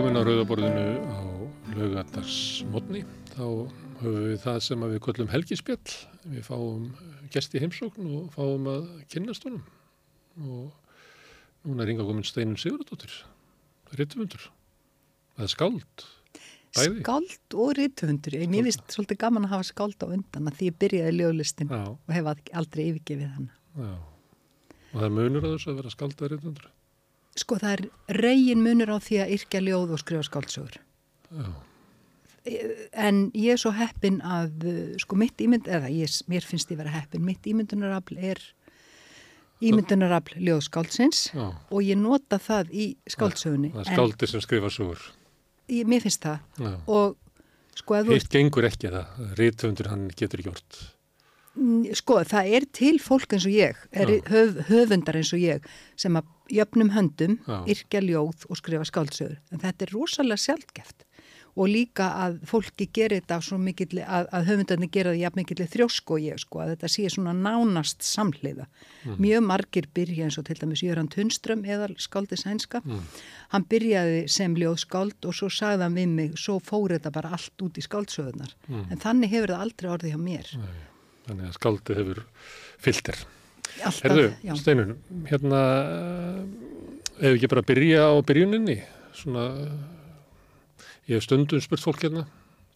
Velkomin á Rauðaborðinu á lögadagsmotni. Þá höfum við það sem við kollum helgispjall. Við fáum gesti heimsókn og fáum að kynast honum. Og núna er hinga komin Steinun Sigurðardóttir, rittumundur. Það er skáld. Bæði. Skáld og rittumundur. Mér finnst svolítið gaman að hafa skáld á undan að því ég byrjaði löglistin Já. og hef aldrei yfirgefið hann. Já. Og það munur að þess að vera skáld eða rittumundur? Sko það er reygin munur á því að yrkja ljóð og skrifa skáldsögur. Já. En ég er svo heppin að, sko mitt ímynd, eða ég, mér finnst ég vera heppin, mitt ímyndunarafl er ímyndunarafl ljóðskáldsins Já. og ég nota það í skáldsögunni. Það er skáldi sem skrifa sögur. Ég, mér finnst það. Já. Og sko að þú... Hitt gengur ekki það, rítvöndur hann getur gjort. Sko það er til fólk eins og ég, höf, höfundar eins og ég sem að jöfnum höndum, Já. yrkja ljóð og skrifa skáldsögur. En þetta er rosalega sjálfgeft og líka að fólki gerir þetta svo mikill, að, að höfundarnir gera það jafn mikill þrjósk og ég sko, að þetta sé svona nánast samhliða. Mm. Mjög margir byrja eins og til dæmis Jöran Tunström eða skáldi sænska. Mm. Hann byrjaði sem ljóðskáld og svo sagði hann við mig, svo fór þetta bara allt út í skáldsögunar. Mm. En þannig hefur það aldrei orðið hjá mér. Nei. Þannig að skáldi hefur. Alltaf, Herðu. Steinun, hérna hefur ekki bara að byrja á byrjuninni svona ég hef stundum spurt fólk hérna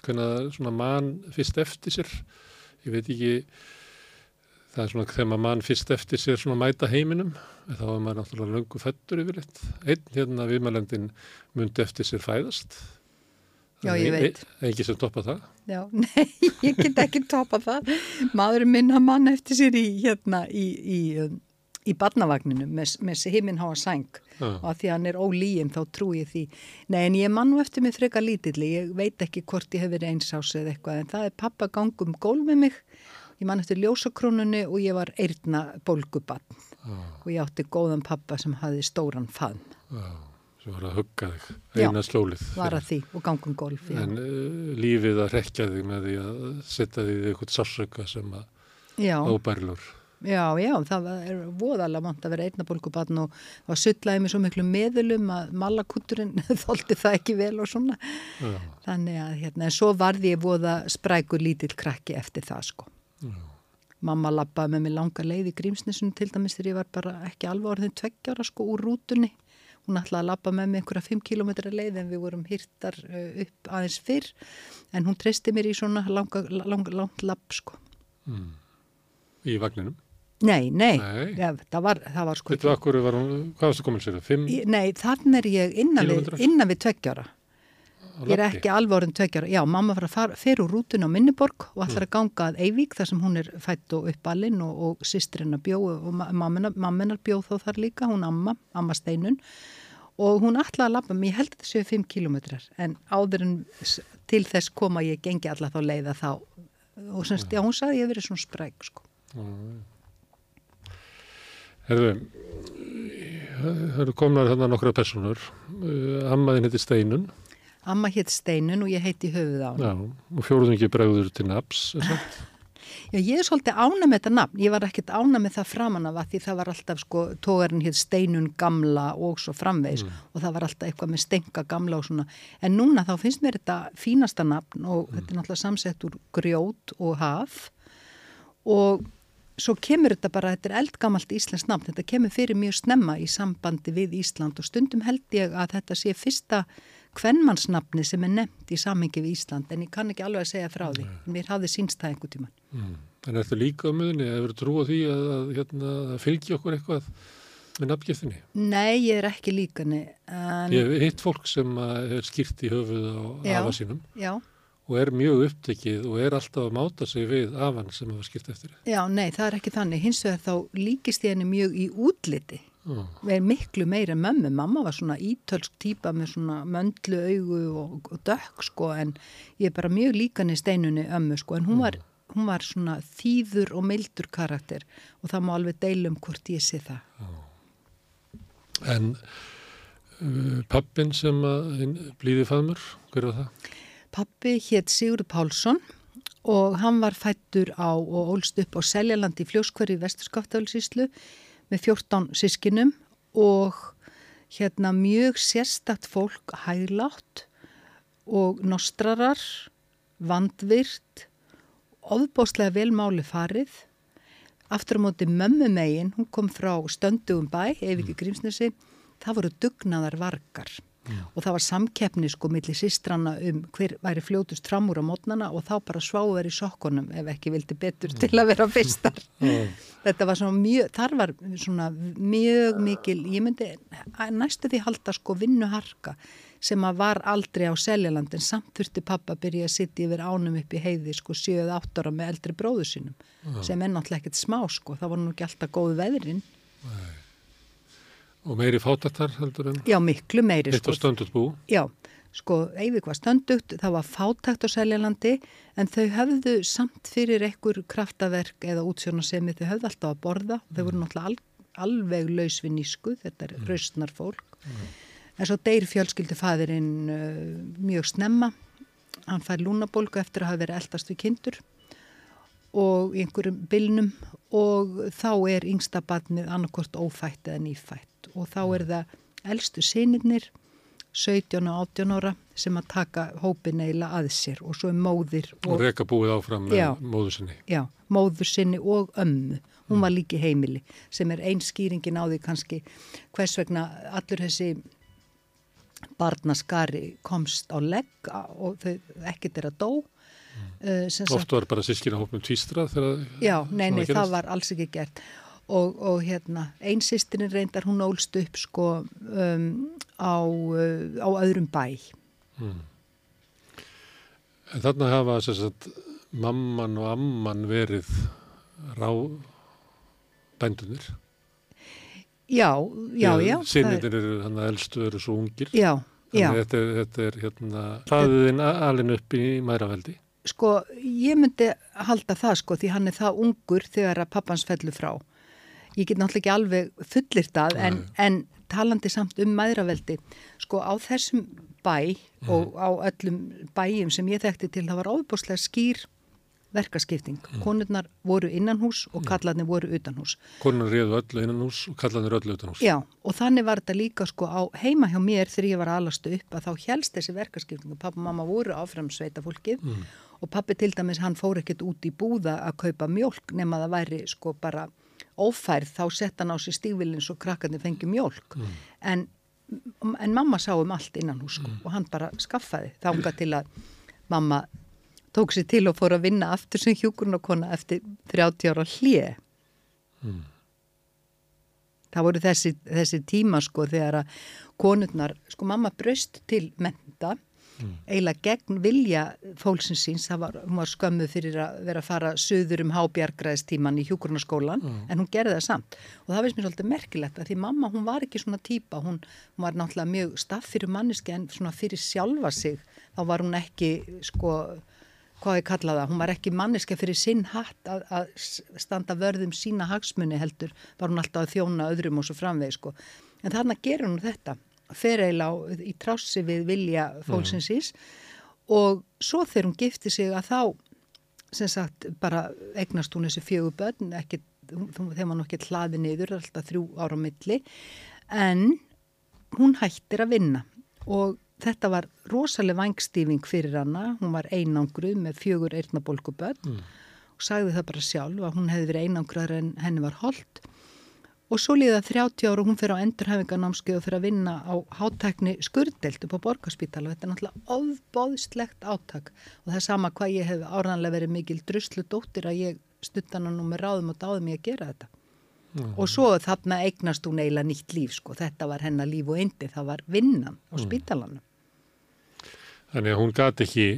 hvernig svona mann fyrst eftir sér ég veit ekki það er svona þegar maður mann fyrst eftir sér svona mæta heiminum þá er maður náttúrulega löngu fættur yfir eitt einn hérna viðmælendin myndi eftir sér fæðast Já, ég veit. Ekki sem toppa það? Já, nei, ég get ekki toppa það. Maðurinn minna mann eftir sér í, hérna, í, í, um, í badnavagninu með, með heiminn háa sæng ah. og að því að hann er ólíim þá trú ég því. Nei, en ég mann nú eftir mig freka lítilli. Ég veit ekki hvort ég hef verið einsás eða eitthvað, en það er pappa gangum gól með mig. Ég mann eftir ljósakrónunni og ég var eirna bólgubann ah. og ég átti góðan pappa sem hafi stóran fann. Já. Ah sem var að hugga þig eina slólið. Já, var að því og gangum golf. Já. En uh, lífið að rekja þig með því að setja þig í eitthvað sársöka sem að óbærlur. Já, já, það er voðalega mont að vera einnabólkubann og það suttlaði mig svo miklu meðlum að malakutturinn þóldi það ekki vel og svona. Já. Þannig að hérna, en svo varði ég voða sprækur lítill krakki eftir það sko. Já. Mamma lappaði með mig langa leið í grímsnisunum til dæmis þegar ég var bara ekki alveg orðin tveggjára sko úr rútunni Hún ætlaði að lappa með mig einhverja 5 km leið en við vorum hýrtar uh, upp aðeins fyrr en hún treysti mér í svona langa, lang, langt lapp sko. Mm. Í vagninum? Nei, nei, nei. Ja, það var, það var sko Þetta var hún, hvað varst það komin sér? Nei, þann er ég innan við, innan við tveggjára. Ég er ekki orðin tveggjára. Já, mamma var að fyrir úr rútun á Minniborg og ætlar mm. að ganga að Eivík þar sem hún er fætt og uppalinn og, og sýstrinn að bjóð og mamminar bjóð þó þar líka, hún amma, amma Steinun og hún ætlaði að lappa mér, ég held að þetta séu 5 kilometrar en áður en til þess koma ég gengi alla þá leiða þá og semst, já, hún sagði ég verið svona spræk sko. Herðu það eru komnar þarna nokkra personur uh, Ammaðin heiti Steinun Amma heiti Steinun og ég heiti Höfuð á Já, og fjóruðingi bregður til Naps, er það? Já, ég er svolítið ána með þetta nafn. Ég var ekkert ána með það framan af að því það var alltaf sko, tógarinn hér steinun gamla og svo framvegs mm. og það var alltaf eitthvað með stenga gamla og svona. En núna þá finnst mér þetta fínasta nafn og mm. þetta er náttúrulega samsett úr grjót og haf og svo kemur þetta bara, þetta er eldgamalt íslensk nafn, þetta kemur fyrir mjög snemma í sambandi við Ísland og stundum held ég að þetta sé fyrsta kvennmannsnafni sem er nefnt í samhengi við Ísland en ég kann ekki alveg að segja frá því Nei. mér hafði sínst það einhver tíman mm. En er þetta líka á möðunni? Hefur þú trú á því að, að, hérna, að fylgja okkur eitthvað með nafngiftinni? Nei, ég er ekki líka en... Ég hef hitt fólk sem er skýrt í höfuð á afa sínum já. og er mjög upptekið og er alltaf að máta sig við afan sem hafa skýrt eftir Já, nei, það er ekki þannig hins vegar þá líkist ég henni mjög í útliti erum miklu meira en mömmu. Mamma var svona ítölsk týpa með svona möndlu augu og, og dökk sko en ég er bara mjög líkan í steinunni ömmu sko en hún var, hún var svona þýður og meildur karakter og það má alveg deilum hvort ég sé það. En uh, pappin sem blíði faðmur, hver var það? Pappi hétt Sigurd Pálsson og hann var fættur á og ólst upp á Seljalandi í fljóskverði í Vesturskaftáðsíslu með 14 sískinum og hérna mjög sérstakt fólk hæglátt og nostrarar, vandvirt, ofbóstlega velmáli farið. Aftur á móti mömmu megin, hún kom frá stöndugum bæ, ef ekki grímsnesi, það voru dugnaðar vargar. Já. og það var samkeppni sko millir sístrana um hver væri fljótust fram úr á mótnana og þá bara sváður í sokkunum ef ekki vildi betur til að vera fyrstar. Þetta var svona mjög þar var svona mjög mikil ég myndi næstu því halda sko vinnuharka sem að var aldrei á Seljalandin samt þurfti pappa byrja að sitta yfir ánum upp í heiði sko 7-8 ára með eldri bróðu sínum sem er náttúrulega ekkert smá sko það var nú ekki alltaf góð veðrin. Nei Og meiri fátaktar heldur en? Já, miklu meiri. Þetta var sko. stöndugt bú? Já, sko, Eivik var stöndugt, það var fátakt á Seljalandi en þau höfðu samt fyrir ekkur kraftaverk eða útsjónarsemi, þau höfðu alltaf að borða, þau voru mm. náttúrulega al, alveg laus við nísku, þetta er mm. raustnar fólk. Mm. En svo deyr fjölskyldu fæðirinn uh, mjög snemma, hann fær lúnabolgu eftir að hafa verið eldast við kindur og einhverjum bylnum og þá er yngsta badnið annarkort ófætt eða nýfætt. Og þá er það eldstu sinirnir 17 og 18 ára sem að taka hópin eila að sér og svo er móðir og, og reyka búið áfram með já, móður sinni. Já, móður sinni og ömmu. Hún var líki heimili sem er einn skýringin á því kannski hvers vegna allur þessi barnaskari komst á legg og þau ekkert er að dó mm. uh, Oft var bara sískina hópnum tvístra Já, nei, nei, það var alls ekki gert. Og, og hérna einsistirinn reyndar hún ólst upp sko um, á, uh, á öðrum bæ. Hmm. En þarna hafa sagt, mamman og amman verið rá bændunir Já, já, já Sinniðin eru hann að elstu eru svo ungir. Já, já. Þetta er, þetta er hérna hraðiðin alin upp í mæraveldi Sko, ég myndi halda það sko því hann er það ungur þegar að pappans fellur frá ég get náttúrulega ekki alveg fullir það en, en talandi samt um maðuraveldi sko á þessum bæ mm. og á öllum bæjum sem ég þekkti til það var ábúrslega skýr verkaskipting. Mm. Konurnar voru innan hús og kallarnir voru utan hús. Konurnar reyðu öllu innan hús og kallarnir öllu utan hús. Já og þannig var þetta líka sko á heima hjá mér þegar ég var alastu upp að þá helst þessi verkaskipting og pappa og mamma voru áfram sveita fólkið mm. Og pappi til dæmis hann fór ekkert út í búða að kaupa mjölk nema það væri sko bara ófærð þá sett hann á sér stígvilin svo krakkarnir fengi mjölk mm. en, en mamma sá um allt innan hús sko, mm. og hann bara skaffaði þánga til að mamma tók sér til og fór að vinna aftur sem hjúkurnarkona eftir 30 ára hlið mm. það voru þessi, þessi tíma sko þegar að konurnar, sko mamma braust til menta mm. eiginlega gegn vilja fólksins síns, það var, var skömmu fyrir að vera að fara söður um hábjargræðstíman í hjúkurnaskólan, mm. en hún gerði það samt og það veist mér svolítið merkilegt að því mamma hún var ekki svona týpa, hún, hún var náttúrulega mjög staff fyrir manniski en svona fyrir sjálfa sig, þá var hún ekki sko hvað ég kalla það, hún var ekki manniska fyrir sinn hatt að, að standa vörðum sína hagsmunni heldur, var hún alltaf að þjóna öðrum og svo framveg sko. En þarna gerur hún þetta fer eiginlega í trássi við vilja fólksinsís mm. og svo þegar hún gifti sig að þá sem sagt bara egnast hún þessi fjögur börn ekki, þegar maður nokkið hlaði niður alltaf þrjú ára milli. En hún hættir að vinna. Og þetta var rosalega vangstífing fyrir hana, hún var einangruð með fjögur eirnabólku börn mm. og sagði það bara sjálf að hún hefði verið einangraður en henni var holdt Og svo líða 30 ára og hún fyrir á endurhæfinganámskeið og fyrir að vinna á hátækni skurðdelt upp á borgarspítala. Þetta er náttúrulega ofbóðslegt átak og það er sama hvað ég hef áranlega verið mikil druslu dóttir að ég stuttan og með ráðum og dáðum ég að gera þetta. Mm. Og svo þarna eignast hún eiginlega nýtt líf sko. Þetta var hennar líf og eindi, það var vinnan á mm. spítalanum. Þannig að hún gati ekki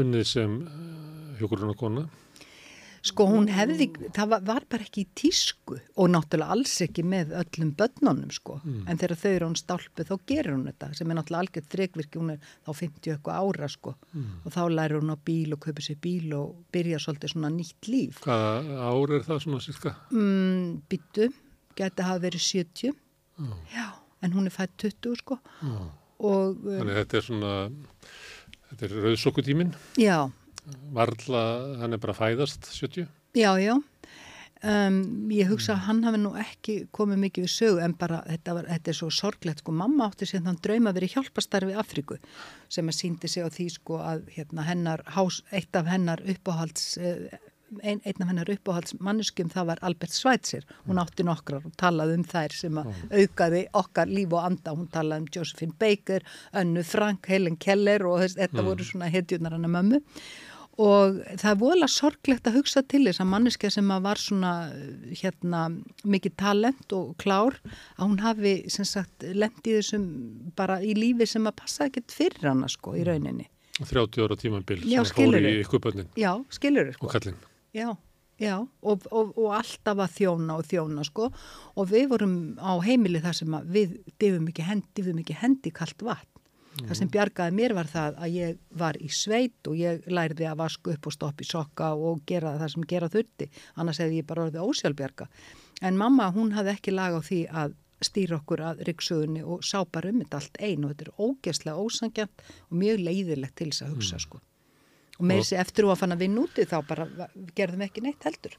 unnið sem hjókurunarkona? Sko hún hefði, það var, var bara ekki í tísku og náttúrulega alls ekki með öllum börnunum sko mm. en þegar þau eru án stálpu þá gerur hún þetta sem er náttúrulega algjörð þregvirkji, hún er þá 50 eitthvað ára sko mm. og þá lærir hún á bíl og kaupir sér bíl og byrja svolítið svona nýtt líf. Hvaða ár er það svona sérska? Mm, Byttu, geti hafa verið 70, oh. já, en hún er fætt 20 sko oh. og... Þannig þetta er svona, þetta er rauðsokkutímin? Já, varla, hann er bara fæðast 70? Já, já, Um, ég hugsa að hann hafi nú ekki komið mikið við sögu en bara þetta, var, þetta er svo sorglegt sko, mamma átti sér þann drauma að vera í hjálpastarfi Afriku sem að síndi sig á því sko að hérna, hennar, hás, eitt af hennar uppáhalds eh, ein, einn af hennar uppáhalds manneskjum það var Albert Schweitzer, hún átti nokkrar og talaði um þær sem að aukaði okkar líf og anda, hún talaði um Josephine Baker, Önnu Frank, Helen Keller og þess, þetta mm. voru svona hetjunar hennar mömmu og það er voðalega sorglegt að hugsa til þess að manneska sem að var svona hérna mikið talent og klár að hún hafi sem sagt lendið þessum bara í lífi sem að passa ekkert fyrir hana sko í rauninni. 30 ára tímanbill sem fór í ykkupöldin Já, skilur sko. og kallin Já, já og, og, og alltaf að þjóna og þjóna sko. Og við vorum á heimili þar sem að við divum ekki hendi, ekki hendi kallt vatn Mm. Það sem bjargaði mér var það að ég var í sveit og ég lærði að vasku upp og stoppi sokka og gera það sem gera þurfti. Annars hefði ég bara orðið ósjálfbjarga. En mamma, hún hafði ekki lag á því að stýra okkur að ryggsögunni og sá bara um þetta allt einu. Þetta er ógeðslega ósangjant og mjög leiðilegt til þess að hugsa mm. sko. Og með þessi eftir að fann að vinna úti þá bara gerðum ekki neitt heldur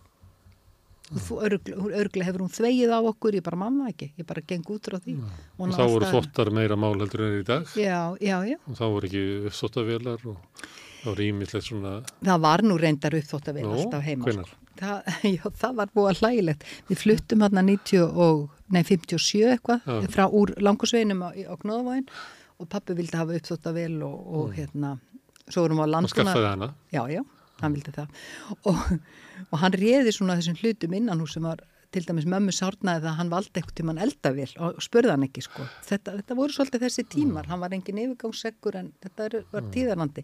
örglega hefur hún þvegið á okkur? Ég bara mamma ekki, ég bara geng út frá því. Og, og þá voru þvottar meira mál heldur en í dag. Já, já, já. og þá voru ekki uppþóttavelar og þá var ímyndilegt svona það var nú reyndar uppþóttavel alltaf heima sko. það, það var búið að hlægilegt. Við fluttum 90 og, nei 57 eitthvað frá úr langusveginum á, á Knóðavægin og pappi vildi hafa uppþóttavel og, og mm. hérna svo vorum við á landuna og skaffaði hana. Já, já hann vildi það. Og, og hann réði svona þessum hlutum innan hús sem var til dæmis mömmu sárnaði það að hann valdi eitthvað til mann eldavél og spurði hann ekki sko. Þetta, þetta voru svolítið þessi tímar, mm. hann var engin yfirgangsseggur en þetta var mm. tíðarlandi.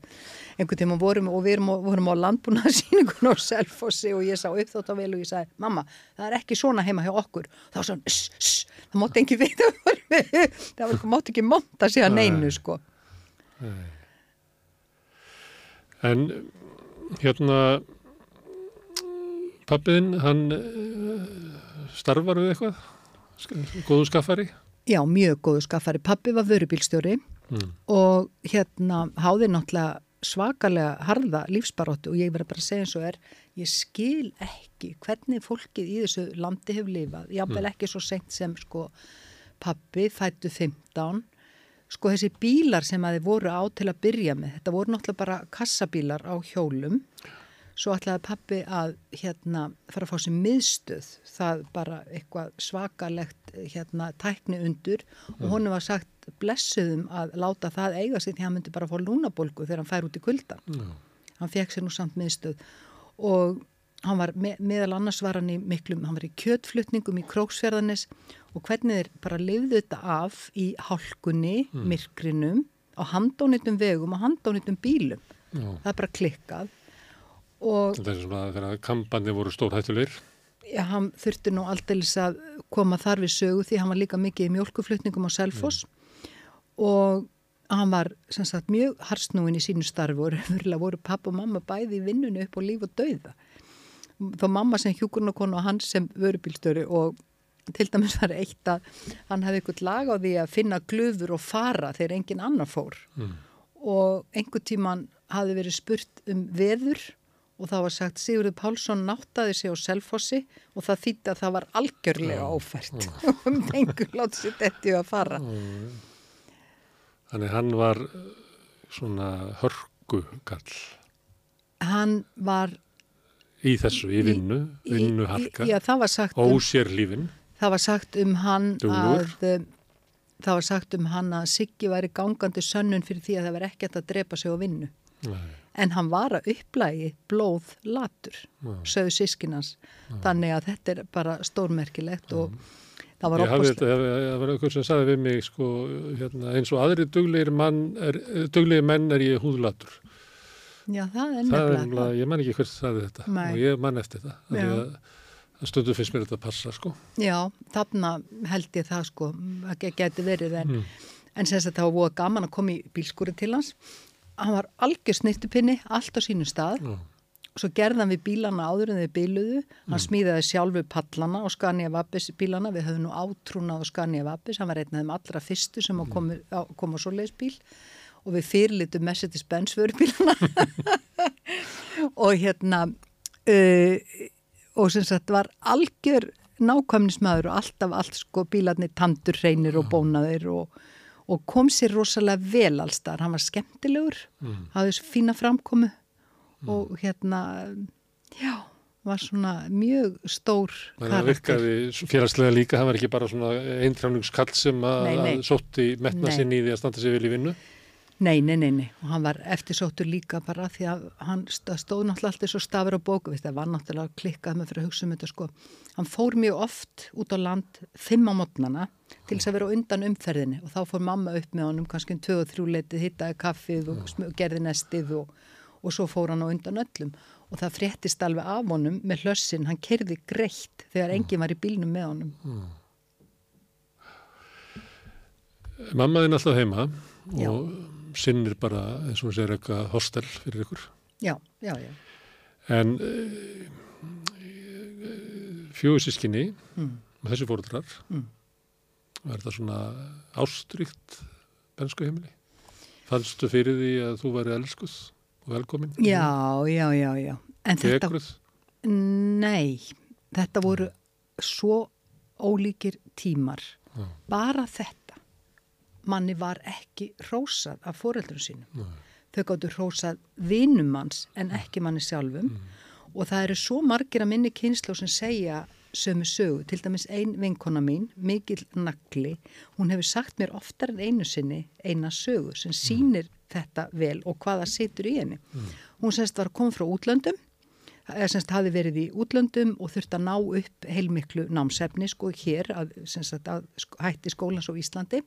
Einhvern tíma vorum og við vorum á landbúnaðsýningun á Selfossi og ég sá upp þátt á vel og ég sagði mamma, það er ekki svona heima hjá okkur. Þá sá hann, það mótti ekki við það mótti ekki monta sig að neinu sko. En hérna pappiðinn, hann uh, starfar við eitthvað? Góðu skaffari? Já, mjög góðu skaffari. Pappi var vörubílstjóri mm. og hérna háði náttúrulega svakalega harða lífsbaróttu og ég verði bara að segja eins og er ég skil ekki hvernig fólkið í þessu landi hefur lifað jáfnvel mm. ekki svo sent sem sko pappi fættu 15 sko þessi bílar sem að þið voru á til að byrja með, þetta voru náttúrulega bara kassabílar á hjólum svo ætlaði pappi að hérna fara að fá sér miðstöð það bara eitthvað svakalegt hérna tækni undur mm. og honum var sagt blessuðum að láta það eiga sig því hann myndi bara fá lúnabolgu þegar hann fær út í kuldan mm. hann fekk sér nú samt miðstöð og hann var me meðal annars var hann í miklum, hann var í kjötflutningum í Króksfjörðanis og hvernig þeir bara lifðu þetta af í hálkunni, mm. myrkrinum á handónitum vegum og handónitum bílum Já. það er bara klikkað og þetta er svona þegar kampandi voru stórhættulegur Já, hann þurfti nú alldeles að koma þar við sögu því hann var líka mikið í mjölkuflutningum á Selfoss mm. og hann var sem sagt mjög harsnúin í sínu starfi og voru pappa og mamma bæði í vinnunu upp á líf og dauða þá mamma sem hjúkurnarkonu og hann sem vörubílstöru og til dæmis var eitt að hann hefði eitthvað lag á því að finna glöfur og fara þegar engin annar fór. Mm. og einhver tíman hafi verið spurt um veður og það var sagt Sigurður Pálsson náttaði sig á selfossi og það þýtti að það var algjörlega ófært. Og um einhver sér þetta að fara. Mm. Þannig hann var svona hörgukall Hann var Í þessu, í vinnu, vinnuharka. Um, það var sagt um hann Dúlur. að eh, það var sagt um hann að Siggi væri gangandi sönnun fyrir því að það var ekkert að drepa sig á vinnu. Nei. En hann var að upplægi blóð latur, sögðu sískinans. Nei. Þannig að þetta er bara stórmerkilegt og það var opast. Það var eitthvað sem sagði við mig sko, hérna, eins og aðri duglegir menn er ég húðlatur. Já, það er nefnilega. Ég man ekki hvert sagði þetta Nei. og ég man eftir. Það stundu fyrst mér þetta að passa sko. Já, þarna held ég það sko, að geti verið en, mm. en sem þetta var búið gaman að koma í bílskúri til hans. Hann var algjör snirtupinni, allt á sínu stað. Mm. Svo gerðan við bílana áður en við bíluðu. Hann mm. smíðaði sjálfu pallana og Scania Vapis bílana. Við höfum nú átrúnað á Scania Vapis. Hann var einn af þeim allra fyrstu sem kom, kom á svoleiðsbíl og við fyrirlitum Mercedes-Benz vörubíluna og hérna uh, og sem sagt var algjör nákvæmnismæður og alltaf allt sko bílarnir tandur reynir og bónaðir og, og kom sér rosalega vel allstar, hann var skemmtilegur mm. hafði þessu fína framkomu mm. og hérna já, var svona mjög stór karakter. Það virkaði félagslega líka, hann var ekki bara svona eintránungskall sem að sótti metna sinni í því að standa sér vel í vinnu Nei, nei, nei, nei, og hann var eftirsóttur líka bara því að hann stóð náttúrulega alltaf svo stafur á bóku, það var náttúrulega klikkað með fyrir að hugsa um þetta sko. Hann fór mjög oft út á land fimm á mótnana til þess að vera undan umferðinni og þá fór mamma upp með honum kannski um tvö og þrjú leitið, hittaði kaffið og gerði nestið og, og svo fór hann á undan öllum og það fréttist alveg af honum með hlössin, hann kerði greitt þegar enginn var í bílnum með honum. Mm. Mammaðinn alltaf heima Já. Og sinnir bara eins og sér eitthvað hostel fyrir ykkur. Já, já, já. En uh, fjóðsískinni mm. með þessi fóröldrar mm. var þetta svona ástrykt bensku heimili? Fannstu fyrir því að þú væri elskuð og velkomin? Já, já, já, já. En þetta... Nei, þetta voru svo ólíkir tímar. Já. Bara þetta manni var ekki rósað af foreldrum sínum. Nei. Þau gáttu rósað vinumanns en ekki manni sjálfum mm. og það eru svo margir að minni kynslu sem segja sömu sögu, til dæmis ein vinkona mín, Mikil Nagli, hún hefur sagt mér oftar en einu sinni eina sögu sem sínir mm. þetta vel og hvaða situr í henni. Mm. Hún semst var komið frá útlöndum, semst hafi verið í útlöndum og þurfti að ná upp heilmiklu námsefni sko hér að, semst að hætti skólans á Íslandi.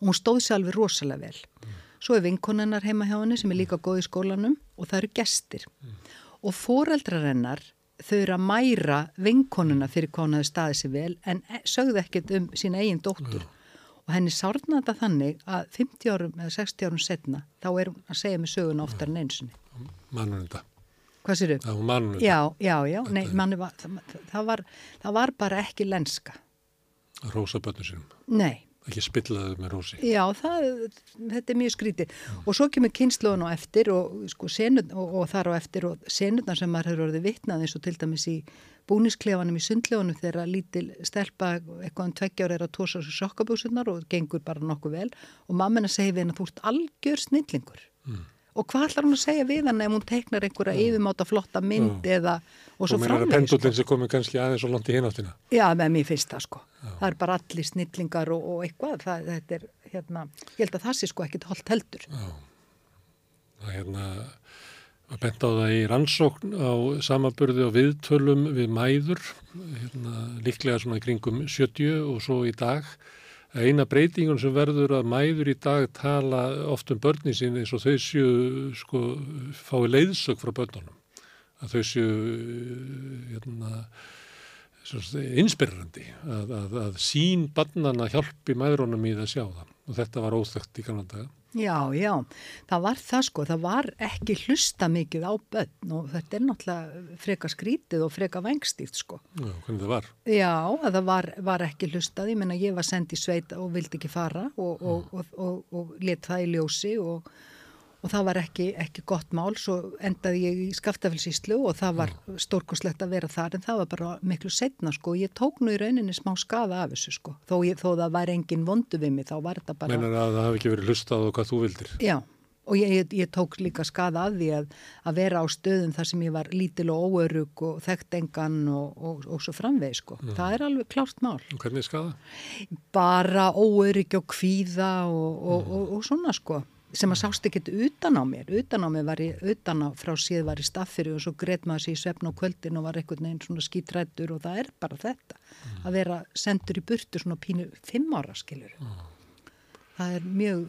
Og hún stóð sér alveg rosalega vel. Mm. Svo er vinkonennar heima hjá henni sem er líka góð í skólanum og það eru gestir. Mm. Og foreldrar hennar þau eru að mæra vinkonuna fyrir hvað hún hafi staðið sér vel en e, sögðu ekkert um sín eigin dóttur. Mm. Og henni sárnaði þetta þannig að 50 árum eða 60 árum setna þá er hún að segja með söguna oftar en einsinni. Mannur þetta. Hvað sér þau? Það var mannur þetta. Já, já, já. Nei, var, það, það, var, það var bara ekki lenska. Rósa bönnu sínum. Nei ekki spillaðu með rósi. Já, það, þetta er mjög skrítið mm. og svo kemur kynsluðun á eftir og, sko, senut, og, og þar á eftir og senutna sem maður hefur orðið vitnað eins og til dæmis í búnisklefanum í sundlegunum þegar lítil stelpa eitthvað um tveggjára er að tósa svo sokkabúsunar og gengur bara nokkuð vel og mammina segir við henn að þú ert algjör snillingur. Mm og hvað ætlar hún að segja við hann ef hún teiknar einhverja mm. yfirmáta flotta mynd mm. eða og svo framlega. Og mér er að pendullin sem komið kannski aðeins og langt í hináttina. Já, með mér finnst það sko. Já. Það er bara allir snillingar og, og eitthvað. Það, þetta er, hérna, ég held að það sé sko ekkit holdt heldur. Já, það er hérna að benda á það í rannsókn á samaburði og viðtölum við mæður, hérna, líklega svona kringum 70 og svo í dag eina breytingun sem verður að mæður í dag tala oft um börnin sín eins og þau séu sko fái leiðsök frá börnunum. Að þau séu hérna, inspirrandi að, að, að sín barnana hjálpi mæðrunum í það sjá það. Og þetta var óþögt í kannan daga Já, já, það var það sko, það var ekki hlusta mikið á börn og þetta er náttúrulega freka skrítið og freka vengstíft sko. Já, hvernig það var? Já, það var, var ekki hlustað, ég menna ég var sendið sveit og vildi ekki fara og, og, og, og let það í ljósi og og það var ekki, ekki gott mál svo endaði ég í skaftafelsíslu og það var stórkoslegt að vera þar en það var bara miklu setna sko ég tók nú í rauninni smá skada af þessu sko þó, ég, þó það var engin vondu við mig þá var þetta bara Meinar að það hafi ekki verið hlustað og hvað þú vildir Já og ég, ég, ég tók líka skada að því að, að vera á stöðum þar sem ég var lítil og óörug og þekkt engan og, og, og svo framveg sko. Mm. Það er alveg klárt mál. Og hvernig skada? Bara óörug og kvíða og, mm. og svona sko sem að sást ekkert utan á mér utan á mér var ég, utan á frá síð var ég staffiri og svo greitt maður sér í svefn á kvöldin og var einhvern veginn svona skítrættur og það er bara þetta mm. að vera sendur í burtu svona pínu fimm ára skilur mm. það er mjög,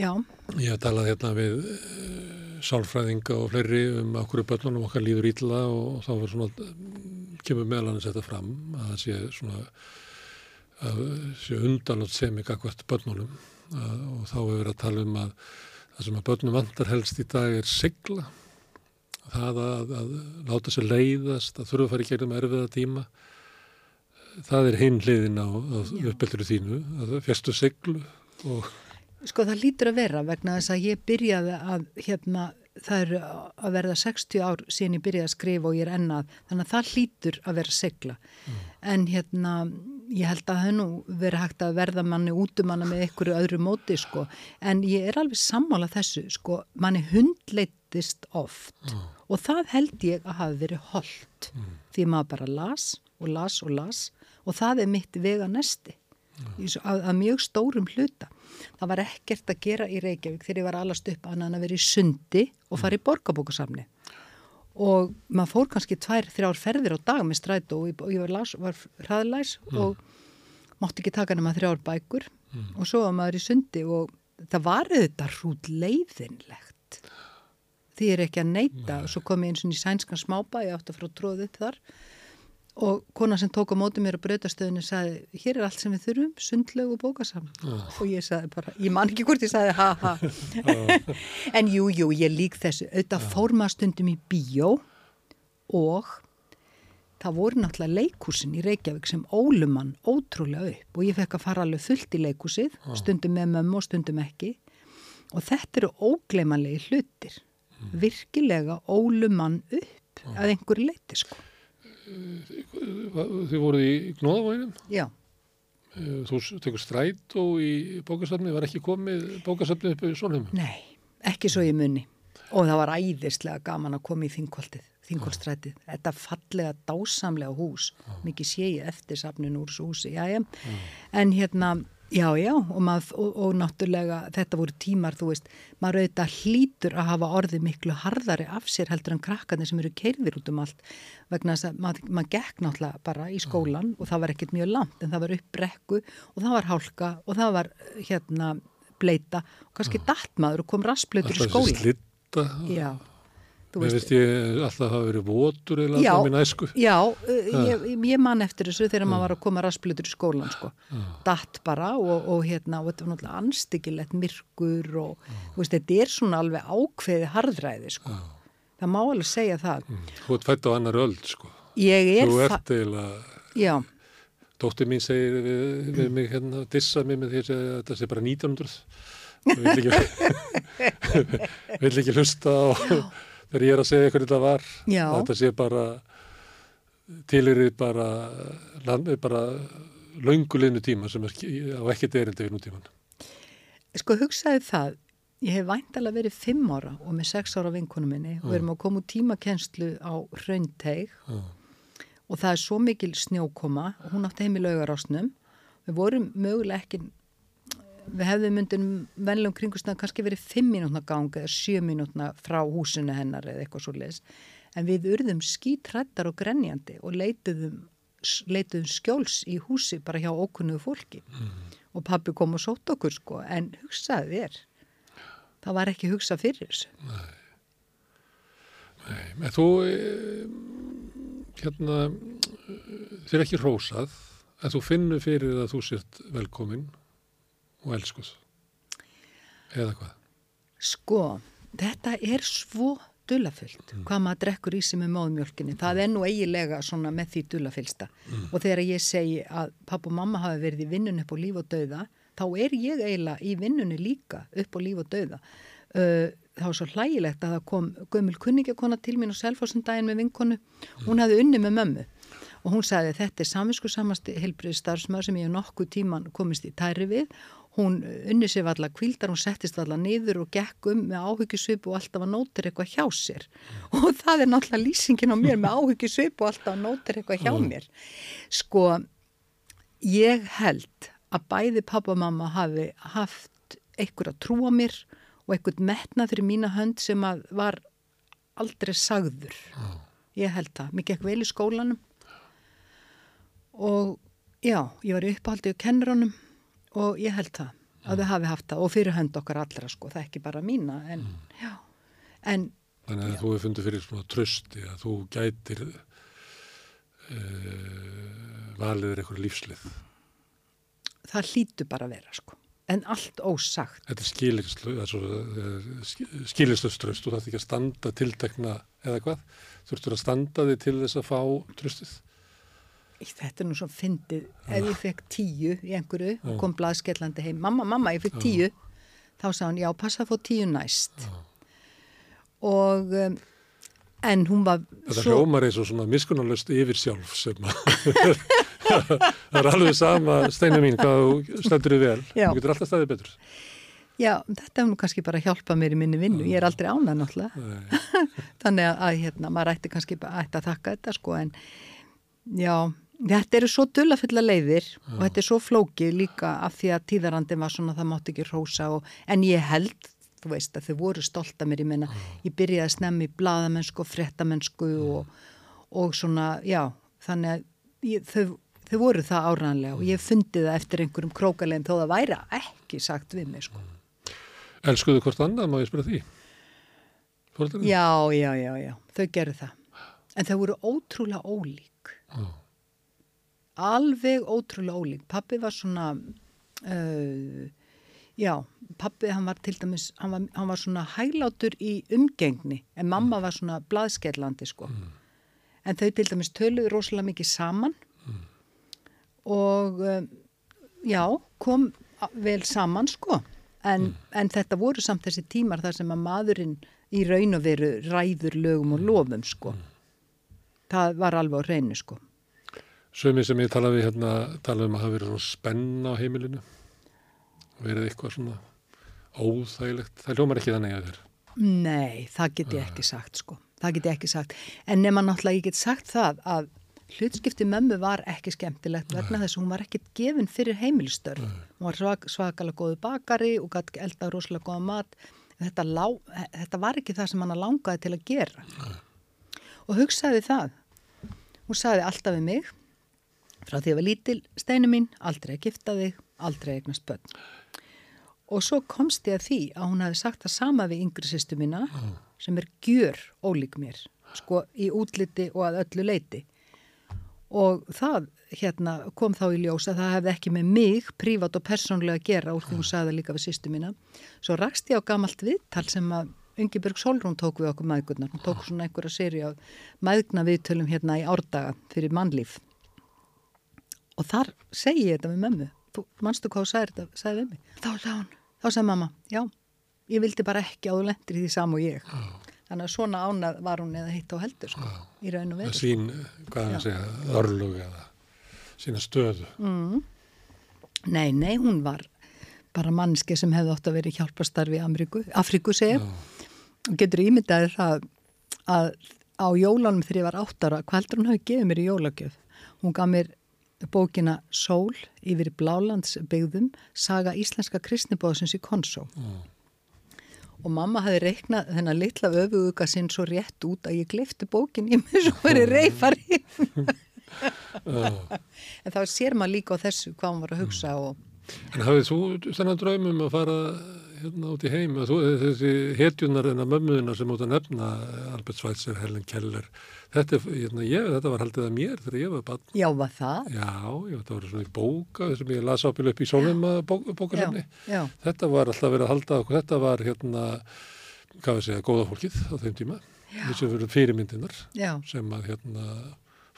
já Ég hef talað hérna við uh, sálfræðinga og fleiri um okkur börnunum okkar líður ítla og þá var svona kemur meðlan að setja fram að það sé svona að sé undanlótt sem ekki akkvæmt börnunum og þá hefur við að tala um að það sem að börnum vantar helst í dag er sigla. Það að, að láta sér leiðast að þurfa að fara í gegnum erfiða tíma. Það er hinn hliðin á, á uppbeldur þínu að fjastu siglu og Sko það lítur að vera vegna þess að ég byrjaði að hérna það er að verða 60 ár síðan ég byrjaði að skrifa og ég er ennað þannig að það hlýtur að vera segla mm. en hérna ég held að það nú verið hægt að verða manni útumanna með einhverju öðru móti sko en ég er alveg sammála þessu sko manni hundleitist oft mm. og það held ég að hafa verið holdt mm. því maður bara las og las og las og það er mitt vega nesti að, að mjög stórum hluta. Það var ekkert að gera í Reykjavík þegar ég var allast upp annan að vera í sundi og fara í borgarbókasamni og maður fór kannski tvær, þrjár ferðir á dag með strætó og ég var, las, var hraðlæs mm. og mátti ekki taka nema þrjár bækur. Mm. og svo var maður í sundi og það var auðvitað hrút leiðinlegt því er ekki að neyta og svo kom ég eins og í sænskan smábæ ég átti að fara að tróða upp þar og kona sem tók á móti mér á breytastöðinu sagði, hér er allt sem við þurfum sundlegu og bókasam oh. og ég sagði bara, ég man ekki hvort ég sagði ha ha. Oh. en jú, jú, ég lík þessu. Auðvitað oh. fór maður stundum í bíó og það voru náttúrulega leikúsin í Reykjavík sem ólumann ótrúlega upp. Og ég fekk að fara alveg fullt í leikúsið stundum með mömmu og stundum ekki. Og þetta eru ógleimanlegi hlutir. Mm. virkilega ólumann upp að einhverju leiti sko Þið voruð í Gnóðavóinum? Já. Eh, þú tekur stræt og í bókasafni var ekki komið bókasafni upp í Sónheim? Nei, ekki svo í munni. Og það var æðislega gaman að koma í þingkoltið, þingkoltstrætið. Þetta fallega, dásamlega hús. Mikið sé ég eftir safninu úr þessu húsi. Já, já. En hérna Já, já, og, mað, og, og náttúrulega þetta voru tímar, þú veist, maður auðvitað hlýtur að hafa orðið miklu harðari af sér heldur en krakkarnir sem eru keirðir út um allt vegna þess að maður, maður gekk náttúrulega bara í skólan og það var ekkert mjög langt en það var uppbrekku og það var hálka og það var hérna bleita og kannski dattmaður og kom rasplautur í skóla. Alltaf þessi slitta. Já. Mér veist ég alltaf hafa verið votur eða alltaf minn æsku. Já, uh, ég, ég man eftir þessu þegar maður var að koma rasplutur í skólan sko. Datt bara og, og hérna og þetta var náttúrulega anstíkilegt myrkur og veist, þetta er svona alveg ákveði harðræði sko. Já. Það má alveg segja það. Mm. Þú ert fætt á annar öll sko. Ég er það. Þú ert eiginlega... Já. Dóttir mín segir við, við mig hérna, dissa mig með því að þetta sé bara 1900. Við vill ekki, ekki hlusta á... Já þegar ég er að segja hvernig þetta var Já. þetta sé bara tilirið bara, bara laungulegnu tíma sem er á ekkert erindi við nútíman Sko hugsaði það ég hef væntalega verið fimm ára og með sex ára vinkunum minni og við erum að koma úr tímakenslu á Hraunteig og það er svo mikil snjókoma og hún átti heim í laugarásnum. Við vorum möguleg ekki við hefðum myndin vennilegum kringustna kannski verið 5 minútna ganga eða 7 minútna frá húsinu hennar eða eitthvað svo leiðis en við urðum skítrættar og grenjandi og leituðum, leituðum skjóls í húsi bara hjá okkunnuðu fólki. Mm. og pabbi kom og sótt okkur sko. En hugsaði þér það var ekki hugsað fyrir þessu. Nei, Nei, með þú eh, hérna þér er ekki rósað en þú finnur fyrir að þú sért velkominn og elskuð eða hvað? Sko, þetta er svo dullafyllt mm. hvað maður drekkur í sig með móðmjölkinni það er nú eigilega svona með því dullafyllsta. Mm. og þegar ég segi að papp og mamma hafi verið í vinnun upp á líf og dauða þá er ég eiginlega í vinnunni líka upp á líf og dauða. Uh, það var svo hlægilegt að það kom gömul kunningakona til mín og selfhásundaginn með vinkonu. Hún hafði unni með mömmu. Og hún sagði þetta er saminsku samasti helbrið starfsmöður sem ég nokkuð tíman komist í tæri við hún unni sér allar kvildar, hún settist allar niður og gekk um með áhyggjusvip og alltaf að nótir eitthvað hjá sér. Mm. og það er náttúrulega lýsingin á mér með áhyggjusvip og alltaf að nótir eitthvað hjá mér. Sko ég held að bæði pappa og mamma hafi haft einhver að trúa mér og einhvern metnað fyrir mína hönd sem að var aldrei sagður. Ég held það, mér gekk vel í skólanum. Og já, ég var uppáhaldið á kennurunum og ég held það að þau hafi haft það og fyrir hönd okkar allra sko, það er ekki bara mína en, mm. en Þannig að já. þú hefur fundið fyrir svona trösti að þú gætir uh, valiður eitthvað lífslið Það hlýtu bara að vera sko en allt ósagt. Þetta er skilistuströst og það er ekki að standa tiltekna eða hvað, þurftur að standa þig til þess að fá tröstið þetta er nú svo fyndið, ef ég fekk tíu í einhverju og kom blaðskellandi heim. Mamma, mamma, ég fekk tíu. Þá sá hann, já, passa að fá tíu næst. Og um, en hún var Þetta svo... hljómar eins og svona miskunnarlöst yfir sjálf sem það er alveg sama steinu mín hvað stendur þig vel. Þú getur alltaf staðið betur. Já, þetta hefur nú kannski bara hjálpað mér í minni vinnu, ég er aldrei ánað náttúrulega. Þannig að hérna, maður ætti kannski bara ætti að þakka þetta sko en já, þetta eru svo dullafulla leiðir já. og þetta er svo flókið líka af því að tíðarandin var svona það mátt ekki rósa og, en ég held þú veist að þau voru stolt að mér, ég meina ég byrjaði að snemmi bladamennsku og frettamennsku og, og svona, já, þannig að ég, þau, þau voru það áræðanlega og ég fundi það eftir einhverjum krókalegin þó það væri ekki sagt við mig, sko. Elskuðu hvort annað, má ég spyrja því? Fórlega? Já, já, já, já, þau gerðu það. En þau voru ótrúlega ólík. Ó. Alveg ótrúlega ólík. Pappi var svona... Uh, Já, pappi hann var til dæmis, hann var, hann var svona hæglátur í umgengni en mamma mm. var svona blaðskellandi sko. Mm. En þau til dæmis töluði rosalega mikið saman mm. og um, já, kom vel saman sko. En, mm. en þetta voru samt þessi tímar þar sem að maðurinn í raun og veru ræður lögum og mm. lofum sko. Mm. Það var alveg á reynu sko. Svömi sem ég talaði hérna, talaði um að hafa verið svona spenna á heimilinu. Verið eitthvað svona óþægilegt, það ljómar ekki þannig að þér. Nei, það get ég ekki sagt sko, það get ég ekki sagt. En nema náttúrulega ég get sagt það að hlutskipti mömmu var ekki skemmtilegt vegna þess að hún var ekkit gefin fyrir heimilstörn hún var svak, svakalega góðu bakari og gæti elda rosalega góða mat. Þetta, lá, þetta var ekki það sem hann langaði til að gera. Nei. og hugsaði það. Hún saði alltaf við mig frá því að ég var lítil steinu mín, aldrei að gifta þig aldrei eignast börn Og svo komst ég að því að hún hafi sagt það sama við yngri sýstu mína mm. sem er gjör ólík mér, sko í útliti og að öllu leiti. Og það hérna, kom þá í ljós að það hefði ekki með mig, prívat og persónlega að gera úr því hún sagði líka við sýstu mína. Svo rakst ég á gamalt viðtal sem að Ungibjörg Solrún tók við okkur maðgurnar. Hún tók svona einhverja séri á maðgna viðtölum hérna í árdaga fyrir mannlíf. Og þar segi ég þetta með mömmu. Þú mannstu hvað þú sagði þetta, sagði við mig. Þá sagði hún Þá sagði mamma, já, ég vildi bara ekki að þú lendir í því sam og ég. Já. Þannig að svona ánað var hún eða hitt á heldur, sko, já. í raun og veru. Það sín, hvað það segja, örlug eða sína stöðu. Mm. Nei, nei, hún var bara mannski sem hefði ótt að vera í hjálpastarfi í Afriku, Afriku segja. Og getur ímyndaðið það að á jólanum þegar ég var áttara, hvað heldur hún hafi gefið mér í jólagjöf? Hún gaf mér bókina Sól yfir Blálandsbyggðum saga íslenska kristnibóðsins í Konsó mm. og mamma hafi reiknað þennan litla öfuga sinn svo rétt út að ég glifti bókin í mig svo verið reyfari en þá sér maður líka á þessu hvað hann var að hugsa og En hafið þú þennan draumum að fara hérna út í heim þú, þessi hetjunar en að mömmuðina sem út að nefna Albert Schweitzer, Helen Keller þetta, hérna, ég, þetta var haldið að mér þegar ég var bann. Já, var það? Já, já þetta var svona í bóka sem ég las ápil upp í sólum bók, bókarsamni þetta var alltaf verið að halda okkur þetta var hérna, hvað við segja, góða fólkið á þeim tíma þessu verið fyrirmyndinar já. sem að hérna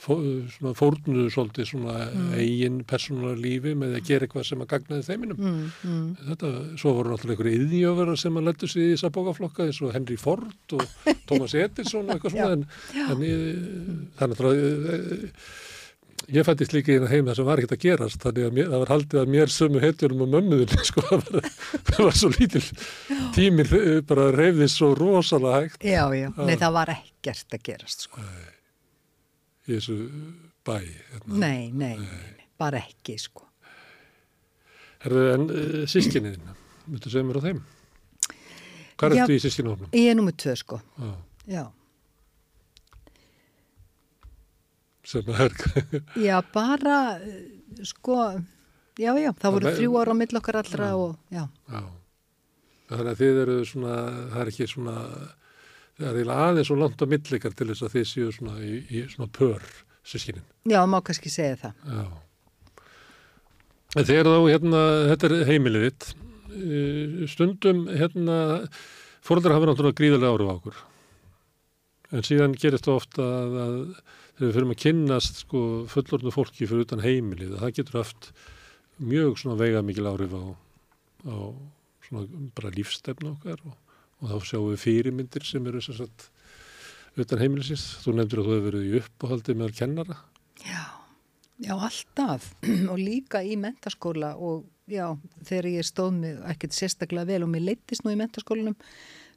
fórnuðu svolítið svona mm. eigin persónulega lífi með að gera eitthvað sem að gagnaði þeiminum. Mm, mm. Þetta, svo voru náttúrulega einhverju yðnjöfara sem að lettu sig í þessa bókaflokka eins og Henry Ford og Thomas Edison og eitthvað svona en, en þannig að ég, fættist líka í eina heim þar sem var ekkert að gerast þannig að mér, það var haldið að mér sömu hetjurum og mömmuðin sko, það var, það var svo lítil tíminn bara reyfðið svo rosalega hægt. Já, já, nei það var ekkert að gerast sko. Nei í þessu bæ hérna. nei, nei, nei, bara ekki sko Herðu, en uh, sískinniðin myndu segja mér á þeim hvað er þetta í sískinahofnum? Ég er nummið tvö sko ah. já sem að herka já, bara sko, já, já það voru þrjú ára á mill okkar allra já. og já. já þannig að þið eru svona það er ekki svona það er aðeins og langt á millikar til þess að þið séu svona í, í svona pör sískinin. Já, má kannski segja það. Já. Þegar þá, hérna, þetta er heimilið þitt, stundum, hérna, fóröldar hafa náttúrulega gríðarlega áru á okkur. En síðan gerist það ofta að, að þegar við fyrir að kynnast sko, fullornu fólki fyrir utan heimilið, það getur haft mjög svona veiga mikil árif á, á svona bara lífstefna okkar og og þá sjáum við fyrirmyndir sem eru sem sagt utan heimilisins. Þú nefndir að þú hefur verið í uppáhaldi með kennara. Já, já alltaf og líka í mentaskóla og já, þegar ég stóð mig ekkert sérstaklega vel og mér leittist nú í mentaskólanum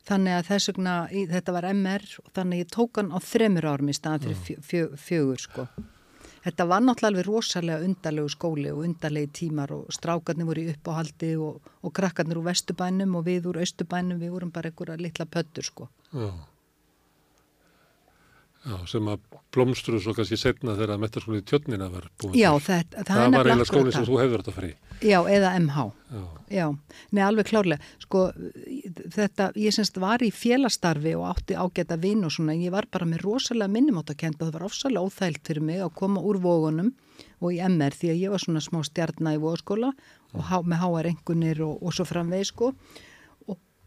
þannig að þess vegna, þetta var MR og þannig ég tók hann á þremur árum í staðan fyrir fjö, fjö, fjögur sko. Þetta var náttúrulega alveg rosalega undarlegu skóli og undarlegi tímar og strákarnir voru í uppáhaldi og, og krakkarnir úr vestubænum og við úr austubænum, við vorum bara einhverja litla pöttur sko. Já. Já, sem að blómstru svo kannski setna þegar metarskólið tjötnina var búin. Já, þetta, það, það var eiginlega skólið sem þú hefur þetta frí. Já, eða MH. Já. Já, nei alveg klárlega. Sko þetta, ég semst var í félastarfi og átti ágæta vinn og svona, ég var bara með rosalega minnumáttakend og það var ofsalega óþælt fyrir mig að koma úr vógunum og í MR því að ég var svona smá stjarnar í vógaskóla og há, með háar engunir og, og svo framveg sko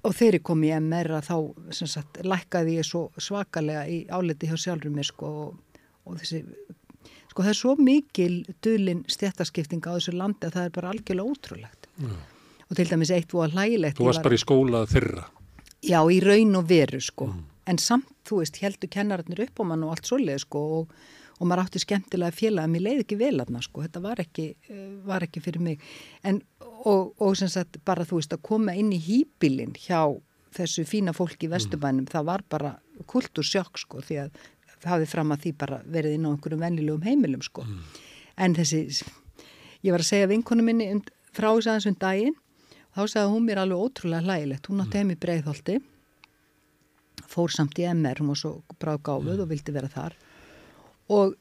og þegar ég kom í MR að þá sagt, lækkaði ég svo svakalega í áleti hjá sjálfur mér sko, og, og þessi, sko það er svo mikil dölin stjættaskipting á þessu landi að það er bara algjörlega ótrúlegt ja. og til dæmis eitt voru hlægilegt Þú varst var, bara í skóla þyrra Já, í raun og veru sko mm. en samt, þú veist, heldur kennararnir upp á mann og allt svoleið sko og, og maður átti skemmtilega félag að mér leiði ekki vel aðna sko, þetta var ekki, eh, var ekki fyrir mig en og, og sem sagt bara þú veist að koma inn í hýpilinn hjá þessu fína fólki í Vesturbænum mm. það var bara kultursjokk sko því að hafið fram að því bara verið inn á einhverjum vennilegum heimilum sko mm. en þessi, ég var að segja vinkonu minni frá þess aðeins um daginn þá sagði hún mér alveg ótrúlega hlægilegt hún átti mm. heim í Breitholti fór samt í MR hún var svo bráð gáfuð mm. og vildi vera þar og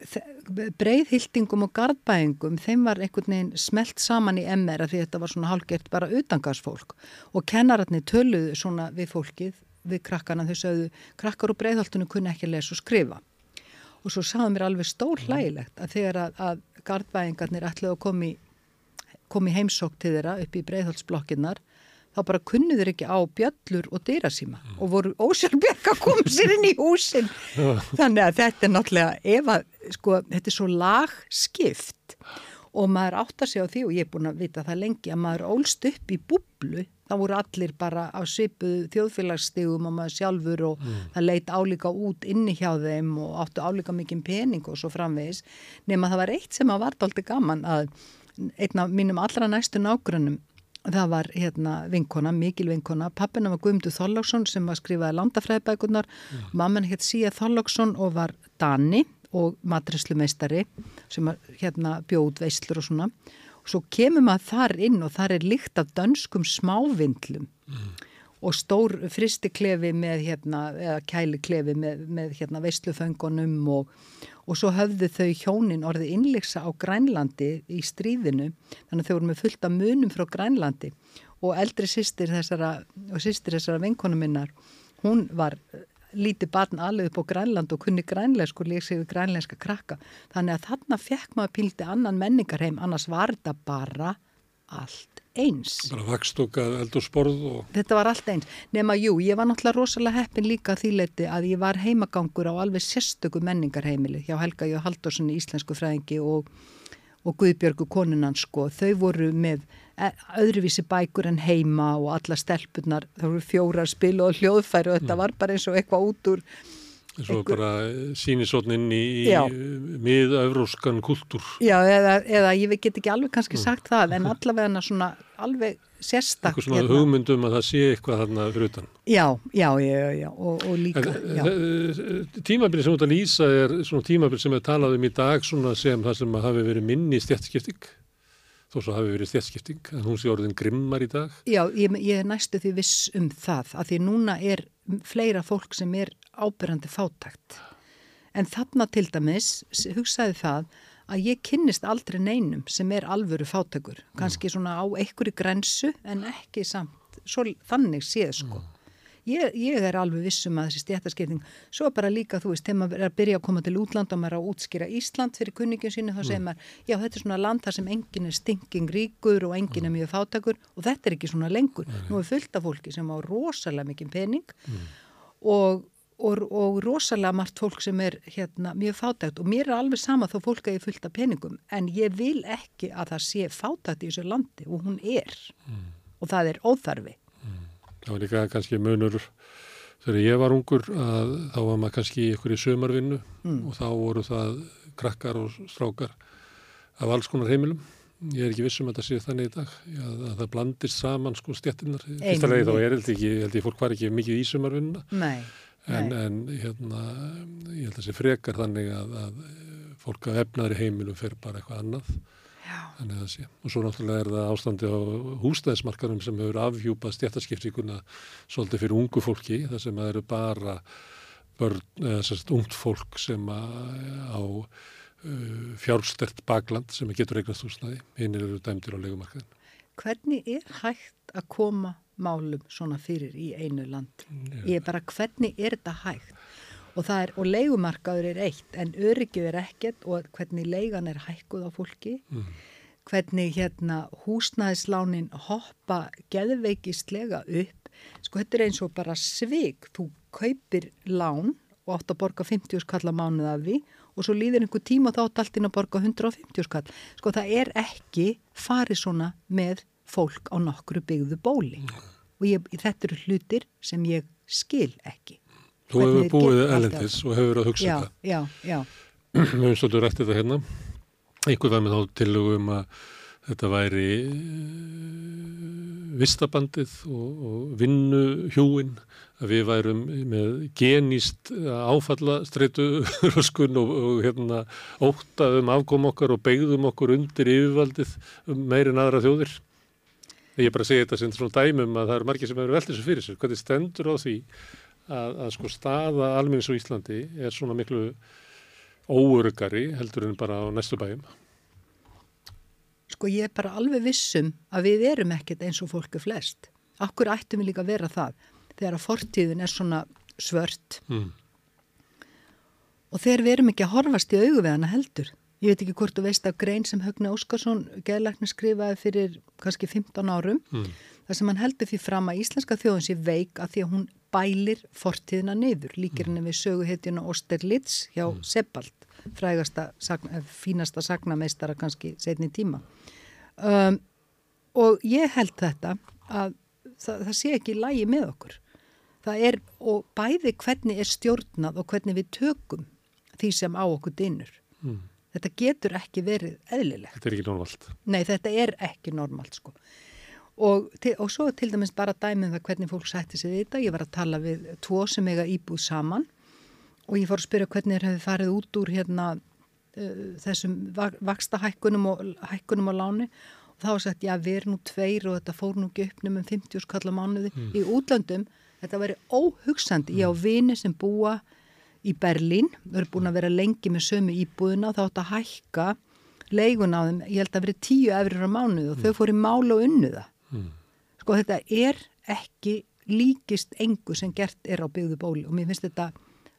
breyðhildingum og gardbæðingum þeim var einhvern veginn smelt saman í MR að því þetta var svona hálfgert bara utangarsfólk og kennararnir töluðu svona við fólkið, við krakkana. Þau sögðu krakkar og breyðhaldunum kunni ekki lesa og skrifa. Og svo sagðum mér alveg stór hlægilegt að þegar að, að gardbæðingarnir ætlaðu að komi, komi heimsók til þeirra upp í breyðhaldsblokkinnar þá bara kunnuður ekki á bjöllur og dyrasíma mm. og voru ósjálfbjörg að koma sér inn í húsin. Þannig að þetta er náttúrulega ef að, sko, þetta er svo lagskipt og maður áttar sig á því og ég er búin að vita það lengi að maður ólst upp í búblu þá voru allir bara á svipuð þjóðfélagsstígum og maður sjálfur og mm. það leitt álíka út inni hjá þeim og áttu álíka mikið pening og svo framvegis nema það var eitt sem að vart aldrei gaman að einn af mínum allra næstu nágrunum það var hérna vinkona, mikil vinkona pappina var Guðmundur Þorláksson sem var skrifaði landafræðibækunar mm. mamman hétt Sía Þorláksson og var Dani og matrislumeistari sem hérna bjóð veislur og svona svo kemur maður þar inn og þar er líkt af dönskum smávindlum mm. og stór fristiklefi með hérna, eða kæliklefi með, með hérna veisluföngunum og og svo höfðu þau hjónin orðið innleiksa á Grænlandi í stríðinu þannig að þau voru með fullt af munum frá Grænlandi og eldri sýstir þessara og sýstir þessara vinkonu minnar hún var lítið barn alveg upp á Grænland og kunni grænleisk og leik sig við grænleiska krakka þannig að þarna fekk maður pildi annan menningarheim annars var þetta bara allt eins. Bara vakstúka, eldur sporð og... Þetta var allt eins. Nefn að jú, ég var náttúrulega rosalega heppin líka því leiti að ég var heimagangur á alveg sérstöku menningarheimili hjá Helga Jó Haldórsson í Íslensku fræðingi og, og Guðbjörgu konunans sko. Þau voru með öðruvísi bækur en heima og alla stelpunar, það voru fjórar spil og hljóðfæri og þetta mm. var bara eins og eitthvað út úr Svo einhver... bara sínisotnin í, miða-euróskan kultúr. Já, eða, eða ég get ekki alveg kannski mm. sagt það, en allavega svona alveg sérstak. Eitthvað svona hérna. hugmyndum að það sé eitthvað þarna fyrir utan. Já, já, já, já, og, og líka, en, já. Tímabilið sem ætla að lýsa er svona tímabilið sem er talað um í dag svona sem það sem hafi verið minni stjættskipting, þó svo hafi verið stjættskipting, en hún sé orðin grimmar í dag. Já, ég, ég er næstu því viss um það, að því núna er fleira fólk sem er ábyrrandi fátækt. En þarna til dæmis hugsaði það að ég kynnist aldrei neinum sem er alvöru fátækur. Kanski svona á einhverju grensu en ekki samt, svo, þannig séð sko. Ég, ég er alveg vissum að þessi stjættaskipting, svo bara líka þú veist, þegar maður er að byrja að koma til útland og maður er að útskýra Ísland fyrir kunningin sínu, þá segir maður, já þetta er svona land þar sem engin er stinging ríkur og engin er mjög fátakur og þetta er ekki svona lengur. Nú er fullt af fólki sem á rosalega mikið pening mm. og og, og rosalega margt fólk sem er hérna, mjög fátækt og mér er alveg sama þó fólk að ég fylgta peningum en ég vil ekki að það sé fátækt í þessu landi og hún er mm. og það er óþarfi mm. Það var líka kannski munur þegar ég var ungur að þá var maður kannski ykkur í sömarvinnu mm. og þá voru það krakkar og strákar af alls konar heimilum. Ég er ekki vissum að það sé þannig í dag að, að það blandist saman sko stjettinnar. Fyrsta legi þá er held ekki, held ég fólk var ekki mikið í sömarvinnuna. Nei. En, en hérna, ég held að það sé frekar þannig að, að fólk af efnaðri heimilum fer bara eitthvað annað. Þannig að það sé. Og svo náttúrulega er það ástandi á húsnæðismarkarum sem hefur afhjúpað stjættaskiptíkuna svolítið fyrir ungu fólki þar sem það eru bara börn, eða sérst ungt fólk sem á fjárstert bakland sem getur eignast húsnæði. Hinn eru dæmdir á legumarkaðin. Hvernig er hægt að koma málum svona fyrir í einu land? Ég er bara, hvernig er þetta hægt? Og, er, og leigumarkaður er eitt en öryggið er ekkert og hvernig leigan er hækkuð á fólki. Mm. hvernig hérna húsnæðislánin hoppa geðveikistlega upp. Sko þetta er eins og bara svig þú kaupir lán og átt að borga 50 skall að mánuða af því og svo líður einhver tíma þá átt allt inn að borga 150 skall sko það er ekki farið svona með fólk á nokkru byggðu bóli. Og ég, þetta eru hlutir sem ég skil ekki Þú hefur búið elendis og hefur að hugsa já, það. Já, já. Við hefum svolítið rættið þetta hérna. Einhver var með þá tilugum að þetta væri uh, vistabandið og, og vinnuhjúin, að við værum með geníst áfallastreitu röskun og, og hérna ótaðum afkom okkar og begðum okkur undir yfirvaldið um meirinn aðra þjóðir. Ég er bara að segja þetta sem svona dæmum að það eru margir sem hefur veldið þessu fyrir sér. Hvernig stendur á því að, að sko staða almennins á Íslandi er svona miklu óörugari heldur en bara á næstu bæjum? Sko ég er bara alveg vissum að við erum ekkert eins og fólku flest. Akkur ættum við líka að vera það þegar að fortíðin er svona svört mm. og þegar við erum ekki að horfast í augu við hana heldur. Ég veit ekki hvort þú veist af grein sem Högni Óskarsson geðlækni skrifaði fyrir kannski 15 árum mm. þar sem hann heldur því fram að íslenska þjóðin sé veik að því að hún bælir fortíðina neyður, líkir henni við söguhetjuna Osterlitz hjá mm. Sebald, frægasta, sagna, eh, fínasta sagnameistara kannski setni tíma. Um, og ég held þetta að það, það sé ekki lægi með okkur. Það er, og bæði hvernig er stjórnað og hvernig við tökum því sem á okkur dinnur. Mm. Þetta getur ekki verið eðlilegt. Þetta er ekki normalt. Nei, þetta er ekki normalt sko. Og, til, og svo til dæmis bara dæmið það hvernig fólk sætti sig þetta. Ég var að tala við tvo sem eiga íbúð saman og ég fór að spyrja hvernig þeir hefði farið út úr hérna, uh, þessum vaksta hækkunum og, hækkunum og láni og þá var sagt já við erum nú tveir og þetta fór nú ekki uppnum um 50 skallar mánuði. Mm. Í útlöndum þetta veri óhugsandi. Ég á mm. vini sem búa í Berlín, þau eru búin að vera lengi með sömu íbúðuna þá átt að hækka leigun á þeim, ég held að veri tíu efrir á mánuðu og mm. þau fór í mál og unnuða Mm. Sko þetta er ekki líkist engu sem gert er á byggðu bóli og mér finnst þetta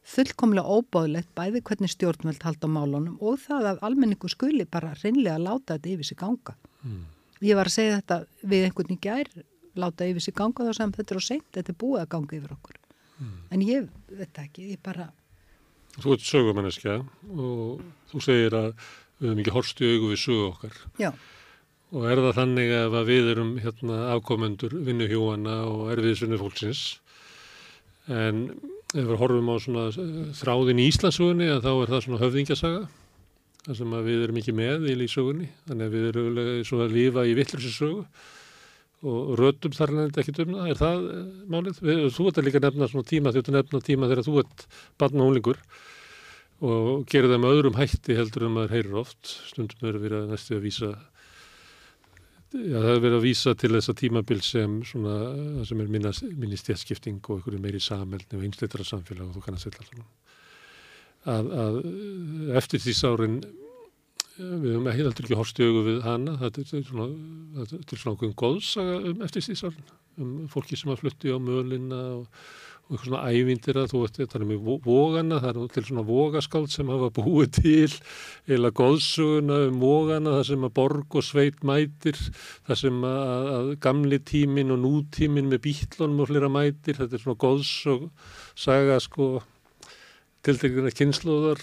fullkomlega óbáðilegt bæði hvernig stjórnveld halda á málunum og það að almenningu skuli bara reynlega láta þetta yfir sig ganga. Mm. Ég var að segja þetta við einhvern í gær, láta yfir sig ganga þá sem þetta er á seint, þetta er búið að ganga yfir okkur. Mm. En ég veit ekki, ég bara... Þú ert sögumanniska og þú segir að við hefum ekki horst í augu við sögu okkar. Já. Og er það þannig að við erum hérna, afkomendur vinnuhjóana og erfiðsvinni fólksins. En ef við horfum á þráðin í Íslandsugunni þá er það svona höfðingjasaga þar sem við erum ekki með í lísugunni þannig að við erum svona að lífa í vittlusinsögu og rötum þar nefndi ekki döfna, er það eh, málið? Þú ert að líka nefna svona tíma því að þú nefna tíma þegar þú ert barn og hólingur og gerir það með öðrum hætti heldur en maður heyrir oft. Stundum er við að næstu að vísa Já, það er verið að vísa til þessa tímabil sem svona, sem er minni stjætskipting og einhverju meiri samhælni og einsleitara samfélag og þú kannast svona. Að, að eftir því sárin, við höfum ekki alltaf ekki horst í augu við hana, það er svona, svona okkur góðsaga um eftir því sárin, um fólki sem að flutti á mölinna og og eitthvað svona ævindir að þú veist, það er mjög vógana, það er til svona vógaskáld sem hafa búið til eða góðsuguna um vógana, það sem að borg og sveit mætir, það sem að, að gamli tímin og nútímin með bítlunum og flera mætir, þetta er svona góðsug saga sko til dækina kynnslóðar.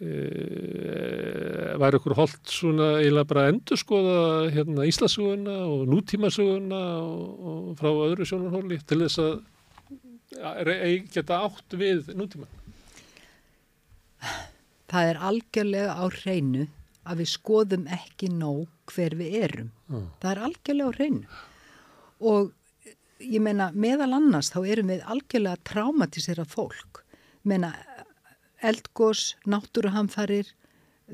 E, væri okkur holdt svona eiginlega bara að endur skoða hérna, Íslasuguna og nútímasuguna og, og frá öðru sjónarhóli til þess að geta átt við nútíman? Það er algjörlega á hreinu að við skoðum ekki nóg hver við erum. Mm. Það er algjörlega á hreinu. Og ég meina meðal annars þá erum við algjörlega traumatisera fólk. Meina eldgós, náttúruhamfarir,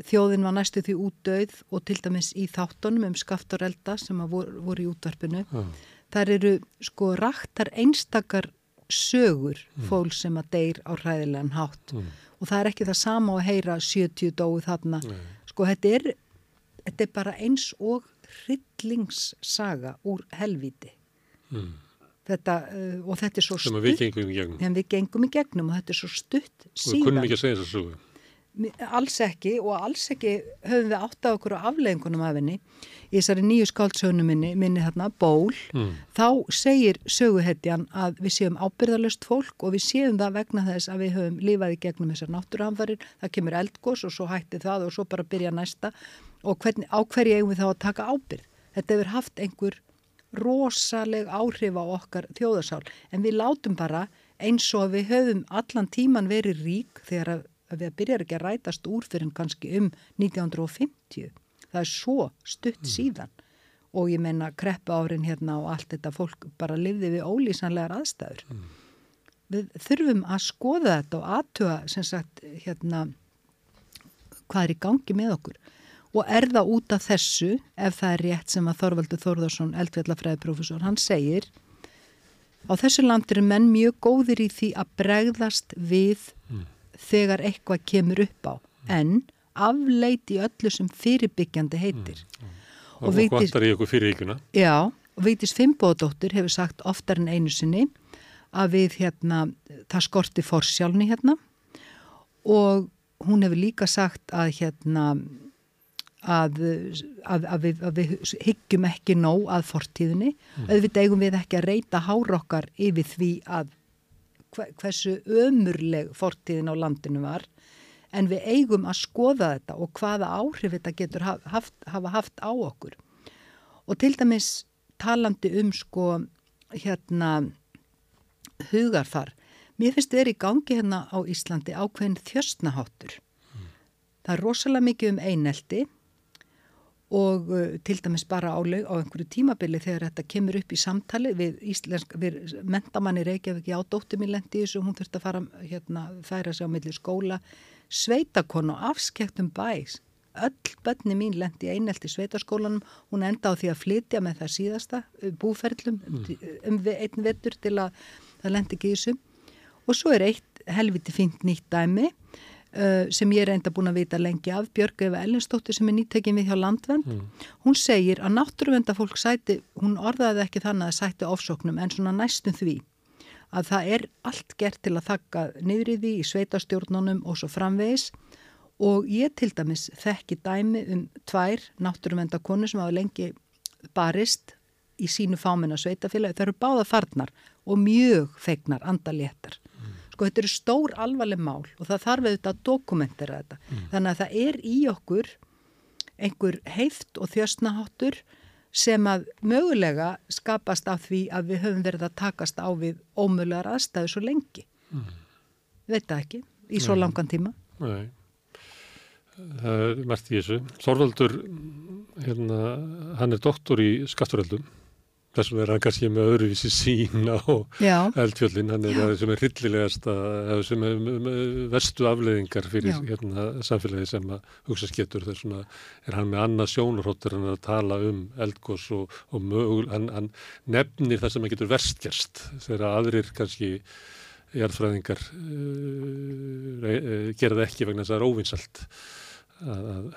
þjóðin var næstu því útdauð og til dæmis í þáttunum um skaftarelda sem voru, voru í útvarpinu. Mm. Þar eru sko raktar einstakar sögur mm. fólk sem að deyr á hræðilegan hátt mm. og það er ekki það sama að heyra 70 dói þarna. Sko þetta er, þetta er bara eins og hryllingssaga úr helviti. Þetta, uh, og þetta er svo stutt sem við gengum í gegnum. Gengum í gegnum og þetta er svo stutt síðan og við kunnum ekki að segja þessu sögu. Alls ekki og alls ekki höfum við átt á okkur á afleggingunum af henni. Í þessari nýju skáldsögnu minni, minni þarna, ból mm. þá segir söguhetjan að við séum ábyrðalust fólk og við séum það vegna þess að við höfum lífað í gegnum þessar náttúruhamfarir, það kemur eldgós og svo hætti það og svo bara byrja næsta. Og hvernig, á hverju eigum við þá að taka ábyrð þetta hefur haft einhver rosaleg áhrif á okkar þjóðarsál. En við látum bara eins og við höfum allan tíman verið rík þegar við byrjar ekki að rætast úr fyrir kannski um 1950 það er svo stutt mm. síðan. Og ég menna kreppa árin hérna og allt þetta fólk bara lifði við ólýsanlegar aðstæður. Mm. við þurfum að skoða þetta og aðtuga sem sagt hérna hvað er í gangi með okkur og er það út af þessu ef það er rétt sem að Þorvaldur Þórðarsson, eldvillafræðiprofessor, hann segir á þessu landir er menn mjög góðir í því að bregðast við mm. þegar eitthvað kemur upp á en afleiti öllu sem fyrirbyggjandi heitir mm. Mm. og, og vantar í okkur fyriríkuna já, og Vigdís Fimboðdóttir hefur sagt oftar en einu sinni að við hérna, það skorti fórsjálni hérna og hún hefur líka sagt að hérna að, að, að, við, að við hyggjum ekki nóg að fortíðinni. Mm. auðvitað eigum við ekki að reyta hárokkar yfir því að hversu ömurleg fortíðin á landinu var en við eigum að skoða þetta og hvaða áhrif þetta getur haft, hafa haft á okkur. Og til dæmis talandi um sko hérna hugarfar mér finnst þið er í gangi hérna á Íslandi ákveðin þjöstnaháttur mm. það er rosalega mikið um einelti og uh, til dæmis bara áleg á einhverju tímabili þegar þetta kemur upp í samtali við, íslensk, við mentamanni Reykjavík já, dóttir mín lendi í þessu, hún þurfti að fara hérna, færa sig á milli skóla sveitakon og afskektum bæs öll bönni mín lendi í einelti sveitaskólanum, hún enda á því að flytja með það síðasta uh, búferlum mm. um einn vettur til að það lendi ekki í þessu og svo er eitt helviti fint nýtt dæmi sem ég er enda búin að vita lengi af Björg Eva Ellinsdóttir sem er nýttekin við hjá Landvend mm. hún segir að náttúruvendafólk sæti, hún orðaði ekki þannig að sæti ofsóknum en svona næstum því að það er allt gert til að þakka niður í sveitastjórnunum og svo framvegis. Og ég til dæmis þekki dæmi um tvær náttúruvendakonu sem hafa lengi barist í sínu fáminna sveitafélagi, það eru báða farnar og mjög feignar andaléttar Sko þetta eru stór alvarleg mál og það þarf auðvitað að dokumentera þetta. Mm. Þannig að það er í okkur einhver heift og þjöstnaháttur sem að mögulega skapast af því að við höfum verið að takast á við ómögulegar aðstæðu svo lengi. Mm. Veit ekki, í svo Nei. langan tíma. Nei, það er mert í þessu. Þorvaldur, hérna, hann er doktor í skatturöldum þess vegna er hann kannski með öðruvísi sín á eldfjöldin, hann er það sem er hryllilegast að sem er vestu afleðingar fyrir hérna, samfélagi sem að hugsa skettur þess vegna er hann með annað sjónurhóttur en að tala um eldgós og, og mögul, hann, hann nefnir það sem að getur verstgerst þegar aðrir kannski jarðfræðingar uh, uh, gera það ekki vegna þess að það er óvinsalt að, að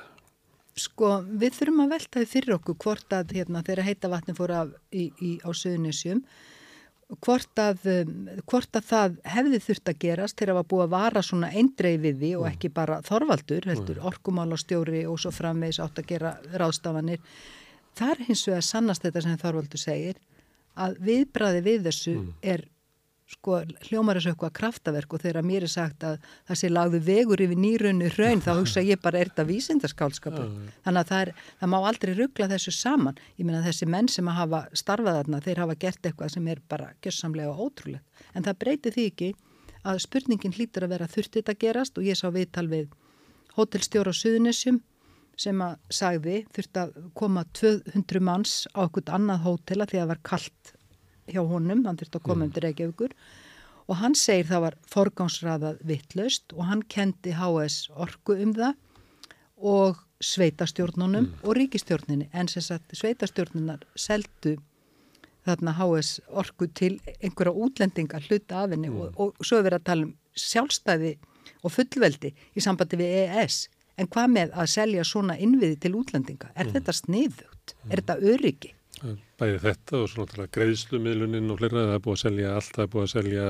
Sko við þurfum að velta þið fyrir okkur hvort að hérna, þeirra heita vatni fór af í, í, á söðunisjum hvort að, um, hvort að það hefði þurft að gerast þegar það var búið að vara svona eindreið við því og mm. ekki bara þorvaldur, heldur, mm. orkumálastjóri og svo framvegs átt að gera ráðstafanir. Það er hins vegar sannast þetta sem þorvaldur segir að viðbræði við þessu mm. er sko hljómar þessu eitthvað kraftaverk og þegar mér er sagt að það sé lagðu vegur yfir nýrunni raun þá hugsa ég bara er þetta vísindaskálskapur þannig að það, er, það má aldrei ruggla þessu saman. Ég meina þessi menn sem að hafa starfað þarna þeir hafa gert eitthvað sem er bara gössamlega ótrúlegt. En það breyti því ekki að spurningin hlýtur að vera þurftið að gerast? Og ég sá viðtal við hótelstjóra Suðunessjum sem að sagði þurft að koma 200 manns á ekkert annað hótela því að það var kallt hjá honum, hann þurfti að koma mm. undir Reykjavíkur og hann segir það var forgámsraðað vittlaust og hann kendi HS orku um það og sveitastjórnunum mm. og ríkistjórninni en sem sagt sveitastjórnunar seldu þarna HS orku til einhverja útlendinga hluta af henni mm. og, og svo er verið að tala um sjálfstæði og fullveldi í sambandi við EES en hvað með að selja svona innviði til útlendinga? Er mm. þetta sniðugt? Er mm. þetta öryggi? Bæði þetta og svona greiðslumiðlunin og hlera, það er búið að selja allt, það er búið að selja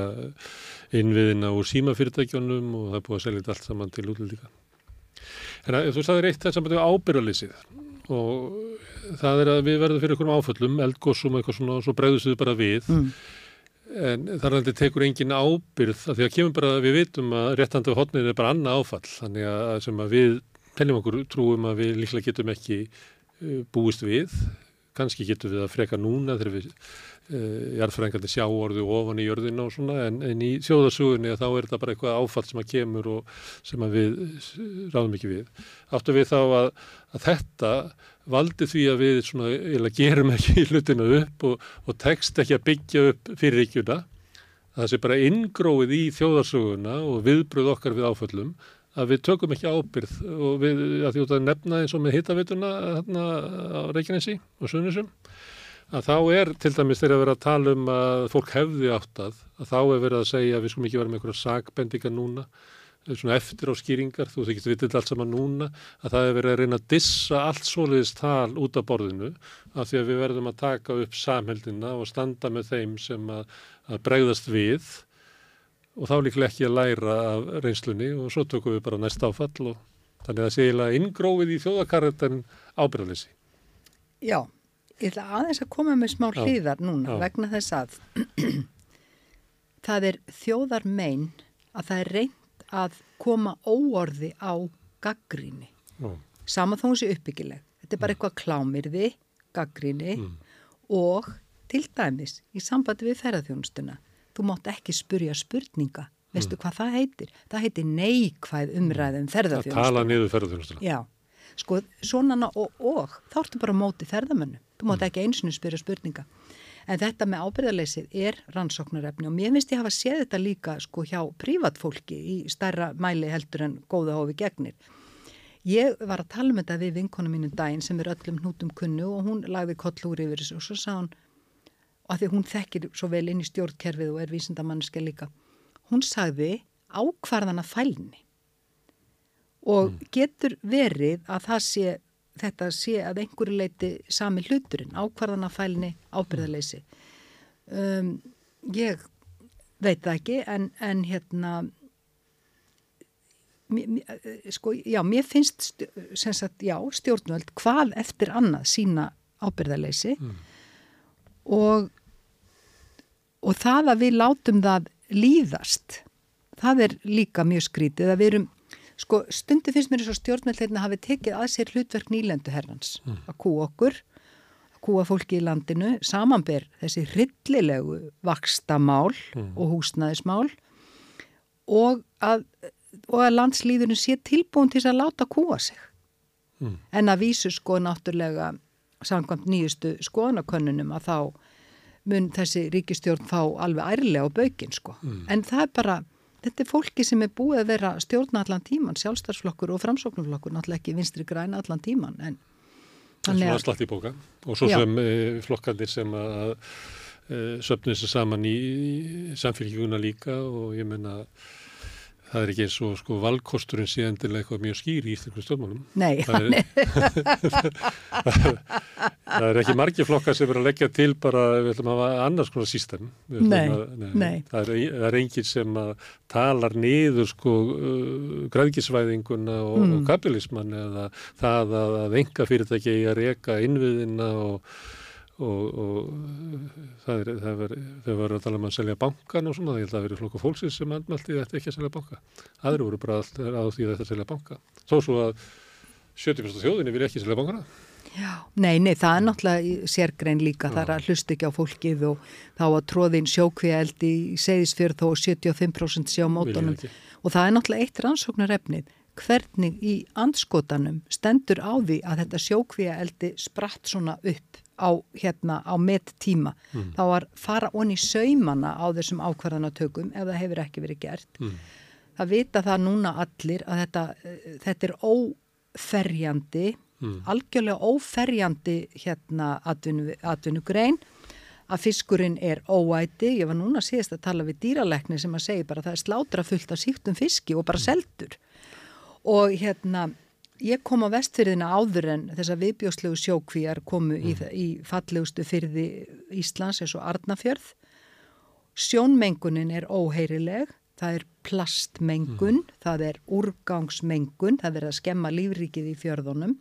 innviðina úr símafyrirtækjunum og það er búið að selja allt saman til útlendinga. En að, þú sagðir eitt það er ábyrðalýsið og það er að við verðum fyrir einhverjum áföllum, eldgóðsum eitthvað svona og svo bregðum við bara við. Mm. en þar er þetta tekur engin ábyrð að því að kemur bara við vitum að réttandu hodnið er bara annað áfall. Þannig að sem að við teljum okkur trúum að við líklega getum ekki búist við kannski getur við að freka núna þegar við uh, jarðfræðingandi sjá orðu ofan í jörðina og svona en, en í sjóðasugunni þá er þetta bara eitthvað áfall sem að kemur og sem að við ráðum ekki við. Áttu við þá að, að þetta valdi því að við svona eða gerum ekki hlutina upp og, og tekst ekki að byggja upp fyrir ykkurna það sé bara ingróið í þjóðarsuguna og viðbröð okkar við áföllum að við tökum ekki ábyrð og við, að því að nefna eins og með hittavituna hérna á Reykjanesi og Sunnisum að þá er til dæmis þegar að vera að tala um að fólk hefði áttað að þá er verið að segja að við skulum ekki vera með einhverja sagbendinga núna svona eftir á skýringar, þú þykist vitið allt saman núna, að það er verið að reyna að dissa allt soliðist tal út af borðinu af því að við verðum að taka upp samheldina og standa með þeim sem að, að bregðast við og þá líklega ekki að læra af reynslunni og svo tökum við bara næst áfall og þannig að sé eiginlega ingrófið í þjóðakarretan ábyrðalessi. Já, ég ætla aðeins að koma með smá hlýðar núna Já. vegna þess að það er þjóðar megin að það er reynd að koma óorði á gaggríni. Saman þó þessi uppbyggileg. Þetta er bara eitthvað klámirði, gaggríni mm. og til dæmis í sambandi við ferðarþjónustuna þú mátt ekki spurja spurninga veistu mm. hvað það heitir? Það heitir neikvæð umræðum ferðarþjónustu. Það tala niður ferðarþjónustuna. Já, sko, svona og, og þá ertu bara móti ferðamönnu. Þú mátt mm. ekki einsinu spyrja spurninga. En þetta með ábyrðarleysið er rannsóknarefni og mér finnst ég hafa séð þetta líka sko hjá prívatfólki í stærra mæli heldur en góða hófi gegnir. Ég var að tala um þetta við vinkonu mínum daginn sem er öllum hnútum kunnu og hún lagði kollúri yfir þessu og svo sá hún að því hún þekkir svo vel inn í stjórnkerfið og er vísindamanniske líka. Hún sagði ákvarðana fælni. Og mm. getur verið að það sé þetta sé að einhverju leiti sami hluturinn, ákvarðana fælni ábyrðaleysi um, ég veit það ekki en, en hérna sko, já, mér finnst sagt, já, stjórnvöld hvað eftir annað sína ábyrðaleysi mm. og og það að við látum það líðast það er líka mjög skrítið að við erum sko stundi finnst mér eins og stjórnmjöldleirna hafi tekið að sér hlutverk nýlendu herrans mm. að kú okkur að kúa fólki í landinu samanber þessi hryllilegu vakstamál mm. og húsnæðismál og að, og að landslýðurinn sé tilbúin til að láta kúa sig mm. en að vísu sko náttúrulega samkvæmt nýjustu skoðanakönnunum að þá mun þessi ríkistjórn fá alveg ærlega á baukinn sko. Mm. En það er bara, þetta er fólki sem er búið að vera stjórna allan tíman, sjálfstæðsflokkur og framsóknarflokkur, náttúrulega ekki vinstri græna allan tíman. En, það er svona slætt í bóka og svo já. sem e, flokkandir sem að e, söpnum þessu saman í, í samfélgjuna líka og ég menna að Það er ekki eins og sko valkosturinn sé endilega eitthvað mjög skýr í Íslandsku stjórnmálum. Nei. Það er, það er ekki margi flokkar sem verður að leggja til bara við ætlum að hafa annars konar sístem. Nei, að, nei. nei. Það er, er enginn sem talar niður sko uh, græðgisvæðinguna og, mm. og kapitalisman eða það að, að enga fyrirtæki að reyka innviðina og og, og það er, það er, þau voru að tala um að selja bankan og svona, ég held að það verið flokku fólksins sem andmælti þetta ekki að selja banka. Aðri voru bara alltaf á því að þetta selja banka. Þó svo að 70% þjóðinni vil ekki selja bankana. Já, nei, nei, það er náttúrulega sérgrein líka, það er að hlusta ekki á fólkið og þá að tróðin sjókvíaldi í segðisfjörð þó 75% sjá mótonum og það er náttúrulega eitt rannsóknar efnið hvernig í andskotanum stendur á því að þetta sjókvíaldi spratt svona upp á, hérna, á met tíma mm. þá var fara onni saumana á þessum ákvarðanatökum ef það hefur ekki verið gert mm. það vita það núna allir að þetta, þetta er óferjandi mm. algjörlega óferjandi hérna atvinnu, atvinnugrein að fiskurinn er óæti ég var núna síðast að tala við dýralekni sem að segja bara að það er slátra fullt af síktum fiski og bara seldur og hérna ég kom á vestfyrðina áður en þess að viðbjóslegu sjókvíjar komu mm. í, í fallegustu fyrði Íslands eins og Arnafjörð sjónmengunin er óheirileg það er plastmengun mm. það er úrgangsmengun það verður að skemma lífrikið í fjörðunum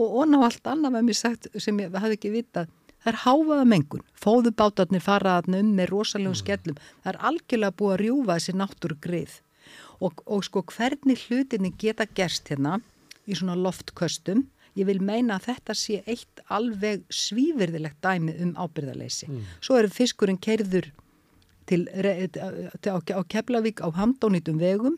og ón á allt sagt sem ég hafði ekki vitað það er háfaða mengun, fóðubátarnir faraðan um með rosalegum mm. skellum það er algjörlega búið að rjúfa þessi náttúru greið og, og sko hvernig hlutinni geta gerst hérna í svona loftköstum. Ég vil meina að þetta sé eitt alveg svívirðilegt dæmi um ábyrðaleysi. Mm. Svo er fiskurinn kerður til, til, á, á Keflavík á handónitum vegum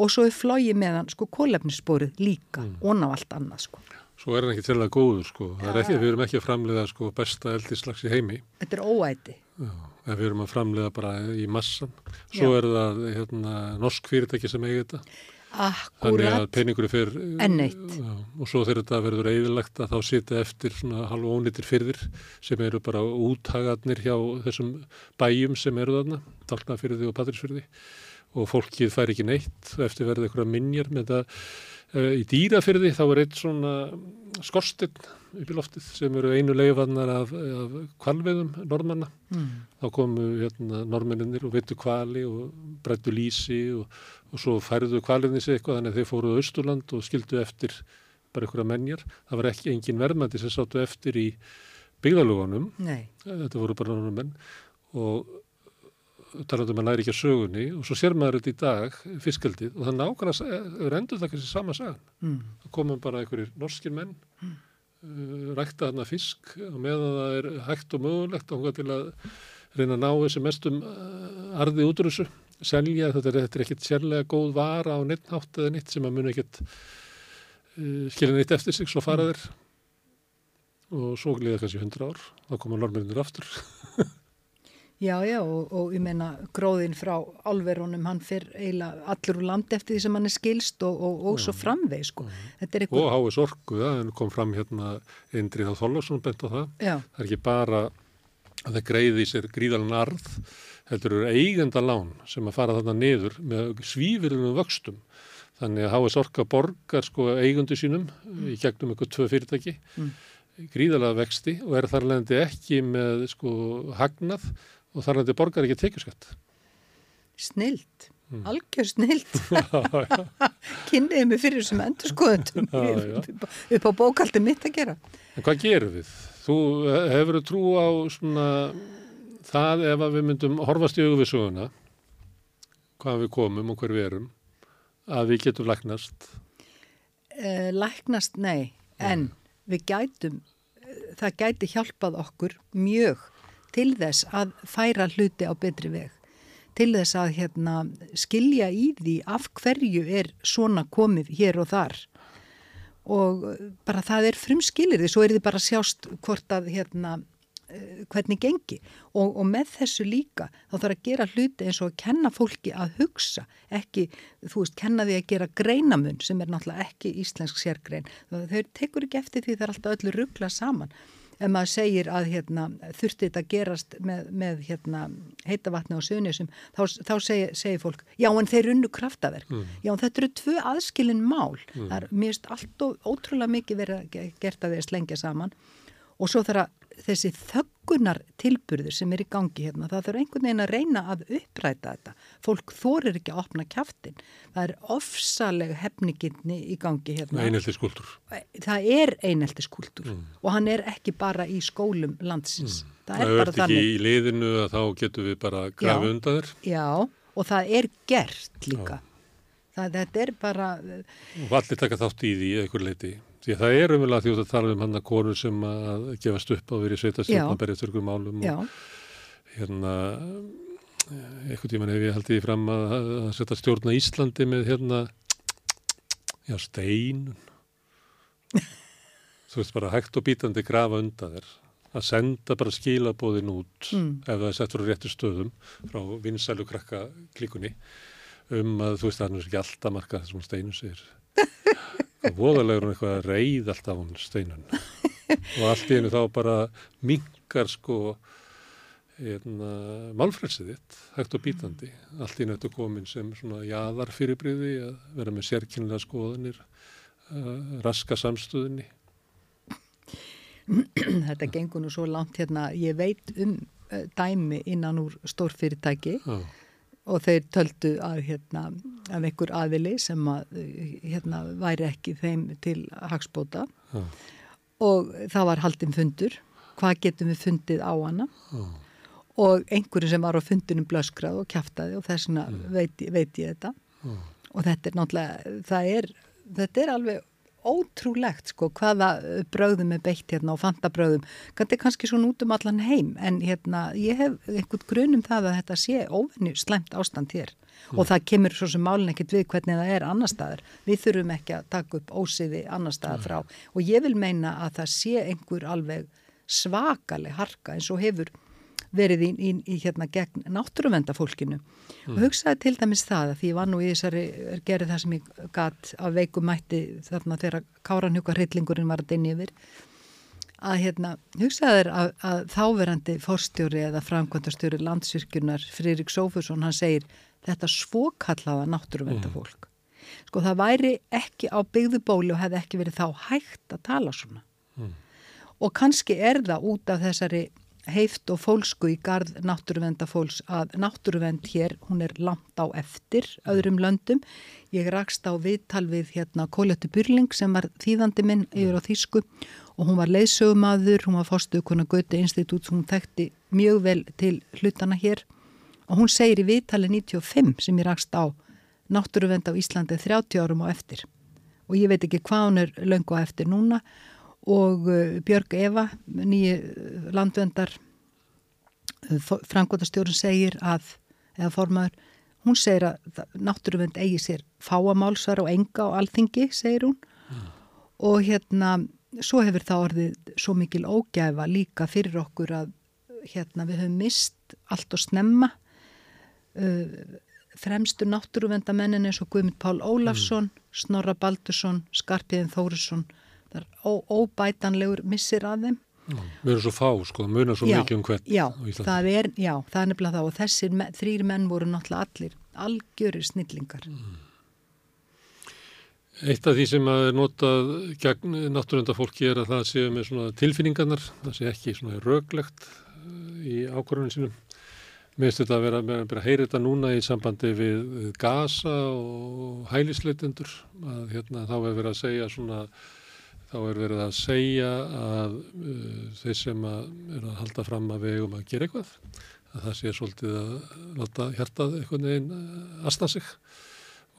og svo er flógi meðan sko kólefnissporið líka mm. og ná allt annað sko. Svo er hann ekki til að góður sko. Það er ekki, við erum ekki að framlega sko besta eldislags í heimi. Þetta er óæti. En við erum að framlega bara í massan. Svo Já. er það hérna, norsk fyrirtæki sem eigi þetta. Akkurat. Þannig að peningur er fyrr. Og svo þegar þetta verður eðilegt að þá sitja eftir svona halv ónýttir fyrðir sem eru bara úthagarnir hjá þessum bæjum sem eru þarna, Dalnafyrði og Patrísfyrði og fólkið fær ekki neitt eftir verðið eitthvað minjar með þetta. Eh, í dýrafyrði þá er eitt svona skorstinn upp í loftið sem eru einu leifannar af, af kvalveðum normanna. Mm. Þá komu hérna, normenninir og vittu kvali og brættu lísi og, og svo færðu kvaliðni sig eitthvað þannig að þeir fóruðu Östurland og skildu eftir bara einhverja menjar. Það var ekki engin verðmætti sem sáttu eftir í byggðalugunum. Þetta voru bara normenn og talandum að læri ekki að sögunni og svo sér maður þetta í dag, fiskaldið og það nákvæmlega rendur það kannski sama sagan. Mm. Það komum bara einhverjir norskir menn mm. Uh, rækta þarna fisk og meðan það er hægt og mögulegt og til að reyna að ná þessi mestum uh, arði út úr þessu selja, þetta er, er ekkit sérlega góð vara á neittnátt eða neitt sem að muni ekkit uh, skilja neitt eftir sig, svo fara þeir. Og svo gliða kannski hundra ár þá koma normirinnir aftur Já, já, og, og ég meina gróðin frá álverunum, hann fyrir eiginlega allur úr land eftir því sem hann er skilst og, og, og svo framveg, sko. Eitthvað... Og Háis Orku, það ja, kom fram hérna Indrið á Þóllarsson bent á það. Já. Það er ekki bara að það greiði sér gríðalan arð, þetta eru eigenda lán sem að fara þarna niður með svífirðunum vöxtum. Þannig að Háis Orka borgar sko eigundu sínum mm. í gegnum eitthvað tvö fyrirtæki, mm. gríðalega vexti og er þar leðandi ekki með sko hagnað og þar þetta borgar ekki tekjuskatt. Snilt, mm. algjör snilt. Kynniði mig fyrir sem endur skoðundum upp á bókaldi mitt að gera. En hvað gerum við? Þú hefur trú á svona það ef við myndum horfast í auðvisuðuna hvað við komum og hver við erum að við getum læknast? Uh, læknast, nei, en við gætum, það gæti hjálpað okkur mjög til þess að færa hluti á betri veg. Til þess að hérna, skilja í því af hverju er svona komið hér og þar. Og bara það er frumskilir því svo er þið bara sjást hvort að hérna, eh, hvernig gengi. Og, og með þessu líka þá þarf að gera hluti eins og að kenna fólki að hugsa, ekki þú veist, kenna því að gera greinamun sem er náttúrulega ekki íslensk sérgrein. Þau tekur ekki eftir því það er alltaf öllu ruggla saman ef maður segir að hérna, þurfti þetta að gerast með, með hérna, heitavatni og sögnisum, þá, þá segir, segir fólk, já en þeir unnu kraftaverk. Mm. Já en þetta eru tvö aðskilin mál. Mm. Það er mjög allt og ótrúlega mikið verið gert að þeir slengja saman og svo þarf að þessi þöggunar tilburðir sem er í gangi hérna, það þurfa einhvern veginn að reyna að uppræta þetta. Fólk þorir ekki að opna kæftin. Það er ofsalega hefninginni í gangi hérna. Einelti skúldur. Það er einelti skúldur mm. og hann er ekki bara í skólum landsins. Mm. Það er, það er ekki í liðinu að þá getur við bara grafið undan þér. Já, og það er gert líka. Það, þetta er bara... Og allir taka þátt í því eitthvað leiti. Því að það er umvel að því að tala um hann að konur sem að gefast upp á að vera í sveitastjórn að berja þurrkum málum Já. og hérna eitthvað tíman hef ég haldið í fram að, að setja stjórna Íslandi með hérna já, steinun þú veist bara hægt og bítandi grafa undan þér að senda bara skilabóðin út mm. ef það er sett frá réttu stöðum frá vinsælu krakka klíkunni um að þú veist það er ekki alltaf marka þessum steinu sér og voðalegur hún eitthvað að reyð alltaf hún steinun og allt í hennu þá bara mingar sko hérna, málfrelsið þitt hægt og bítandi. Allt í hennu þetta komin sem svona jæðar fyrirbriði að vera með sérkynlega skoðanir uh, raska samstöðinni Þetta gengur nú svo langt hérna ég veit um uh, dæmi innan úr stórfyrirtæki. Og og þeir töldu að hérna af einhver aðili sem að hérna væri ekki þeim til hagspóta ja. og það var haldinn fundur hvað getum við fundið á hana ja. og einhverju sem var á fundinum blöskrað og kæftaði og þess vegna ja. veit, veit ég þetta og þetta er náttúrulega það er, þetta er alveg ótrúlegt sko hvaða bröðum er beitt hérna og fanta bröðum þetta er kannski svona út um allan heim en hérna ég hef einhvern grunum það að þetta sé óvenni slemt ástand hér. Mm. og það kemur svo sem málin ekkit við hvernig það er annar staðar. Við þurfum ekki að taka upp ósiði annar staðar frá. Mm. og ég vil meina að það sé einhver alveg svakaleg harka eins og hefur verið í, í, í hérna gegn náttúruvendafólkinu mm. og hugsaði til dæmis það að því ég var nú í þessari gerði það sem ég gatt af veikumætti þarna þegar káranhjúka hryllingurinn var að dynni yfir að hérna hugsaði þér að, að þáverandi forstjóri eða framkvæmtastjóri landsvirkjunar Fririk Sófusson hann segir þetta svokallaða náttúruvendafólk mm. sko það væri ekki á byggðubóli og hefði ekki verið þá hægt að tala svona mm. og kannski er það út af þessari heift og fólsku í gard náttúruvendafólks að náttúruvend hér, hún er langt á eftir öðrum löndum. Ég rakst á viðtal við hérna Kóletu Byrling sem var þýðandi minn yfir á Þísku og hún var leysögumadur, hún var fórstuð konar Göti Institút, hún þekkti mjög vel til hlutana hér og hún segir í viðtali 95 sem ég rakst á náttúruvend á Íslandi 30 árum á eftir og ég veit ekki hvað hún er löngu á eftir núna og uh, Björg Eva, nýju uh, landvendar uh, frangotastjórun segir að, eða formaður, hún segir að náttúruvend eigi sér fáamálsvar og enga á alþingi, segir hún mm. og hérna svo hefur það orðið svo mikil ógæfa líka fyrir okkur að hérna við höfum mist allt og snemma uh, fremstu náttúruvendamennin eins og Guðmund Pál Ólafsson, mm. Snorra Baldursson, Skarpiðin Þórisson það er óbætanlegur missir að þeim. Við erum svo fá sko, það munar svo já, mikið um hvert já, það er, já, það er nefnilega það og þessir me, þrýr menn voru náttúrulega allir algjörir snillingar. Mm. Eitt af því sem að er notað gegn náttúrunda fólki er að það séu með svona tilfinningarnar það sé ekki svona röglegt eh, í ákvörðunum sínum. Mér finnst þetta að vera, vera að heyra þetta núna í sambandi við gasa og hælisleitendur að hérna þá hefur verið að segja svona þá er verið að segja að uh, þeir sem að er að halda fram að við eigum að gera eitthvað að það sé svolítið að láta hjartað einhvern veginn uh, aðstæða sig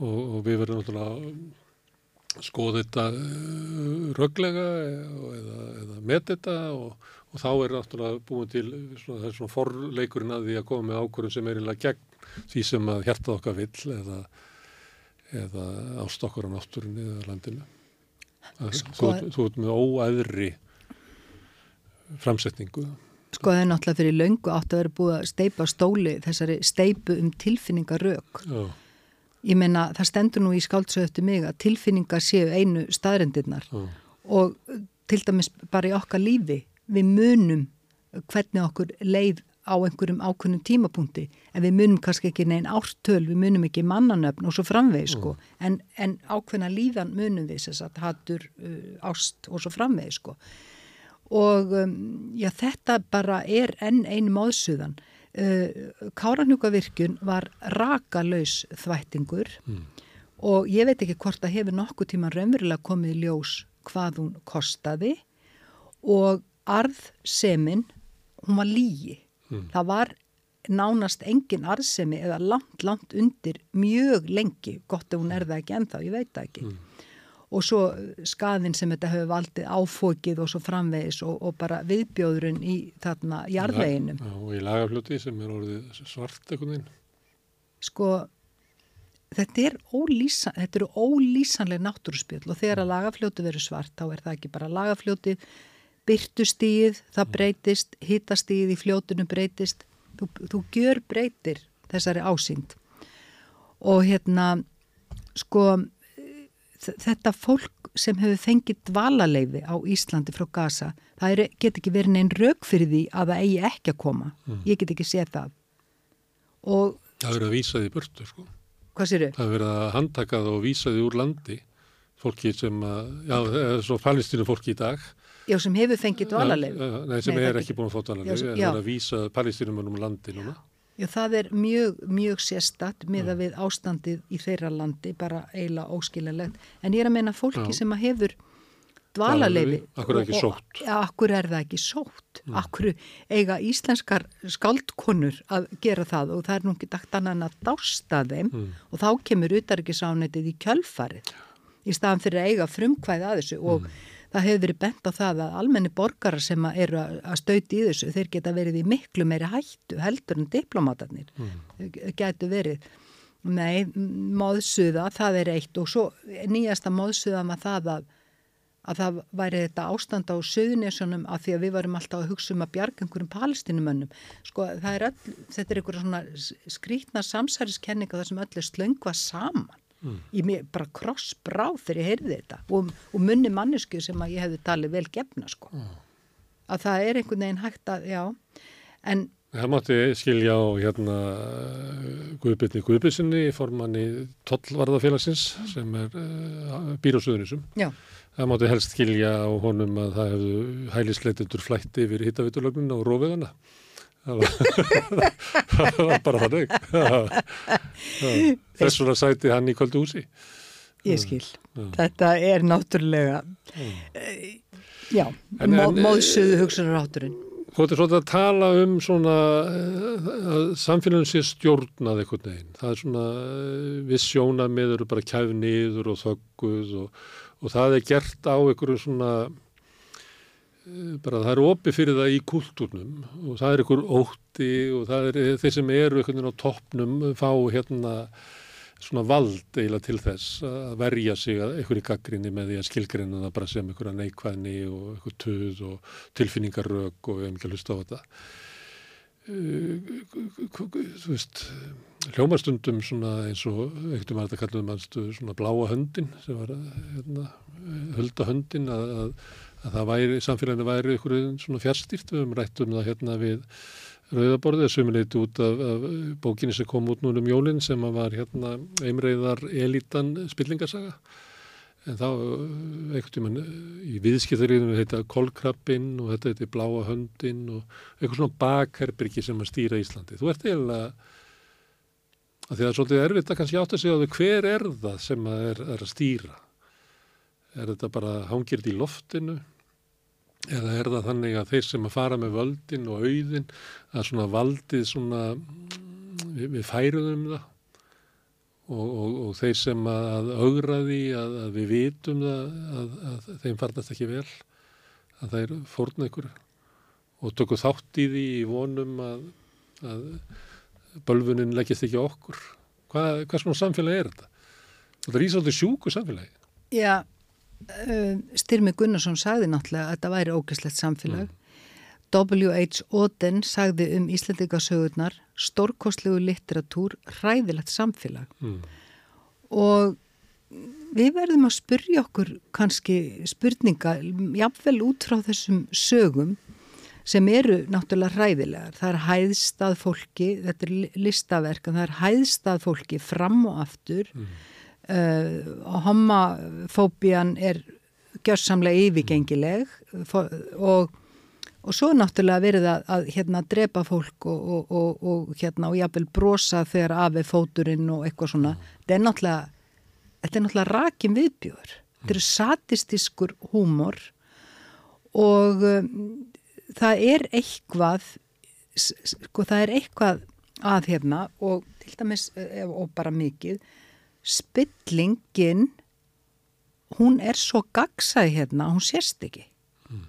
og, og við verðum náttúrulega að skoða þetta uh, röglega eða, eða með þetta og, og þá er náttúrulega búin til svona, það er svona forleikurinn að því að koma með ákvörðum sem er einlega gegn því sem að hjartað okkar vill eða, eða ást okkur á náttúrunni eða landinu. Sko, þú, ert með óæðri framsetningu. Sko það er náttúrulega fyrir löngu átt að vera búið að steipa stóli þessari steipu um tilfinningarög. Já. Ég menna það stendur nú í skáldsögtu mig að tilfinningar séu einu staðrendirnar Já. og til dæmis bara í okkar lífi við munum hvernig okkur leið á einhverjum ákunnum tímapunkti en við munum kannski ekki neinn ártöl, við munum ekki mannanöfn og svo framvegi sko mm. en, en ákveðna líðan munum við þess að hattur uh, ást og svo framvegi sko og um, já, þetta bara er enn einu móðsuðan. Uh, Káranjúkavirkjun var rakalauðs þvættingur mm. og ég veit ekki hvort að hefur nokkuð tíma raunverulega komið ljós hvað hún kostaði og arðsemin, hún var lígi. Mm. Það var nánast engin arðsemi eða langt, langt undir mjög lengi, gott ef hún er það ekki ennþá, ég veit það ekki. Mm og svo skadin sem þetta hefur valdið áfókið og svo framvegis og, og bara viðbjóðurinn í þarna jarðveginum. Ja, og í lagafljóti sem er orðið svart eitthvað inn. Sko, þetta, er ólýsa, þetta eru ólýsanlega náttúrspjöld og þegar að lagafljóti verður svart þá er það ekki bara lagafljóti, byrtustíð, það mm. breytist, hitastíð í fljótunum breytist, þú, þú gjör breytir þessari ásýnd og hérna, sko, þetta fólk sem hefur fengið dvalaleifi á Íslandi frá Gaza, það get ekki verið neinn rauk fyrir því að það eigi ekki að koma. Mm. Ég get ekki séð það. Og, það verið að vísa því burtu, sko. Hvað sér þau? Það verið að handtaka það og vísa því úr landi, fólki sem, að, já, svo palestínu fólki í dag. Já, sem hefur fengið dvalaleifi. Nei, sem nei, er ekki búin að fá dvalaleifi, en það er að vísa palestínum um landi núna. Já, það er mjög, mjög sérstatt með að við ástandið í þeirra landi, bara eiginlega óskiljanlegt. En ég er að meina fólki Já. sem að hefur dvalarleifi. Akkur er ekki sótt. Ja, akkur er það ekki sótt. Mm. Akkur eiga íslenskar skaldkonur að gera það og það er nú ekki dagt annan að dásta þeim mm. og þá kemur utarikisánetið í kjölfarið í staðan fyrir að eiga frumkvæði að þessu og mm það hefur verið bent á það að almenni borgarar sem eru að stauti í þessu, þeir geta verið í miklu meiri hættu heldur en diplomátarnir mm. getur verið. Nei, móðsuða, það er eitt og svo nýjasta móðsuða með það að, að það væri þetta ástand á söðunísunum að því að við varum alltaf að hugsa um að bjarga einhverjum palestinumönnum. Sko, er öll, þetta er einhverja svona skrítna samsæriskenninga þar sem öll er slöngva saman mm. ég bara krossbráð þegar ég heyrði þetta og, og munni mannesku sem að ég hefði talið vel gefna sko mm. að það er einhvern veginn hægt að, já en Það mátti skilja á hérna Guðbyrni Guðbyrsinni í formanni Tollvarðafélagsins sem er uh, býr á Suðunisum. Já. Það mátti helst skilja á honum að það hefðu hælisleitendur flætti yfir hittavitulögnuna og rófiðana það var bara þannig þess vegna sæti hann í kvöldu húsi. Ég skil, já. þetta er náttúrulega uh, já, móðsöðu hugsanarátturinn Þú ætti svona að tala um svona uh, að samfélagin sé stjórnað eitthvað neginn, það er svona uh, viss sjónamið eru bara kæf niður og þögguð og, og það er gert á einhverju svona Eh, bara það er opið fyrir það í kultúrnum og það er ykkur ótti og það er eh, þeir sem eru ykkur á toppnum fá hérna svona vald eiginlega til þess að verja sig að í gaggrinni með því að skilgrinna það bara sem að neikvæðni og ykkur töð og tilfinningarög og við hefum ekki að hlusta á þetta. Eh, þú veist hljómarstundum svona eins og ekkert um að þetta kallum mannstu svona bláa höndin sem var hérna, hölda höndin að, að að það væri, samfélaginu væri ykkur svona fjárstýrt, við höfum rætt um það hérna við Rauðaborðið, sömuleyti út af, af bókinni sem kom út núna um jólinn sem var hérna einreiðar elitan spillingarsaga. En þá eitthvað tíma í viðskiptaríðinu heita Kolkrabbin og þetta heiti Bláa höndin og eitthvað svona bakherbyrgi sem að stýra Íslandi. Þú ert eiginlega að því að það er svolítið erfitt að kannski átt að segja á þau hver er það sem að er, er að stýra? Er þetta bara hangirð í loftinu eða er það þannig að þeir sem að fara með völdin og auðin að svona valdið svona við, við færuðum það og, og, og þeir sem að augra því að, að við vitum það að, að þeim farnast ekki vel að það er fórn ekkur og tökum þátt í því í vonum að, að bölfunin leggist ekki okkur. Hvað, hvað svona samfélagi er þetta? Þetta er ísáttu sjúku samfélagi. Já, Styrmi Gunnarsson sagði náttúrulega að þetta væri ógæslegt samfélag. Mm. W.H. Oden sagði um Íslandingasögurnar stórkostlegu litteratúr, ræðilegt samfélag. Mm. Og við verðum að spurja okkur kannski spurninga, jáfnvel út frá þessum sögum sem eru náttúrulega hræðilegar. Það er hæðstað fólki, þetta er listaverk, það er hæðstað fólki fram og aftur mm uh, homofóbían er gjörsamlega yfirgengileg. Og og svo náttúrulega verið að, að hérna drepa fólk og, og, og, og hérna og jáfnvel brosa þegar afi fóturinn og eitthvað svona. Þetta er náttúrulega þetta er náttúrulega rakin viðbjör þetta eru satistiskur húmor. Og um, það er eitthvað sko það er eitthvað að hérna og til dæmis eh, og bara mikið spillingin hún er svo gagsæð hérna hún sérst ekki mm.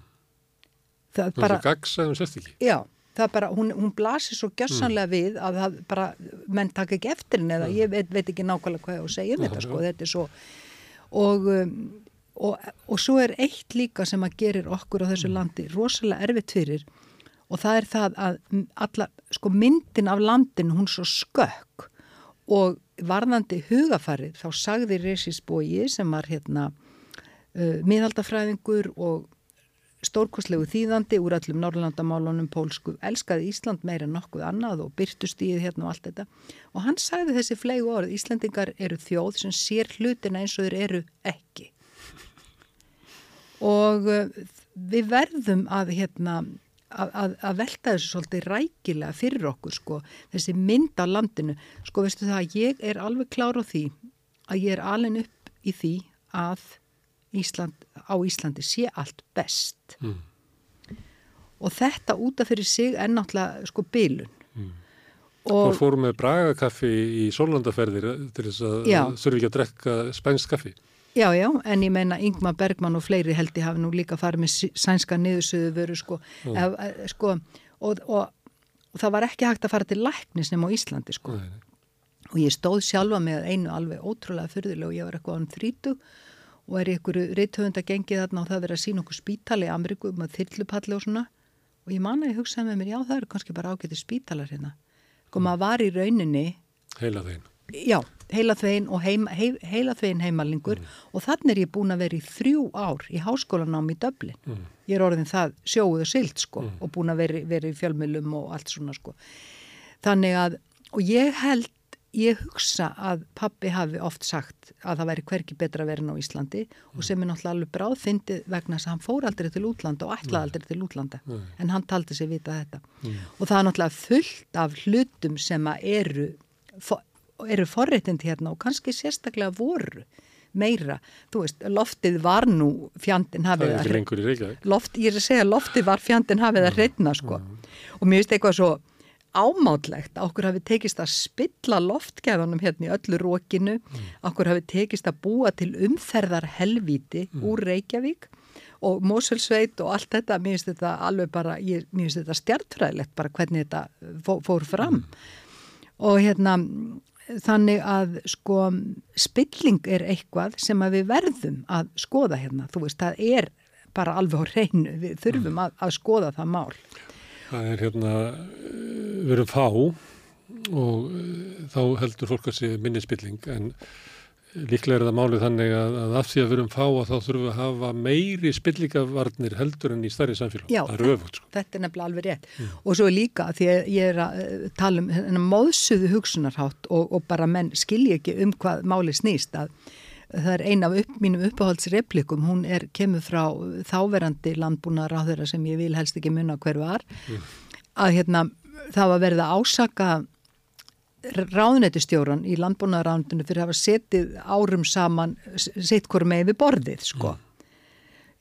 það er bara gagsæð hún sérst ekki já það er bara, hún, hún blasir svo gjössanlega mm. við að það bara, menn takk ekki eftir henni eða mm. ég veit, veit ekki nákvæmlega hvað ég á að segja um þetta sko, þetta er svo og, um, og, og svo er eitt líka sem að gerir okkur á þessu mm. landi rosalega erfitt fyrir og það er það að alla, sko myndin af landin hún svo skökk og varðandi hugafarið þá sagði Resis Bói sem var hérna uh, miðaldafræðingur og stórkoslegu þýðandi úr allum Norrlandamálunum pólsku, elskaði Ísland meira en nokkuð annað og byrtustíð hérna og allt þetta. Og hann sagði þessi flegu orð Íslandingar eru þjóð sem sér hlutina eins og þeir eru ekki. Og uh, við verðum að hérna að, að velta þessu svolítið rækilega fyrir okkur sko, þessi mynd á landinu. Sko veistu það að ég er alveg klár á því að ég er alveg upp í því að Ísland, á Íslandi sé allt best. Mm. og þetta útaf fyrir sig er náttúrulega sko bylun mm. og fórum með bragakaffi í Sólandaferðir til þess að þurfi ekki að drekka spænst kaffi Já, já, en ég meina Ingmar Bergman og fleiri held ég hafi nú líka farið með sænska niðursöðu veru sko, mm. ef, eh, sko og, og, og það var ekki hægt að fara til læknis nema á Íslandi sko Nei. og ég stóð sjálfa með einu alveg ótrúlega fyrðileg og ég var eitthvað án þrítu og er í einhverju reythöfund að gengi þarna og það verið að sína okkur spítali í Ameríku með þyrlupalli og svona og ég manna ég hugsaði með mér, já það eru kannski bara ágæti spítalar hérna sko mm. maður var í rauninni Heila þeim Já, heilaþvegin og heim, heim, heilaþvegin heimalingur mm. og þannig er ég búin að vera í þrjú ár í háskólanám í Döblin. Mm. Ég er orðin það sjóuð og silt sko mm. og búin að vera, vera í fjölmjölum og allt svona sko. Þannig að, og ég held, ég hugsa að pappi hafi oft sagt að það væri hverki betra að vera ná Íslandi og mm. sem er náttúrulega alveg bráðfyndið vegna þess að hann fór aldrei til útlanda og ætlaði aldrei til útlanda en hann taldi sig vita þetta. Og það er náttúrulega fullt af hlutum sem að eru eru forréttindi hérna og kannski sérstaklega voru meira, þú veist, loftið var nú fjandin hafið að loft, ég er að segja loftið var fjandin hafið að reyna sko mm. og mér finnst eitthvað svo ámátlegt að okkur hafi tekist að spilla loftgæðunum hérna í öllu rókinu mm. okkur hafi tekist að búa til umferðar helvíti mm. úr Reykjavík og Moselsveit og allt þetta, mér finnst þetta alveg bara, ég, mér finnst þetta stjartfræðilegt bara hvernig þetta fór fram mm. og hérna þannig að sko spilling er eitthvað sem að við verðum að skoða hérna, þú veist, það er bara alveg á reynu, við þurfum að, að skoða það mál. Það er hérna, við erum fá og þá heldur fólk að sé minni spilling en Líklega er það málið þannig að, að af því að við erum fá að þá þurfum við að hafa meiri spillingavarnir heldur en í starri samfélag. Já, öfugt. Sko. Þetta er nefnilega alveg rétt. Mm. Og svo líka því að ég er að eh, tala um hennar móðsuðu hugsunarhátt og, og bara menn skilji ekki um hvað málið snýst að það er eina af upp, mínum uppáhaldsreplikum, hún er kemur frá þáverandi landbúnaðar á þeirra sem ég vil helst ekki munna hver var, mm. að hérna það var verið að ásaka ráðnættistjóran í landbúnaðarráðnættinu fyrir að hafa setið árum saman sitt hver með við borðið sko.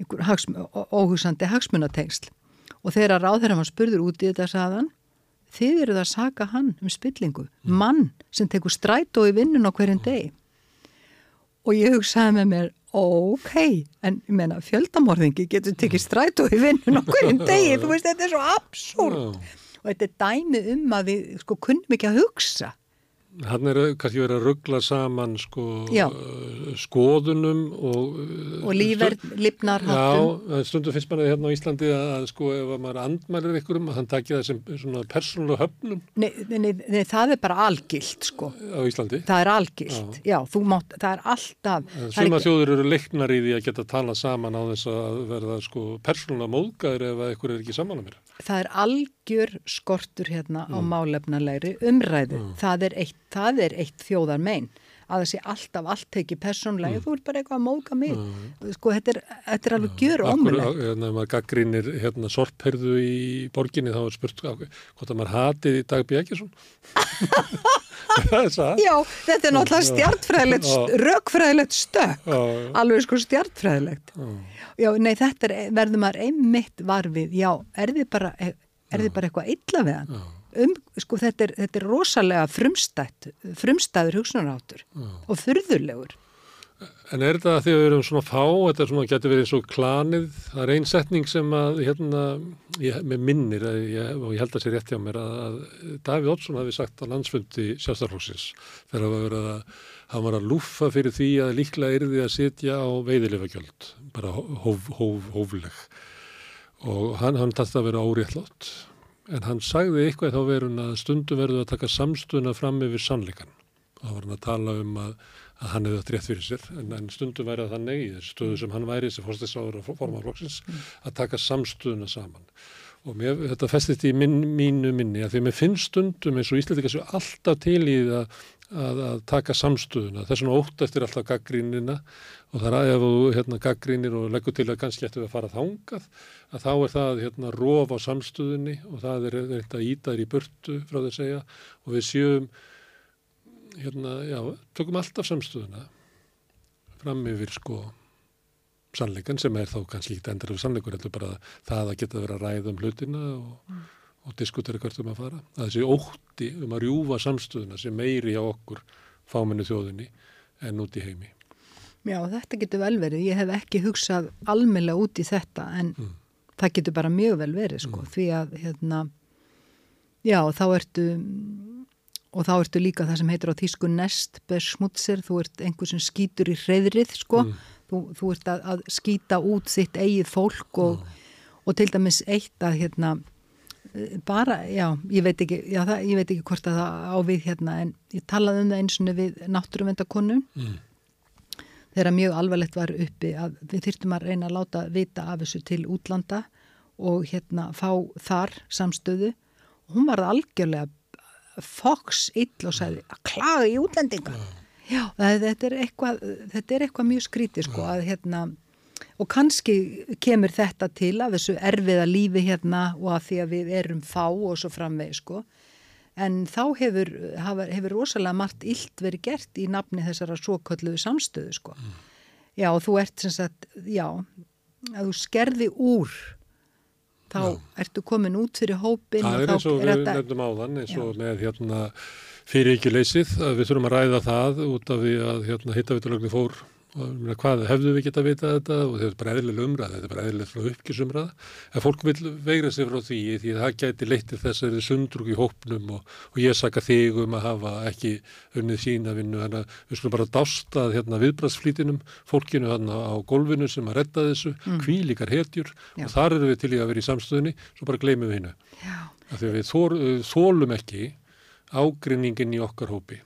Mm. hagsm, óhúsandi hagsmunatengsl. Og þegar ráðherra var spurður út í þetta saðan þið eru það að saka hann um spillingu. Mm. mann sem tekur strætó í vinnun á hverjum deg og ég hugsaði með mér ok, en ég meina fjöldamorðingi getur tekið strætó í vinnun á hverjum degi, þú veist þetta er svo absúrt og þetta er dæmi um að við sko kunnum ekki að hugsa Hann er kannski verið að ruggla saman sko, skoðunum og... Og lífer, lifnarhattum. Já, stundu finnst manni hérna á Íslandi að, að sko ef maður andmælir ykkurum að hann takja það sem svona persónulega höfnum. Nei, nei, nei, það er bara algilt sko. Á Íslandi? Það er algilt, já, já mátt, það er alltaf... Suma þjóður eru leiknar í því að geta tala saman á þess að verða sko persónulega móðgæður ef ykkur er ekki saman á mér. Það er algjör skortur hérna mm. á málefnalegri umræðu. Mm. Það er eitt það er eitt þjóðar megin að það sé alltaf allt tekið persónlega, mm. þú ert bara eitthvað að móka mig mm. sko, þetta er, þetta er alveg gjör ómulegt. Þegar maður gaggrínir hérna, sorpherðu í borginni þá er spurt hvort að maður hatið í Dag Bjækjesson Já, þetta er náttúrulega stjartfræðilegt rökfræðilegt stök alveg sko stjartfræðilegt Já, nei, þetta er, verður maður einmitt varfið, já, er þið bara er þið bara eitthvað illa við hann? Um, sko þetta er, þetta er rosalega frumstætt, frumstæður hugsunaráttur og fyrðulegur. En er þetta því að við erum svona fá, þetta er svona, getur verið eins og klanið, það er einn setning sem að, hérna, ég, með minnir, ég, og ég held að sé rétt hjá mér, að, að Davíð Oddsson hafi sagt á landsfundi sjástarflóksins, þegar það var að, hann var að lúfa fyrir því að líklega er því að sitja á veiðilefagjöld, bara hóf, hóf, hófleg. Og hann, hann tætti að vera óréttlátt en hann sagði eitthvað þá verun að stundum verður að taka samstuna fram yfir sannleikan þá var hann að tala um að, að hann hefði þetta rétt fyrir sér en, en stundum verður þannig í þessu stöðu sem hann væri þessi fórstæðsáður og formarflokksins að taka samstuna saman. Og mér, þetta festist í minn, mínu minni að því að mér finnst stundum eins og Íslandika svo alltaf til í það að, að taka samstöðuna. Það er svona ótt eftir alltaf gaggrínina og það er að ef þú hérna, gaggrínir og leggur til að kannski eftir að fara þángað að þá er það hérna, rof á samstöðunni og það er eitthvað ídæri burtu frá það að segja og við sjöum hérna, já, tökum alltaf samstöðuna fram yfir sko sannleikan sem er þá kannski ekki endur af sannleikur, heldur bara það að geta verið að ræða um hlutina og mm og diskutera hvert um að fara. Að þessi ótti um að rjúfa samstöðuna sem meiri á okkur fámennu þjóðinni en út í heimi. Já, þetta getur vel verið. Ég hef ekki hugsað almeinlega út í þetta en mm. það getur bara mjög vel verið sko. Mm. Því að, hérna, já, þá ertu, og þá ertu líka það sem heitir á þýsku nest, besmutser, þú ert einhver sem skýtur í hreðrið sko. Mm. Þú, þú ert að, að skýta út þitt eigið fólk og, og til dæmis eitt að, hérna, bara, já, ég veit ekki já, það, ég veit ekki hvort að það ávið hérna en ég talaði um það eins og við náttúruvendakonu mm. þegar mjög alvarlegt var uppi að við þyrtum að reyna að láta vita af þessu til útlanda og hérna fá þar samstöðu og hún var algjörlega foks ill og sagði að klaga í útlendinga mm. já, þetta er eitthvað þetta er eitthvað mjög skrítið sko að hérna og kannski kemur þetta til af þessu erfiða lífi hérna og að því að við erum fá og svo framvegi sko en þá hefur, hefur rosalega margt illt verið gert í nafni þessara svokölluðu samstöðu sko mm. já og þú ert sem sagt já, að þú skerði úr þá já. ertu komin út fyrir hópin það er eins og við nefndum áðan eins og með hérna fyrir ekki leysið að við þurfum að ræða það út af því að hérna hittavitulögni fór og hvað hefðu við geta að vita þetta? Og þetta er bara eðlilega umræða, þetta er bara eðlilega uppgjusumræða en fólk vil vegra sig frá því því að það gæti leittið þess að það er sundrúk í hópnum og, og ég saka þig um að hafa ekki unnið sína vinnu. Þannig að við skulum bara dásta hérna, viðbratsflítinum, fólkinu hérna á golfinu sem að redda þessu, mm. kvílikar hetjur. Já. og þar eru við til í að vera í samstöðunni svo bara gleymum við hennu því að við þólum ekki ágrinningin í okkar hópi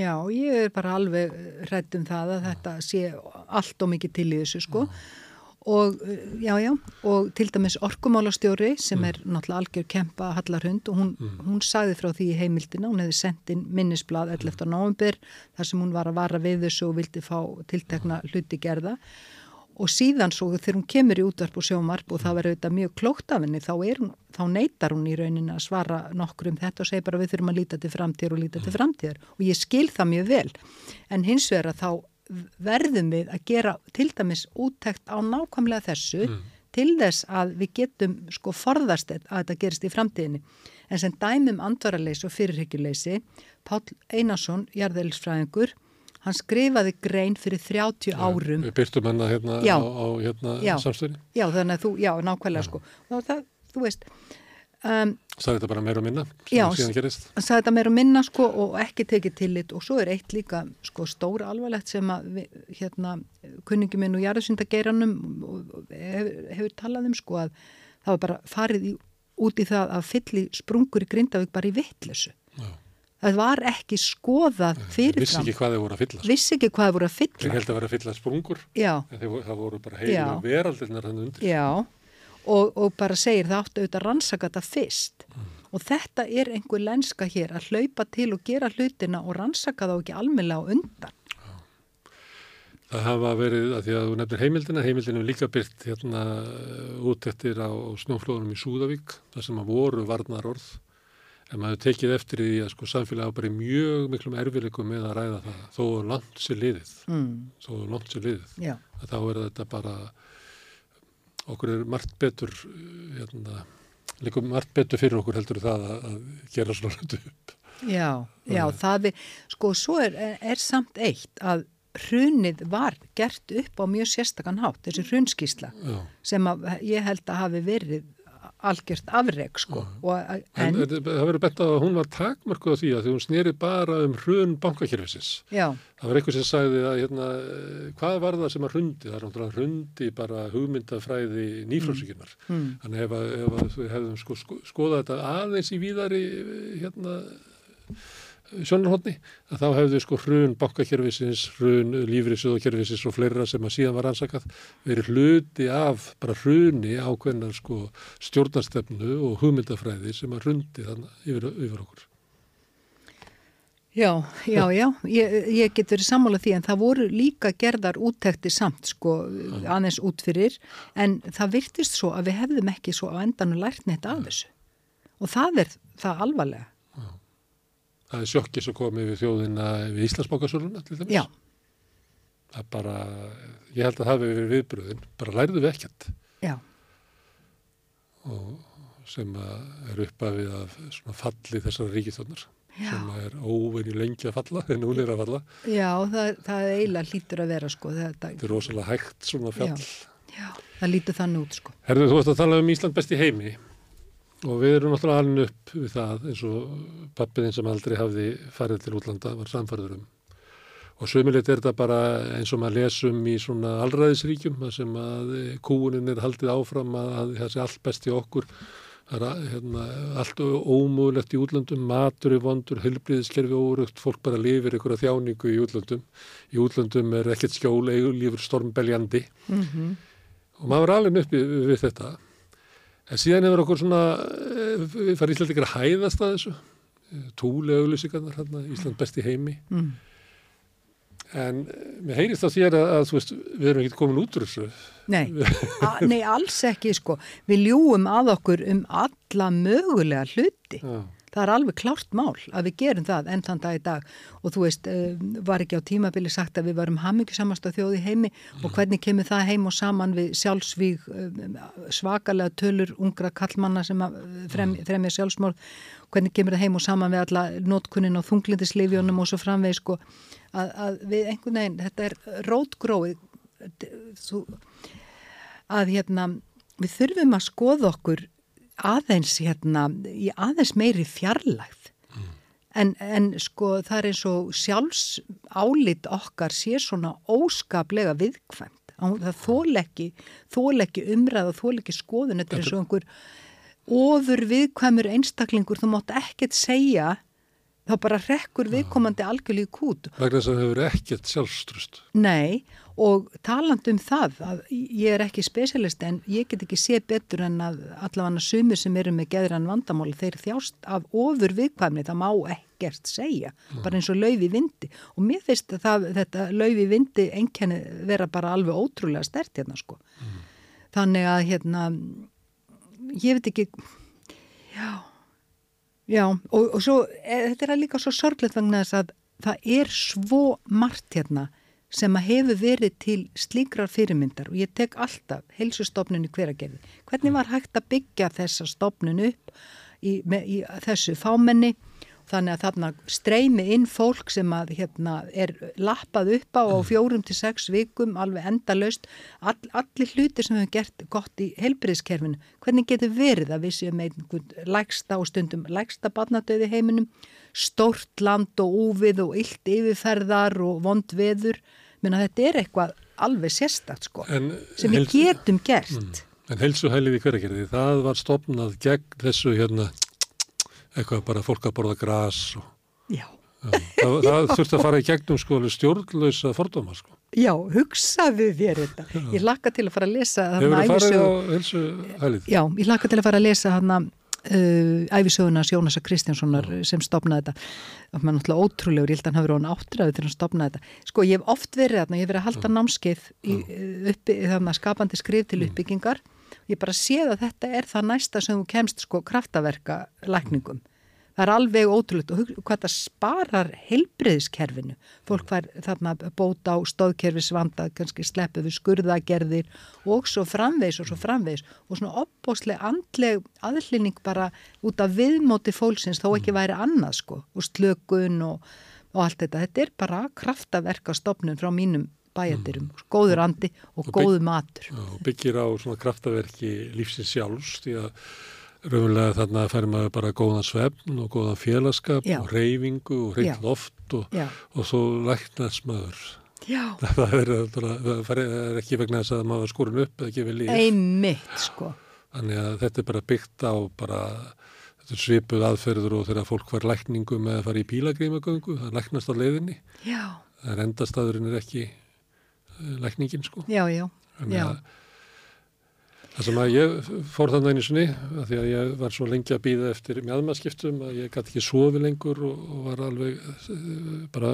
Já, ég er bara alveg hrætt um það að þetta sé allt og mikið til í þessu sko og já, já, og til dæmis orkumálastjóri sem mm. er náttúrulega algjör kempa Hallarhund og hún, mm. hún sagði frá því í heimildina, hún hefði sendt inn minnisblad 11. november þar sem hún var að vara við þessu og vildi fá tiltekna hluti gerða og síðan svo þegar hún kemur í útvarp og sjómarp og það verður auðvitað mjög klókt af henni þá, hún, þá neytar hún í rauninni að svara nokkur um þetta og segir bara við þurfum að líta til framtíðar og líta til framtíðar. Og ég skil það mjög vel. En hins vegar að þá verðum við að gera til dæmis úttækt á nákvæmlega þessu mm. til þess að við getum sko forðast að þetta gerist í framtíðinni. En sem dæmum andvaraleysi og fyrirhyggjuleysi Pál Einarsson, jarðeilsfræðingur hann skrifaði grein fyrir 30 árum. Við byrtum hennar hérna já, á, á hérna samstöðinu. Já, þannig að þú, já, nákvæmlega já. sko. Og það, þú veist. Um, Sæði þetta bara meira og minna? Já, sæði þetta meira og minna sko og ekki tekið tillit og svo er eitt líka sko stóra alvarlegt sem að við, hérna, kunningi minn og jarðsundageiranum hefur, hefur talað um sko að það var bara farið í, út í það að fylli sprungur í Grindavík bara í vittlesu. Já það var ekki skoðað fyrirfram. Vissi ekki hvað þau voru að fylla. Vissi ekki hvað þau voru að fylla. Þeir held að vera að fylla sprungur. Já. Þeir, það voru bara heilu veraldirnar hann undir. Já, og, og bara segir það áttu auðvitað að rannsaka þetta fyrst. Mm. og þetta er einhver lenska hér að hlaupa til og gera hlutina og rannsaka þá ekki almenna á undan. Það hafa verið, að því að þú nefnir heimildina, heimildina er líka byrt hérna út eftir á snjóflóðunum í Súðavík, þar sem að voru varnar orð, en maður tekið eftir því að sko samfélagi á bara mjög miklum erfileikum með að ræða það, þó langt sér liðið, mm. þó langt sér liðið, Já. að þá er þetta bara, okkur er margt betur, hérna, líka margt betur fyrir okkur heldur það að, að gera svona hlutu upp. Já, já, það er, sko, svo er, er samt eitt að hrunið var gert upp á mjög sérstakann hátt, þessi hrunskísla Já. sem að, ég held að hafi verið algjört afreg sko. En, en, en það verður bett að hún var takmarkuð á því að því hún snýri bara um hrun bankakjörfisins. Það var eitthvað sem sagði að hérna, hvað var það sem að hrundi? Það er náttúrulega hrundi bara hugmyndafræði nýflómsíkunar. Mm. Mm. Þannig ef, að, ef að við hefðum sko, sko, skoðað þetta aðeins í víðari hérna sjónarhóttni að þá hefðu sko hrun bankakerfisins, hrun lífriðsöðakerfisins og fleira sem að síðan var ansakað verið hluti af bara hruni ákveðnar sko stjórnarstefnu og hugmyndafræði sem að hrundi þannig yfir, yfir okkur. Já, já, já, ég, ég get verið sammála því en það voru líka gerðar úttekti samt sko aðeins út fyrir en það virtist svo að við hefðum ekki svo á endan og lært neitt af þessu. Og það er það alvarlega það er sjokkis að koma yfir þjóðina við Íslandsbókarsöluna til þess. Já. Það bara, ég held að það hefur verið viðbröðin, bara læriðu við ekkert. Já. Og sem er uppafið af svona falli þessara ríkistónar sem er óvinni lengi að falla en hún er að falla. Já, það, það eiginlega lítur að vera sko. Þetta er rosalega hægt svona fjall. Já, Já það lítur þannig út sko. Herðu, þú að tala um Ísland besti heimi og við erum náttúrulega alveg upp við það eins og pappiðinn sem aldrei hafði farið til útlanda var samfarður um. Og sömulegt er þetta bara eins og maður lesum í svona allræðisríkjum sem að kúunin er haldið áfram að það sé allt best í okkur. Það er hérna, allt ómúðlegt í útlandum, matur er vondur hulbriðiskerfi órugt, fólk bara lifir ykkur að þjáningu í útlandum í útlandum er ekkert skjól, lífur stormbeljandi. Mm -hmm. og maður er alveg uppi við þetta En síðan hefur okkur svona, eh, við farum Ísland ykkur að hæðast að þessu, túli auðlýsingarnar hérna, Ísland besti heimi. Mm. En eh, mér heyrist þá þér að, að veist, við erum ekki komin út úr þessu. Nei, nei, alls ekki sko. Við ljúum að okkur um alla mögulega hluti. Já það er alveg klárt mál að við gerum það enn þann dag í dag og þú veist, uh, var ekki á tímabili sagt að við varum hamingisamast á þjóði heimi og mm. hvernig kemur það heim og saman við sjálfsvíg uh, svakalega tölur ungra kallmanna sem frem, mm. fremja sjálfsmál hvernig kemur það heim og saman við alla notkunnin og þunglindislifjónum og svo framveg sko, að, að við einhvern veginn, þetta er rótgróið að hérna við þurfum að skoða okkur aðeins hérna í aðeins meiri fjarlægð mm. en, en sko það er eins og sjálfs álit okkar sé svona óskaplega viðkvæmt það þóleggi þóleggi umræð og þóleggi skoðun þetta er eins og einhver ofur viðkvæmur einstaklingur þú mátt ekkert segja þá bara rekkur viðkomandi algjörlega í kút. Vegna þess að það hefur ekkert sjálfstrust. Nei og taland um það að ég er ekki spesialist en ég get ekki sé betur en að allavega sumir sem eru með geðran vandamáli þeir þjást af ofur viðkvæmni það má ekkert segja, mm. bara eins og laufi vindi og mér finnst að þetta laufi vindi enkenni vera bara alveg ótrúlega stert hérna sko. Mm. Þannig að hérna ég veit ekki já Já, og, og svo, e, þetta er líka svo sorglega vegna þess að það er svo margt hérna sem að hefur verið til slíkrar fyrirmyndar og ég tek alltaf helsustofnun í hveragerði. Hvernig var hægt að byggja þessa stofnun upp í, með, í þessu fámenni þannig að þarna streymi inn fólk sem að hérna er lappað upp á á mm. fjórum til sex vikum alveg endalaust, all, allir hluti sem við hefum gert gott í helbriðskerfinu hvernig getur verið að við séum einhvern lægsta og stundum lægsta barnadauði heiminum, stórt land og úvið og illt yfirferðar og vond veður, menn að þetta er eitthvað alveg sérstakt sko en, sem við getum gert. Mm, En helsuhælið í hverjargerði, það var stopnað gegn þessu hérna eitthvað bara fólk að borða græs og Já. Já, það, það þurfti að fara í gegnum sko stjórnlösa fordóma sko. Já, hugsaðu þér þetta. Ég lakka til að fara að lesa Hefur þið farið á helsu hælið? Já, ég lakka til að fara að lesa hana uh, æfisögunas Jónasa Kristjánssonar mm. sem stopnaði þetta og maður náttúrulega ótrúlegur, ég held að hann hafi verið áttræðu þegar hann stopnaði þetta. Sko ég hef oft verið þarna, ég hef verið að halda mm. námskeið í, uppi, skapandi skrif til uppbyggingar ég bara séð að þetta er það næsta sem þú kemst sko kraftaverka lækningum það er alveg ótrúlega og hvað það sparar heilbriðiskerfinu fólk var þarna bóta á stóðkerfisvanda, kannski sleppu við skurðagerðir og svo framvegs og svo framvegs og svona opbóslega andleg aðlýning bara út af viðmóti fólksins þó ekki væri annað sko og slökun og, og allt þetta, þetta er bara kraftaverka stopnum frá mínum bæjandirum, mm. góður andi og, og góðu matur. Og byggir á svona kraftaverki lífsins sjálfs því að raunverulega þarna fær maður bara góðan svefn og góðan félagskap Já. og reyfingu og reynd loft og, og svo læknast maður. Já. Það er, það er ekki vegna þess að maður skorun upp eða ekki við líf. Einmitt sko. Þannig að þetta er bara byggt á bara svipuð aðferður og þegar fólk var lækningu með að fara í pílagreimagöngu, það læknast á leiðinni. Já. Það er endastæðurinn er ekki lækningin sko. Já, já. Að Það sem að ég fór þannig einu sinni að því að ég var svo lengi að býða eftir mjadmaskiptum að ég gæti ekki sofi lengur og, og var alveg uh, bara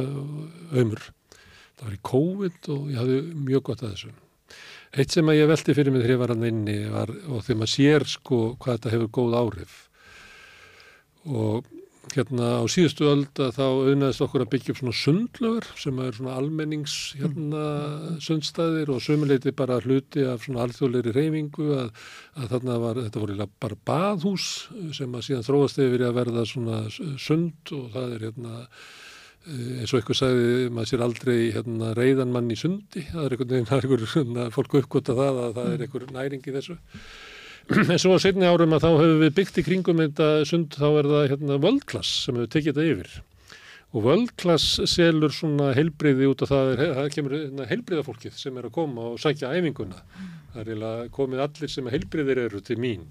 ömur. Það var í COVID og ég hafði mjög gott að þessu. Eitt sem að ég velti fyrir mig þegar ég var hann inni var, og þegar maður sér sko hvað þetta hefur góð áhrif og hérna á síðustu öld að þá auðnaðist okkur að byggja upp svona sundlögur sem er svona almennings hérna sundstæðir og sömuleiti bara hluti af svona alþjóðleiri reyfingu að, að þarna var, þetta voru bara baðhús sem að síðan þróast yfir að verða svona sund og það er hérna eh, eins og eitthvað sagði, maður sér aldrei hérna reyðan mann í sundi, það er einhvern veginn, það er einhver, fólk uppgötta það að það er einhver næring í þessu en svo að setni árum að þá hefur við byggt í kringum þetta sund þá er það hérna völdklass sem hefur tekið þetta yfir. Og völdklass selur svona heilbriði út og það, er, það kemur hérna, heilbriðafólkið sem er að koma og sækja æfinguna. Það er eiginlega komið allir sem heilbriðir eru til mín.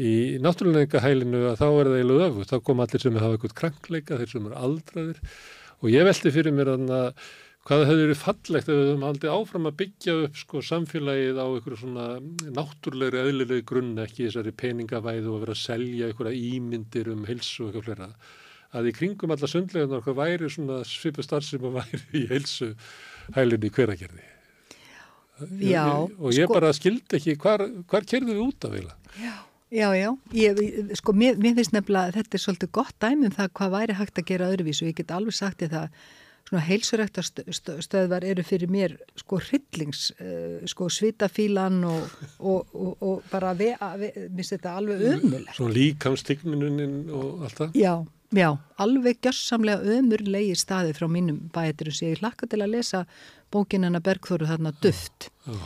Í náttúrulega hælinu að þá er það eiginlega öfu þá kom allir sem hafa eitthvað krankleika þeir sem eru aldraðir. Og ég velti fyrir mér að hvað hefur verið fallegt ef við höfum haldið áfram að byggja upp sko samfélagið á einhverju svona náttúrlegri eðlilegi grunn ekki þessari peningavæðu og vera að selja einhverja ímyndir um hilsu og eitthvað flera að í kringum alla sundlegunar hvað væri svona svipu starf sem að væri í hilsu hælinni hveragerði. Já, og ég sko, bara skildi ekki hvar, hvar kerðu við út af eila Já Já, já, ég, sko, mér, mér finnst nefnilega að þetta er svolítið gott dæmum það hvað væri hægt að gera öðruvís og ég get alveg sagt ég það svona heilsuræktastöðvar eru fyrir mér sko hryllings uh, sko svitafílan og, og, og, og bara við, minnst þetta alveg ömulegt. Svona líkamstignunin og allt það? Já, já, alveg gjörsamlega ömurlegi staði frá mínum bætir og sé ég hlakka til að lesa bókinana Bergþóru þarna Duft já, já.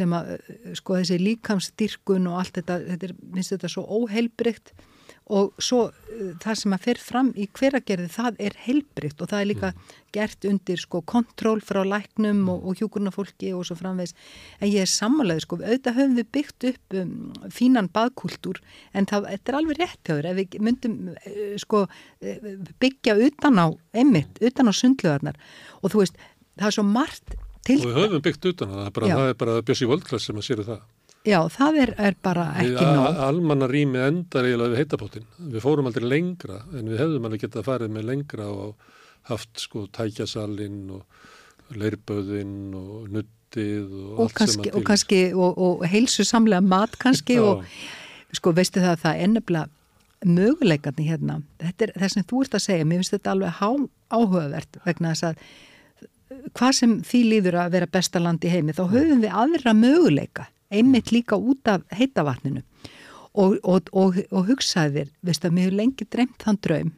sem að sko þessi líkamsstyrkun og allt þetta, þetta er, minnst þetta svo óheilbrygt og svo uh, það sem að fer fram í hveragerði það er heilbrikt og það er líka mm. gert undir sko kontról frá læknum og, og hjúkurnafólki og svo framvegs en ég er sammálaði sko, auðvitað höfum við byggt upp um, fínan baðkultúr en það er alveg rétt hjá þér. Ef við myndum uh, sko uh, byggja utan á emitt, utan á sundlugarnar og þú veist, það er svo margt til og við höfum byggt utan á það, bara, það er bara Björsi Völdklass sem að séru það Já, það er, er bara ekki nóg. Almanna rými endar eiginlega við heitapottin. Við fórum aldrei lengra en við hefðum alveg getað að farið með lengra og haft sko tækjasalinn og leirböðinn og nuttið og, og allt kannski, sem að til. Og og, og heilsu samlega mat kannski og sko veistu það að það ennabla möguleikarni hérna. Þetta er það sem þú ert að segja, mér finnst þetta alveg há, áhugavert vegna þess að hvað sem því líður að vera besta land í heimi þá höfum við aðra möguleika einmitt líka út af heitavatninu og, og, og, og hugsaði þér, veist að mér hefur lengi dreymt þann draum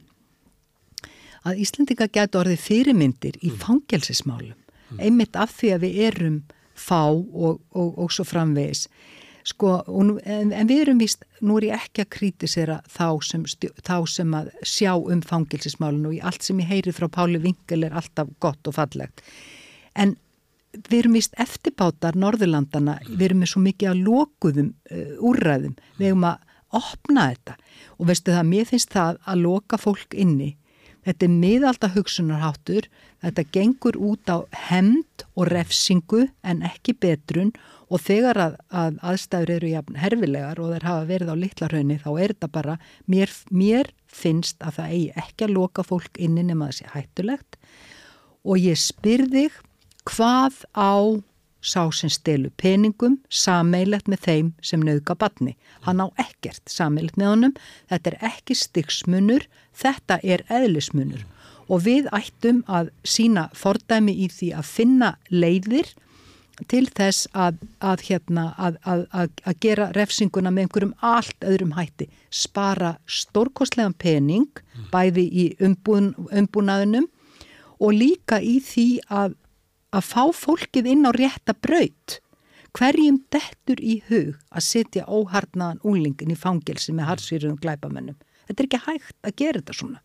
að Íslandinga getur orðið fyrirmyndir í mm. fangelsismálum, mm. einmitt af því að við erum fá og svo framvegis sko, nú, en, en við erum vist, nú er ég ekki að krítisera þá sem, þá sem að sjá um fangelsismálun og allt sem ég heyri frá Páli Vingel er alltaf gott og fallegt en við erum vist eftirbátar Norðurlandana, við erum með svo mikið að lokuðum uh, úrræðum, við erum að opna þetta. Og veistu það, mér finnst það að loka fólk inni. Þetta er miðalda hugsunarháttur, þetta gengur út á hemd og refsingu en ekki betrun. Og þegar að, að aðstæður eru jafn herfilegar og þeir hafa verið á litlarhaunni þá er þetta bara, mér, mér finnst að það eigi ekki að loka fólk inn nema þessi hættulegt. Og ég spyrðig hvað á sá sem stelu peningum sameilett með þeim sem nauðga batni. Hann á ekkert sameilett með honum, þetta er ekki styggsmunur, þetta er eðlismunur og við ættum að sína fordæmi í því að finna leiðir til þess að, að, hérna, að, að gera refsinguna með einhverjum allt öðrum hætti. Spara stórkostlegan pening bæði í umbún, umbúnaðunum og líka í því að að fá fólkið inn á rétta braut. Hverjum dettur í hug að setja óharnaðan úlingin í fangelsi með harsýruðum glæbamennum? Þetta er ekki hægt að gera þetta svona.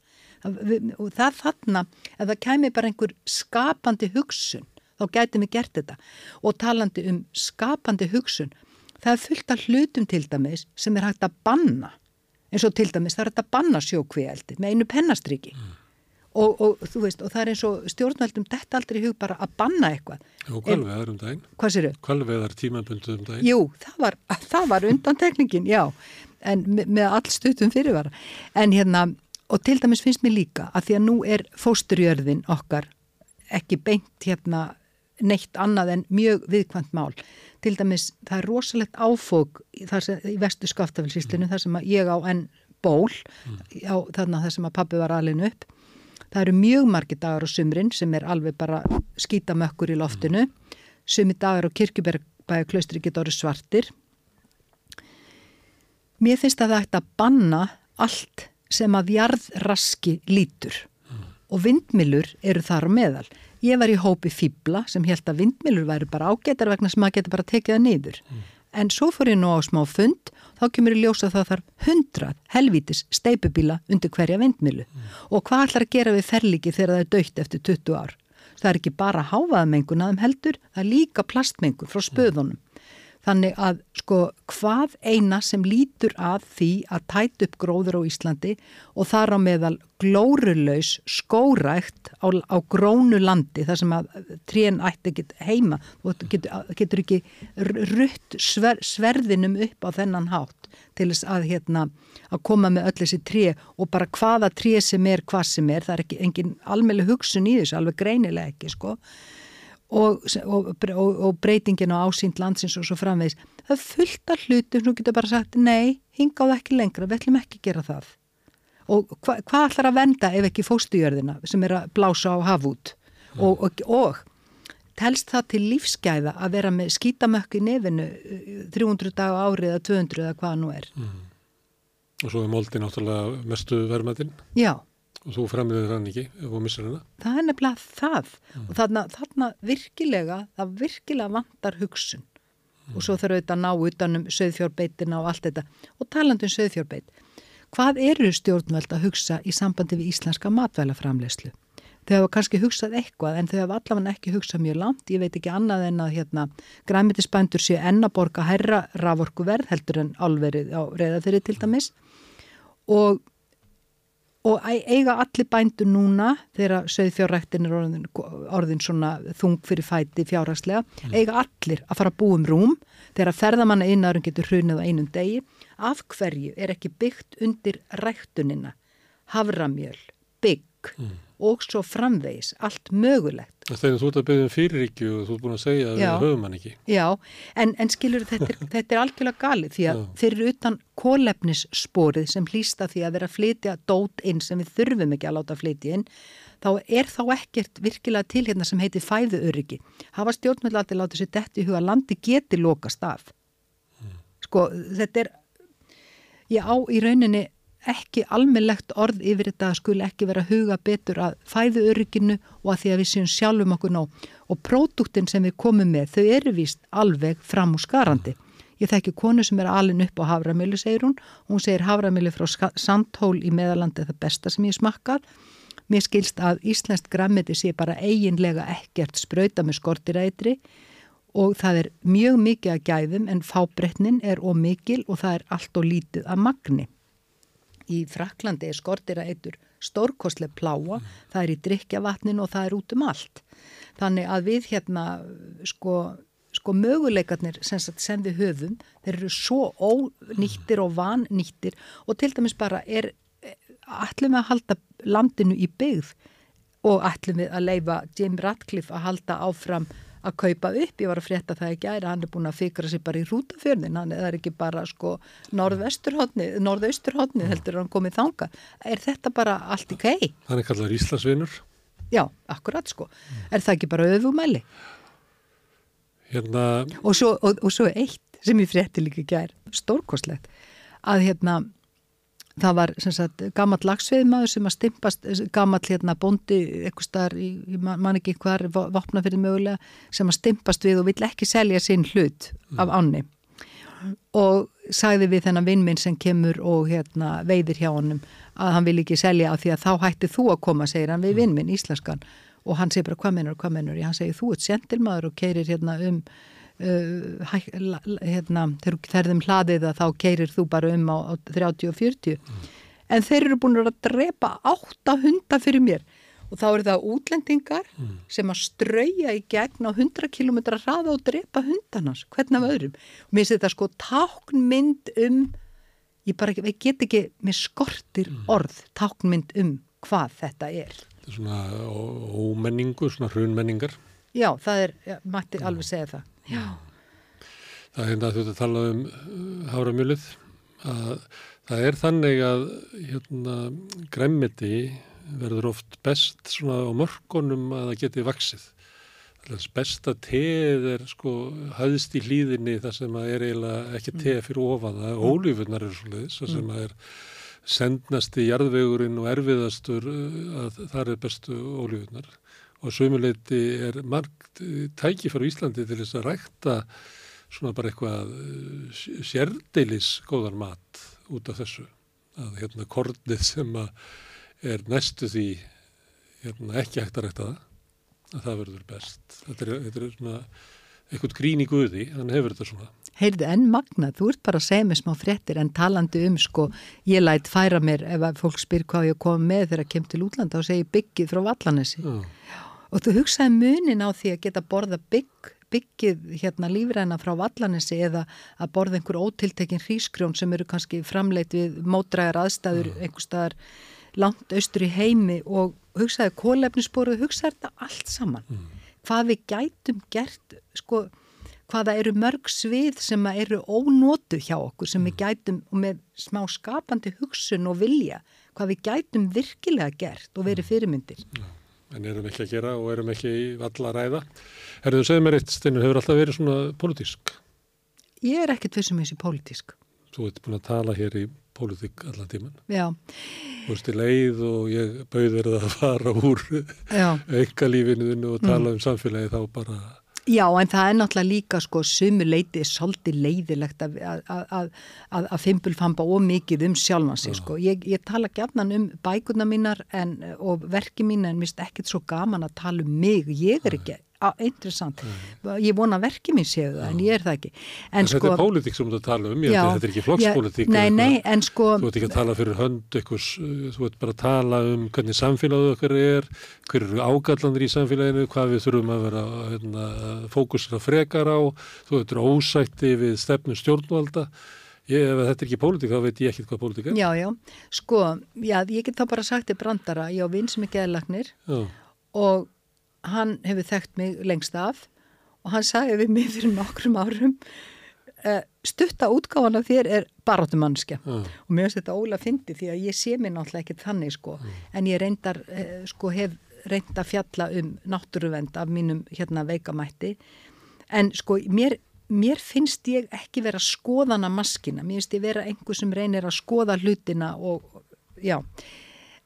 Og það þarna, ef það kæmi bara einhver skapandi hugsun, þá gætum við gert þetta. Og talandi um skapandi hugsun, það er fullt af hlutum til dæmis sem er hægt að banna. En svo til dæmis það er hægt að banna sjókvíaldi með einu pennastriki. Mm. Og, og þú veist, og það er eins og stjórnveldum þetta aldrei hug bara að banna eitthvað. Jú, kvalveðar um daginn. Hvað sér þau? Kvalveðar tímabundu um daginn. Jú, það var, það var undantekningin, já. En með all stutum fyrirvara. En hérna, og til dæmis finnst mér líka að því að nú er fósturjörðin okkar ekki beint hérna neitt annað en mjög viðkvæmt mál. Til dæmis, það er rosalegt áfók í, í vestu skaftafélsíslinu mm. þar sem ég á enn ból mm. á, þarna þar sem að pappi var alinu upp Það eru mjög margi dagar á sumrin sem er alveg bara skítamökkur í loftinu. Sumi dagar á kirkjubæðaklaustri geta orðið svartir. Mér finnst að það ætti að banna allt sem að jarðraski lítur og vindmilur eru þar á meðal. Ég var í hópi fýbla sem held að vindmilur væri bara ágætar vegna sem að geta bara tekið það niður. En svo fór ég nú á smá fund þá kemur í ljósa það þarf hundrað helvítis steipubíla undir hverja vindmilu mm. og hvað ætlar að gera við ferliki þegar það er dögt eftir 20 ár? Það er ekki bara háfaðamengun aðeim heldur, það er líka plastmengun frá spöðunum. Þannig að sko hvað eina sem lítur að því að tæt upp gróður á Íslandi og þar á meðal glórulaus skórækt á, á grónu landi þar sem að trén ætti ekki heima og getur, getur ekki rutt sver, sverðinum upp á þennan hátt til þess að, hérna, að koma með öll þessi tré og bara hvaða tré sem er hvað sem er, það er ekki engin almeinlega hugsun í þessu, alveg greinilega ekki sko og, og, og breytingin á ásýnd landsins og svo framvegs það er fullt af hlutum sem getur bara sagt nei, hinga á það ekki lengra, við ætlum ekki að gera það. Og hva, hvað ætlar að venda ef ekki fóstujörðina sem er að blása á hafút mm. og, og telst það til lífsgæða að vera með skítamökk í nefinu 300 dag árið eða 200 eða hvaða nú er? Mm. og svo er moldi náttúrulega mestu vermaðinn já Og þú framriðir hann ekki ef þú missar hana? Það er nefnilega það mm. og þarna, þarna virkilega, það virkilega vantar hugsun mm. og svo þarf auðvitað að ná utanum söðfjórbeitina og allt þetta og talandum söðfjórbeit. Hvað eru stjórnveld að hugsa í sambandi við íslenska matvælaframlegslu? Þau hafa kannski hugsað eitthvað en þau hafa allavega ekki hugsað mjög langt. Ég veit ekki annað en að hérna, græmitisbændur sé ennaborga herra raforkuverð heldur en alverið á reyðafyrir til dæmis og og eiga allir bændur núna þegar söðfjárræktin er orðin, orðin svona þung fyrir fæti fjárrækslega, mm. eiga allir að fara að búum rúm þegar ferðamanna innarum getur hrunið á einum degi. Af hverju er ekki byggt undir ræktunina? Havramjöl, bygg. Mm og svo framvegis, allt mögulegt. Þegar þú ert að byggja um fyriríkju og þú ert búin að segja að við höfum hann ekki. Já, en, en skilur þetta er, þetta er algjörlega galið því að þeir eru utan kólefnissporið sem hlýsta því að vera að flytja dót inn sem við þurfum ekki að láta flytja inn, þá er þá ekkert virkilega til hérna sem heitir fæðuöryggi. Hafa stjórnmjöldaldi látið sér dætt í huga landi geti lokast af. Mm. Sko, þetta er, ég á í rauninni ekki almennlegt orð yfir þetta að skul ekki vera huga betur að fæðu örygginu og að því að við séum sjálfum okkur ná og próduktin sem við komum með þau eru víst alveg fram úr skarandi. Ég þekki konu sem er alin upp á havramölu, segir hún hún segir havramölu frá Sandhól í meðalandi það besta sem ég smakkað. Mér skilst að Íslandst grammiti sé bara eiginlega ekkert spröyta með skortirætri og það er mjög mikið að gæðum en fábretnin er ómikil og það er allt og lítið að magni í Fraklandi er skortira eittur stórkoslega pláa, mm. það er í drikjavatnin og það er út um allt. Þannig að við hérna sko, sko möguleikarnir sem, sem við höfum, þeir eru svo ónýttir og vannýttir og til dæmis bara er ætlum við að halda landinu í byggð og ætlum við að leifa Jim Ratcliffe að halda áfram að kaupa upp, ég var að frétta það ekki að hann er búin að fikra sér bara í rútafjörðin hann er ekki bara sko norðausturhóttni mm. heldur hann komið þanga er þetta bara allt í kei? Hann er kallar Íslasvinur Já, akkurat sko, mm. er það ekki bara öfumæli? Hérna og svo, og, og svo eitt sem ég frétti líka gær, stórkoslegt að hérna það var sagt, gammal lagsveiðmaður sem að stimpast, gammal hérna bondi eitthvað starf, mann ekki hvar vopna fyrir mögulega, sem að stimpast við og vill ekki selja sinn hlut mm. af ánni og sagði við þennan vinnminn sem kemur og hérna veiðir hjá honum að hann vil ekki selja af því að þá hætti þú að koma, segir hann við vinnminn, íslenskan og hann segir bara hvað mennur, hvað mennur, hann segir þú ert sentilmaður og keirir hérna um Uh, hérna, þegar þeim hlaðið að þá keirir þú bara um á, á 30 og 40 mm. en þeir eru búin að drepa 8 hundar fyrir mér. Og þá eru það útlendingar mm. sem að strauja í gegn á 100 km hraða og drepa hundarnas hvernig af öðrum. Og mér finnst þetta sko táknmynd um ég bara ekki, ég get ekki með skortir mm. orð táknmynd um hvað þetta er. Þetta er svona ómenningu, svona hrunmenningar. Já, það er, ja, mætti alveg segja það Já. Það er hérna að þú tala um uh, háramjölið að það er þannig að hérna, græmiti verður oft best svona á mörgunum að það geti vaksið. Besta teð er sko höðst í hlýðinni þar sem að er eiginlega ekki teð mm. fyrir ofaða. Mm. Ólífunar eru svolítið, þar sem mm. að er sendnast í jarðvegurinn og erfiðastur uh, að það er bestu ólífunar og sömuleiti er margt eh, tækifar í Íslandi til þess að rækta svona bara eitthvað eh, sérdeilis góðan mat út af þessu. Að hérna kornið sem að er næstu því hérna ekki hægt að rækta það að það verður best. Þetta er, þetta er svona eitthvað grín í guði, hann hefur þetta svona. Heyrðu, en Magna, þú ert bara að segja mér smá frettir en talandi um sko ég lætt færa mér ef að fólk spyr hvað ég kom með þegar ég kem til útlanda og segi byggið frá Vallanessi Já Og þú hugsaði munin á því að geta borða bygg, byggið hérna lífræna frá vallanessi eða að borða einhver ótiltekinn hrískrjón sem eru kannski framleitt við mótræðar aðstæður mm. einhver staðar langt austur í heimi og hugsaði kólefnisboru, hugsaði þetta allt saman. Mm. Hvað við gætum gert, sko, hvaða eru mörg svið sem eru ónótu hjá okkur sem mm. við gætum og með smá skapandi hugsun og vilja, hvað við gætum virkilega gert og verið mm. fyrirmyndir. Mm en erum ekki að gera og erum ekki í valla ræða. Herðu, segð mér eitt, Steinur, hefur alltaf verið svona pólitísk? Ég er ekkert vissum þessi pólitísk. Þú ert búin að tala hér í pólitík allan tíman. Já. Þú veist í leið og ég bauðir það að fara úr engalífinuðinu og tala mm. um samfélagi þá bara Já, en það er náttúrulega líka sko sumuleiti svolítið leiðilegt að, að, að, að fimpulfamba ómikið um sjálfansi sko. Ég, ég tala gefnan um bækurna mínar en, og verki mín en finnst ekkert svo gaman að tala um mig. Ég er ekki interessant. Mm. Ég vona verkið mér séu það, en ég er það ekki. En, en sko, þetta er pólitík sem þú tala um, ég já, þetta er ekki flokkspólitík. Nei, nei, en sko... Þú ert ekki að tala fyrir hönd eitthvað, þú ert bara að tala um hvernig samfélagið okkar er, hver eru ágallandir í samfélaginu, hvað við þurfum að vera hérna, fókusir að frekar á, þú ert ósætti við stefnu stjórnvalda. Ég, ef þetta er ekki pólitík, þá veit ég ekki hvað pólitík er. Já, já, sko, já, ég get þá bara sagt til brandara, ég á vinn sem er geðlagnir og hann hefur þekkt mig lengst af og hann sagði við mig fyrir nokkrum árum uh, stutta útgáðan af þér er barátumannskja mm. og mér finnst þetta óla fyndi því að ég sé mér náttúrulega ekkert þannig sko. Mm. en ég reyndar uh, sko hef reynd að fjalla um náttúruvend af mínum hérna veikamætti. En sko mér, mér finnst ég ekki vera skoðana maskina, mér finnst ég vera einhver sem reynir að skoða hlutina og já.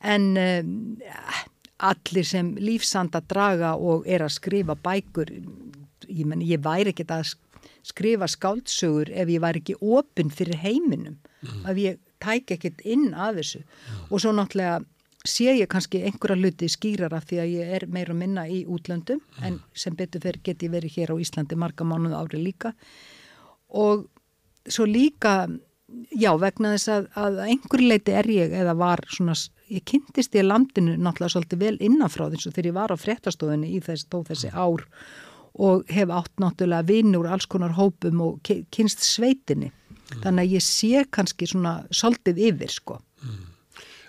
En uh, allir sem lífsanda draga og er að skrifa bækur ég, meni, ég væri ekki að skrifa skáldsögur ef ég væri ekki opinn fyrir heiminum mm. ef ég tæk ekkert inn af þessu mm. og svo náttúrulega sé ég kannski einhverja luti skýrar af því að ég er meira minna í útlöndum mm. en sem betur fyrir get ég verið hér á Íslandi marga mánuð ári líka og svo líka já vegna þess að, að einhver leiti er ég eða var svona ég kynntist ég landinu náttúrulega svolítið vel innanfrá þess að þegar ég var á fréttastofunni í þess, þessi ár og hef átt náttúrulega vinn úr alls konar hópum og kynst sveitinni. Mm. Þannig að ég sé kannski svona soldið yfir sko. Mm.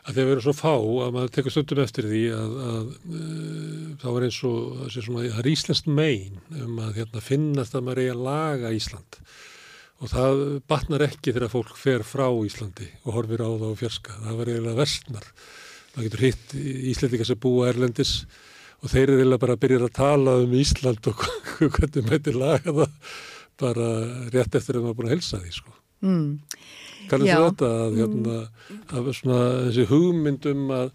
Að þeir verður svo fá að maður tekur stundum eftir því að, að uh, þá er eins og það er íslenskt megin um að hérna, finnast að maður eigi að laga Ísland og það batnar ekki þegar fólk fer frá Íslandi og horfir á það og fjerska. Það verður eiginlega versnar. Það getur hitt Íslandika sem búa Erlendis og þeir eru eiginlega bara að byrja að tala um Ísland og hvernig mæti laga það bara rétt eftir að maður búin að helsa því sko. Mm. Kannast þetta að, hérna, að svona, þessi hugmyndum að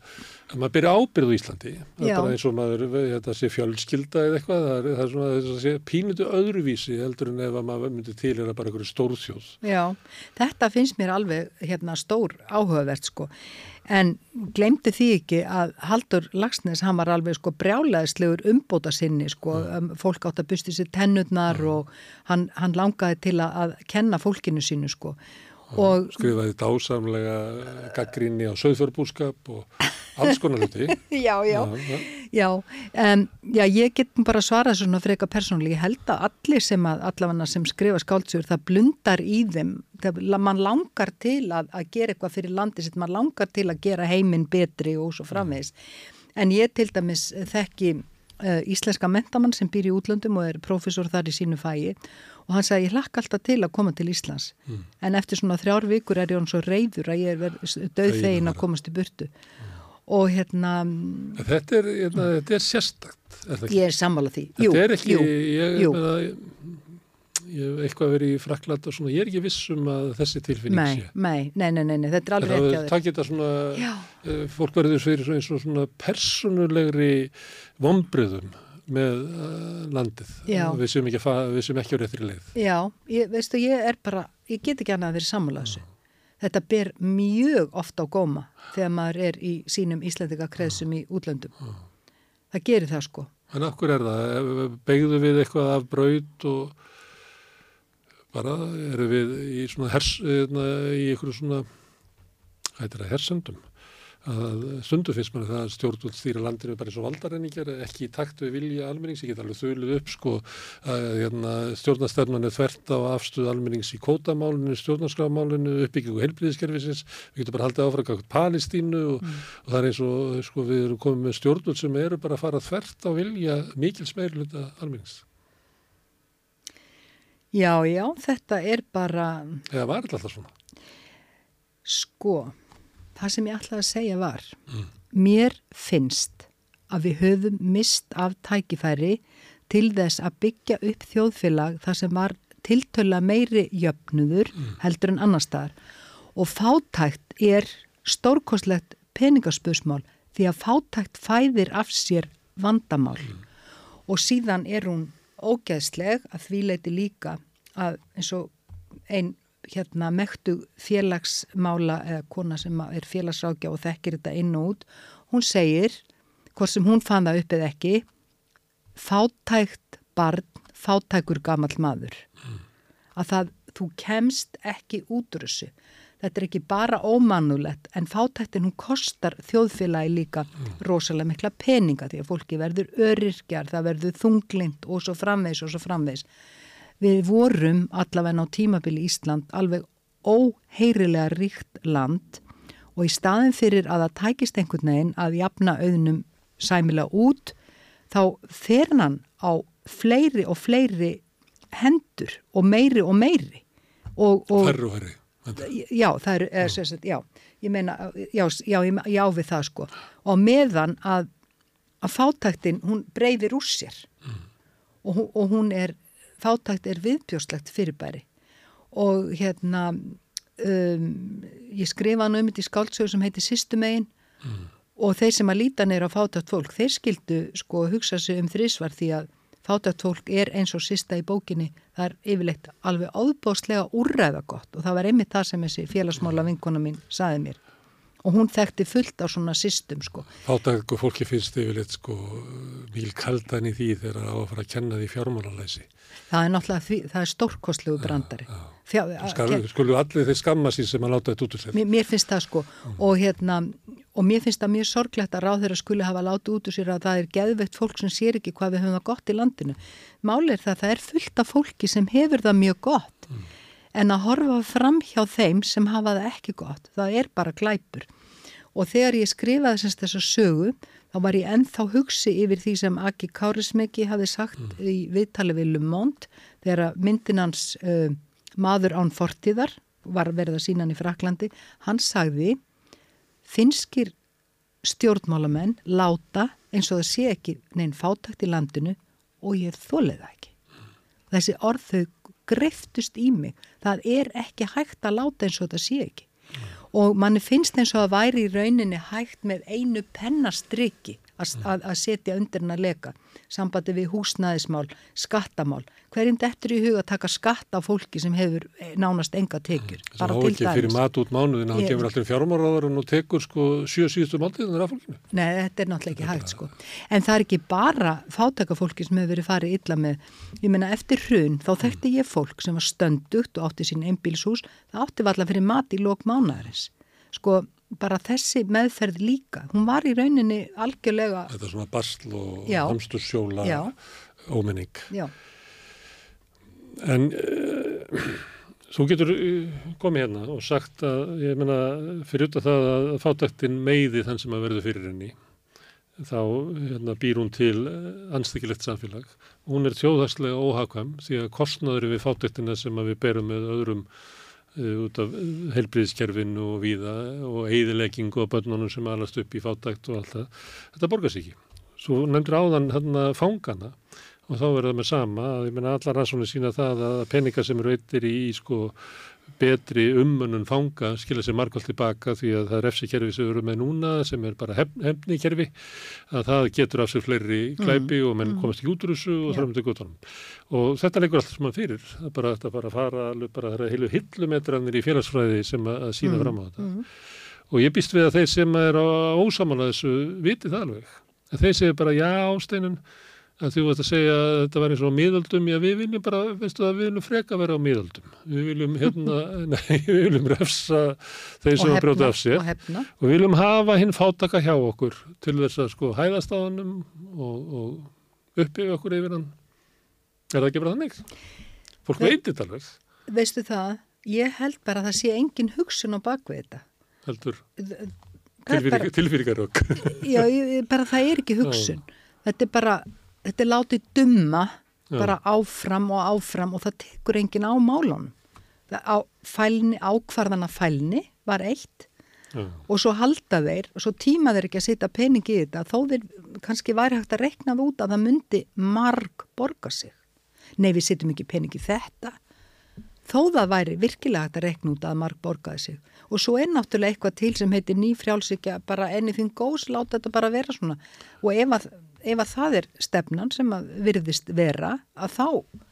maður byrja ábyrðu í Íslandi. Það er bara eins og maður, þetta sé fjölskylda eða eitthvað, það er, það er svona það sé pínutu öðruvísi heldur en ef maður myndi til er það bara einhverju stórþjóð. Já, þetta finnst mér alveg hérna stór áhugavert sko. En glemdi því ekki að Haldur Lagsnes, hann var alveg sko brjálæðislegur umbóta sinni sko um, fólk átt að busti sér tennutnar mm. og hann, hann langaði til að, að kenna fólkinu sínu sko og skrifaði dásamlega gaggrinni á söðförbúskap og alls konar hluti. Já, já, já, já, um, já ég get bara svara svona freka persónulega, ég held að allir sem að allavega sem skrifa skáldsur það blundar í þeim, það, mann langar til að, að gera eitthvað fyrir landi sitt, mann langar til að gera heiminn betri og svo framvegis, en ég til dæmis þekki uh, íslenska mentamann sem býr í útlöndum og er profesor þar í sínu fæi og hann sagði ég hlakka alltaf til að koma til Íslands. Mm. en eftir svona þrjár vikur er ég hann svo reyður að ég er döð þegin að komast í burtu. Mm og hérna Þetta er, hérna, þetta er sérstakt er Ég er sammálað því. Þetta jú, er ekki, jú, ég, jú. Meina, ég hef eitthvað verið í Frakland og svona, ég er ekki vissum að þessi tilfinning nei, sé. nei, nei, nei, nei, þetta er alveg rétt Það takkir þetta svona, uh, fólk verður fyrir eins og svona personulegri vombriðum með uh, landið Já. við sem ekki, ekki á réttri leið Já, ég, veistu, ég er bara ég get ekki annað að sammálað þessu þetta ber mjög ofta á góma þegar maður er í sínum íslendika kreðsum í útlöndum. Það gerir það sko. En okkur er það? Begðu við eitthvað af braud og bara eru við í svona hers, hérna, í einhverju svona, hvað heitir það, hersöndum? Að stundu fyrst mann það stjórnvöld stýra landinu bara eins og valdarenningar ekki í takt við vilja almennings, ég get alveg þauðluð upp sko að hérna, stjórnastefnan er þvert á afstuð almennings í kótamálinu, stjórnarskrámálinu, uppbyggingu helbriðiskerfisins, við getum bara haldið áfram Palestínu og, mm. og það er eins og sko við erum komið með stjórnvöld sem eru bara að fara þvert á vilja mikil smeirluta almennings. Já, já, þetta er bara... Eða var alltaf svona? Sko það sem ég ætlaði að segja var mm. mér finnst að við höfum mist af tækifæri til þess að byggja upp þjóðfélag þar sem var tiltöla meiri jöfnudur mm. heldur en annar staðar og fátækt er stórkoslegt peningaspösmál því að fátækt fæðir af sér vandamál mm. og síðan er hún ógeðsleg að því leiti líka að eins og einn hérna mektu félagsmála eða kona sem er félagsrákja og þekkir þetta inn og út hún segir, hvort sem hún fann það upp eða ekki fátækt barn, fátækur gammal maður mm. að það, þú kemst ekki útrussu þetta er ekki bara ómannulegt en fátæktin hún kostar þjóðfélagi líka mm. rosalega mikla peninga því að fólki verður örirkjar, það verður þunglind og svo framvegs og svo framvegs Við vorum allavega á tímabili Ísland alveg óheirilega ríkt land og í staðin fyrir að það tækist einhvern veginn að jafna auðnum sæmila út þá fer hann á fleiri og fleiri hendur og meiri og meiri. Og, og, Færru og færri. Já, það er, er sagt, já, ég meina, já, já, já við það sko. Og meðan að, að fátæktin, hún breyfir úr sér mm. og, og hún er fátækt er viðbjóslegt fyrirbæri og hérna um, ég skrifa hann um þetta í skáldsögur sem heiti Sistumegin mm. og þeir sem að líta neyra á fátækt fólk þeir skildu sko að hugsa sig um þrísvar því að fátækt fólk er eins og sista í bókinni það er yfirleitt alveg áðbóðslega úrræða gott og það var einmitt það sem þessi félagsmála vinkona mín saði mér og hún þekkti fullt á svona systum sko. Fátæku fólki finnst yfirleitt sko mjög kaldan í því þegar það á að fara að kenna því fjármálalæsi. Það er náttúrulega því, það er stórkostlegu brandari. Já, já. Fjár, Skal, skulum allir þeir skamma sín sem að láta þetta út úr sér. Mér, mér finnst það sko mm. og hérna og mér finnst það mjög sorglegt að ráð þeirra skuli hafa látið út úr sér að það er geðveikt fólk sem sér ekki hvað við höfum það gott í landinu. Málið er það að það er fullt af fólki sem hefur það mjög gott mm. En að horfa fram hjá þeim sem hafa það ekki gott, það er bara glæpur. Og þegar ég skrifaði þess að sögu þá var ég ennþá hugsi yfir því sem Aki Kárismeki hafi sagt mm. í viðtali við Le Monde þegar myndinans uh, maður án fortíðar, var verið að sína hann í Fraklandi, hann sagði finskir stjórnmálamenn láta eins og það sé ekki neinn fátakt í landinu og ég þólið það ekki. Þessi orð þau greiftust í mig. Það er ekki hægt að láta eins og það sé ekki. Og manni finnst eins og að væri í rauninni hægt með einu pennastriki að setja undir hann að leka sambandi við húsnæðismál, skattamál hverjum dettur í huga að taka skatt á fólki sem hefur eh, nánast enga tekjur mm. bara til dæmis. Það á ekki fyrir mat út mánuðin hann gefur alltaf fjármáraðarinn og tekur sko sjö síðustu máltíðunar af fólkinu. Nei, þetta er náttúrulega ekki hægt sko. En það er ekki bara fátakafólki sem hefur verið farið illa með ég menna eftir hrun þá þekkti ég fólk sem var stöndugt og átti sín einbílshús það átti valla fyrir mat í lók mánaðarins sko bara þessi meðferð líka, hún var í rauninni algjörlega... Þetta er svona bastl og hamstursjóla óminning. Já. En uh, þú getur eh, komið hérna og sagt að, ég menna, fyrir út af það að fátaktin meiði þann sem að verður fyrir henni, þá hérna, býr hún til eh, anstakilegt samfélag. Hún er tjóðagslega óhagkvæm því að kostnaður við fátaktina sem við berum með öðrum Eh, út af heilbriðskerfinu og víða og eigðileggingu og börnunum sem alast upp í fátækt og allt það. Þetta borgar sér ekki. Svo nefndir áðan hérna fangana og þá verður það með sama að ég menna allar rannsónir sína það að peninga sem eru eittir í sko betri ummunum fanga skilja sér margótt tilbaka því að það er efsikerfi sem við erum með núna sem er bara hefni kerfi að það getur af sér fleiri klæpi mm. og menn mm. komast ekki út úr þessu og þarfum til gottunum og þetta leikur alltaf sem að fyrir það er bara að fara að fara bara það er heilu hillumetranir í félagsfræði sem að sína mm. fram á þetta mm. og ég býst við að þeir sem er á ósamála þessu viti það alveg að þeir segja bara já ásteinun að þú vart að segja að þetta var eins og miðaldum, já við viljum bara, veistu það, við viljum freka vera á miðaldum, við viljum hérna, nei, við viljum refsa þeir sem brjóta af sér og, og við viljum hafa hinn fátaka hjá okkur til þess að sko hæðast á hannum og, og uppbyggja okkur yfir hann. Er það ekki bara þannig? Fólk Ve veitir þetta alveg. Veistu það, ég held bara að það sé engin hugsun á bakvið þetta. Heldur? Tilfyrir okk. Já, bara það er ekki hugsun. Þetta er bara þetta er látið dumma bara áfram og áfram og það tekur engin á málunum. Ákvarðana fælni var eitt. Já. og svo halda þeir og svo tíma þeir ekki að setja peningi í þetta þó þeir kannski væri hægt að rekna það út að það myndi marg borga sig. Nei við setjum ekki peningi í þetta. Þó það væri virkilega hægt að rekna út að marg borgaði sig. Og svo er náttúrulega eitthvað til sem heitir nýfrjálsíkja bara anything goes, láta þetta bara vera svona. Og ef að ef að það er stefnan sem að virðist vera að þá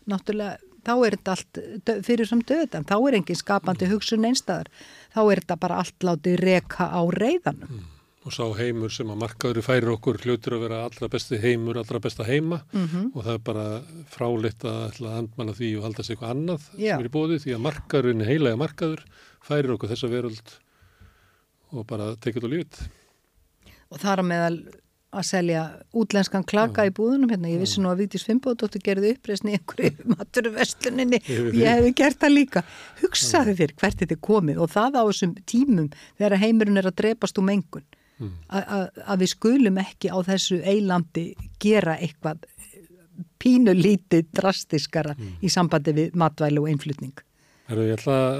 náttúrulega þá er þetta allt fyrir samt döðan þá er engin skapandi hugsun einstæðar þá er þetta bara allt látið reka á reyðanum mm. og sá heimur sem að markaður færir okkur hlutur að vera allra besti heimur, allra besta heima mm -hmm. og það er bara fráleitt að andmala því og halda sig eitthvað annað Já. sem er í bóði því að markaðurinn heilega markaður færir okkur þessa veröld og bara tekið á lífið og þar að meðal að selja útlenskan klaka í búðunum hérna, ég vissi nú að Vítis Fimboðdóttir gerði uppreysni í einhverju maturversluninni og ég hefði gert það líka. Hugsaði fyrir hvert þetta er komið og það á þessum tímum þegar heimurinn er að drepast um engun mm. að við skulum ekki á þessu eilandi gera eitthvað pínulítið drastiskara mm. í sambandi við matvæli og einflutning Herru, ég ætla að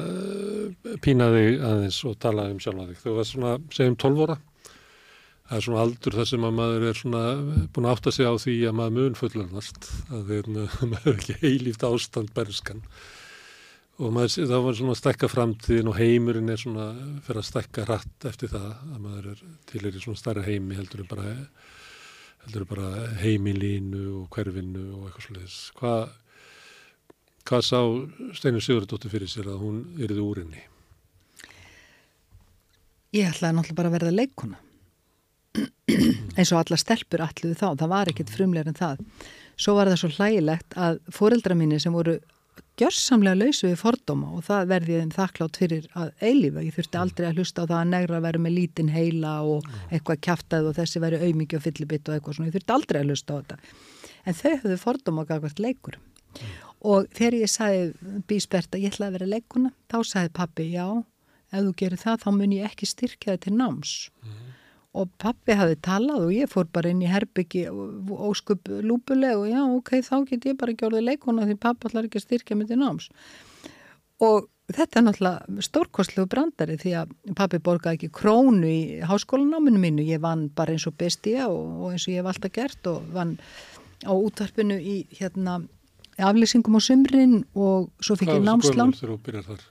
uh, pína þig aðeins og tala um sjálf að þig. Þú var svona, segjum 12 óra það er svona aldur þar sem að maður er svona búin að átta sig á því að maður mun fullarnast að maður er ekki heilíft ástand bernskan og maður, það var svona að stekka framtíðin og heimurinn er svona fyrir að stekka rætt eftir það að maður er til er í svona starra heimi heldur en bara, bara heimilínu og hverfinu og eitthvað slúðis hvað hvað sá Steinur Sigurðardóttir fyrir sér að hún erið úr henni? Ég ætlaði náttúrulega bara að verða leikona eins og alla stelpur alluðu þá, það var ekkit frumlegar en það. Svo var það svo hlægilegt að foreldra mínir sem voru gjörsamlega lausu við fordóma og það verði þeim þakklátt fyrir að eilífa, ég þurfti aldrei að hlusta á það að negra að vera með lítinn heila og eitthvað kæftað og þessi veri auðmikið og fyllibitt og eitthvað svona, ég þurfti aldrei að hlusta á þetta. En þau höfðu fordóma og gafast leikur og þegar ég sagði bísbert að ég ætlaði að vera leikuna þá sagði pappi, já, ef þú gerir það þá mun ég ekki styrkja þetta til náms. Mm og pappi hafi talað og ég fór bara inn í herbyggi óskup lúpuleg og já ok, þá get ég bara gjörði leikona því pappi allar ekki styrkja mig til náms og þetta er náttúrulega stórkostlegu brandari því að pappi borgaði ekki krónu í háskólanáminu mínu, ég vann bara eins og bestíja og, og eins og ég hef alltaf gert og vann á útvarpinu í hérna aflýsingum á sumrin og svo fikk ég námslán. Hvað var þú byrjað þar?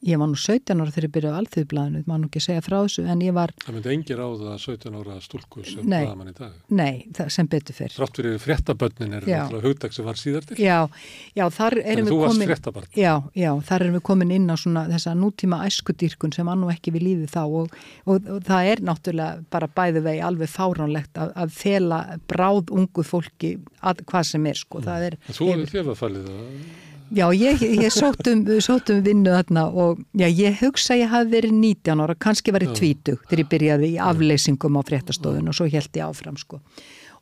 Ég var nú 17 ára þegar ég byrjaði á alþjóðblæðinu, maður nú ekki segja frá þessu, en ég var... Það myndi engi ráða að 17 ára stúlku sem blaðamann í dag? Nei, sem betur fyrr. Þrátt fyrir fréttabönnin er það hugdag sem var síðar til? Já, já, þar erum við komin... En þú varst fréttabönn? Já, já, þar erum við komin inn á svona þessa nútíma æskudýrkun sem annú ekki við lífið þá og, og, og það er náttúrulega bara bæðu vegi alveg fáránlegt að, að fela bráð ungu fólki að, hvað sem er, sko. Mm. Já, ég, ég sótum, sótum vinnu þarna og já, ég hugsa að ég hafi verið 19 ára, kannski verið 20 þegar ég byrjaði í afleysingum á fréttastofun og svo held ég áfram sko.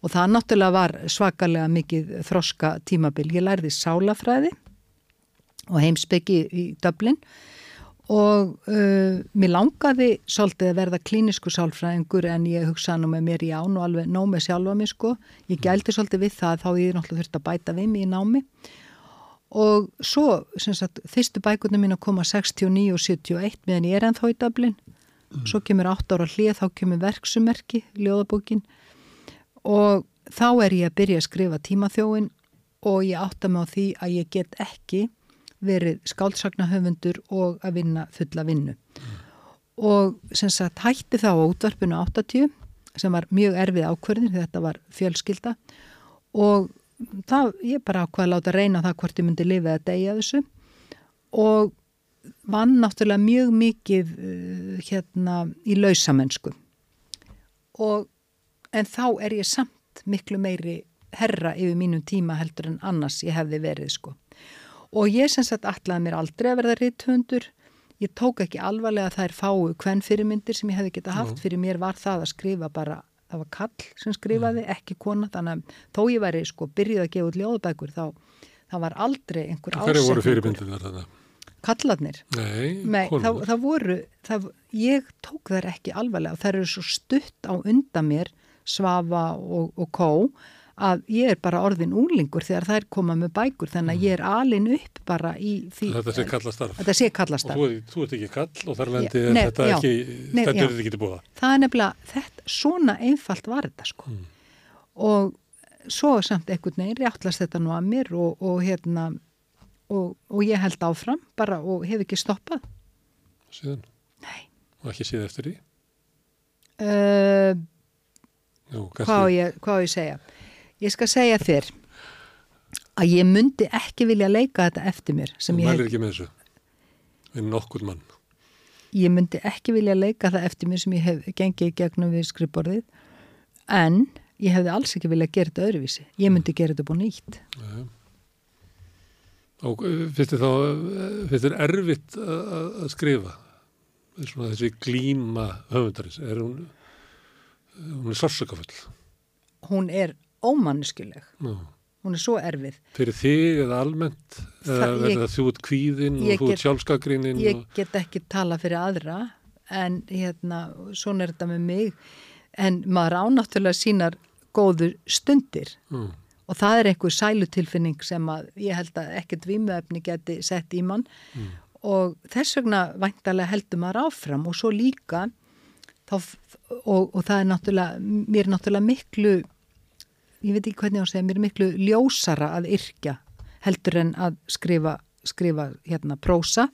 Og það náttúrulega var svakalega mikið þroska tímabil. Ég lærði sálafræði og heimsbyggi í Dublin og uh, mér langaði svolítið að verða klínisku sálfræðingur en ég hugsaði nú með mér í án og alveg nóg með sjálfa mig sko. Ég gældi svolítið við það þá ég náttúrulega þurfti að bæta við mig í námi og svo, sagt, fyrstu bækurna mín að koma 69 og 71 meðan ég er ennþá í Dublin mm. svo kemur 8 ára hlið, þá kemur verksumerki ljóðabókin og þá er ég að byrja að skrifa tímaþjóin og ég átta mig á því að ég get ekki verið skálsagnahöfundur og að vinna fulla vinnu mm. og sem sagt hætti þá á útvarpinu 80 sem var mjög erfið ákverðin þetta var fjölskylda og það, ég bara ákvaði að láta reyna það hvort ég myndi lifið að deyja þessu. Og vann náttúrulega mjög mikið uh, hérna í lausamennsku. Og en þá er ég samt miklu meiri herra yfir mínum tíma heldur en annars ég hefði verið sko. Og ég sem sagt allaði mér aldrei að verða ritthundur ég tók ekki alvarlega þær fáu hvern fyrirmyndir sem ég hefði geta haft. Fyrir mér var það að skrifa bara það var kall sem skrifaði, ekki kona þannig að þó ég væri sko byrjuð að gefa út ljóðbækur þá það var aldrei einhver ásett Hverju voru fyrirbyndir þar þannig? Kallarnir Nei, Nei það, það voru, það, ég tók þær ekki alvarlega og þær eru svo stutt á undan mér Svafa og, og Kó að ég er bara orðin úlingur þegar þær koma með bækur þannig að ég er alin upp bara í því. Þetta sé kallastarf Þetta sé kallastarf Og þú, þú ert ekki kall og þar lendi ja, þetta já, ekki þetta er ekki til búða Það er nefnilega, þetta, svona einfalt var þetta sko. Mm. og svo samt einhvern veginn réttlast þetta nú að mér og, og hérna og, og ég held áfram bara og hef ekki stoppað. Síðan? Nei. Og ekki síða eftir því? Uh, Jú, hvað á ég, ég segja? Ég skal segja þér að ég myndi ekki vilja leika þetta eftir mér. Þú mælir hef... ekki með þessu? En nokkur mann? Ég myndi ekki vilja leika það eftir mér sem ég hef gengið gegnum við skrifborðið en ég hefði alls ekki vilja gera þetta öðruvísi. Ég myndi gera þetta búin nýtt. Nei. Og eh, finnst þið þá, eh, finnst þið erfitt að, að skrifa? Svona þessi glíma höfundarins, er hún, hún er sársökafull? Hún er ómanniskuleg hún er svo erfið. Fyrir þig eða almennt það þú út kvíðin og þú út sjálfskakrinnin ég og... get ekki tala fyrir aðra en hérna, svona er þetta með mig. En maður ánáttúrulega sínar góður stundir. Mm. og það er einhver sælutilfinning sem að ég held að ekkert výmuefni geti sett í mann. Mm. og þess vegna væntalega heldur maður áfram og svo líka þá, og, og það er náttúrulega mér er náttúrulega miklu ég veit ekki hvernig á að segja, mér er miklu ljósara að yrkja heldur en að skrifa, skrifa hérna prósa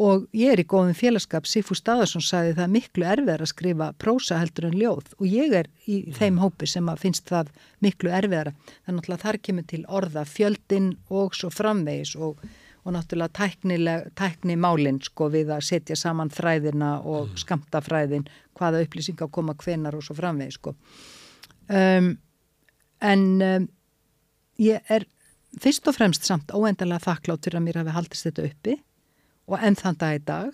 og ég er í góðum félagskap, Sifu Staðarsson sagði það miklu erfiðar að skrifa prósa heldur en ljóð og ég er í mm. þeim hópi sem að finnst það miklu erfiðara þannig að þar kemur til orða fjöldin og svo framvegis og, og náttúrulega tækni málinn sko við að setja saman þræðina og mm. skamta þræðin hvaða upplýsingar koma hvenar og svo framvegi sko um, en um, ég er fyrst og fremst samt óendalega þakkláttur að mér hafi haldist þetta uppi og enn þann dag í dag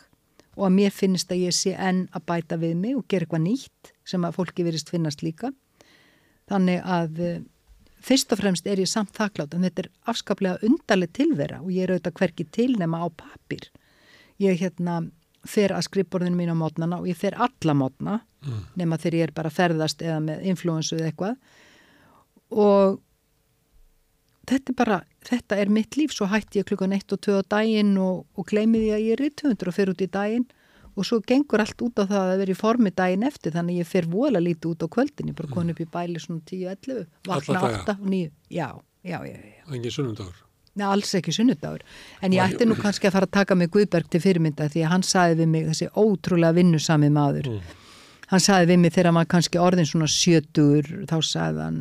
og að mér finnist að ég sé enn að bæta við mig og gera eitthvað nýtt sem að fólki verist finnast líka. Þannig að eh, fyrst og fremst er ég samt þakklátt en þetta er afskaplega undarleg tilvera og ég er auðvitað hverki tilnema á papir ég hérna fer að skrifborðinu mín á mótnana og ég fer alla mótna mm. nema þegar ég er bara ferðast eða með influensu eða eitthvað og þetta er bara, þetta er mitt líf. Svo hætti ég klukkan 1 og 2 á daginn og, og gleymiði að ég er 200 og fer út í daginn. Og svo gengur allt út á það að vera í formi daginn eftir. Þannig ég fer vola lítið út á kvöldin. Ég bara koni upp í bæli svona 10-11 vakna 8 og 9 já, já, já, já. og engin sunnundagur Nei, alls ekki sunnudagur. En ég ætti nú kannski að fara að taka mig Guðberg til fyrirmynda því að hann saði við mig þessi ótrúlega vinnusami maður. Mm hann saði við mig þegar hann var kannski orðin svona 70 þá saði hann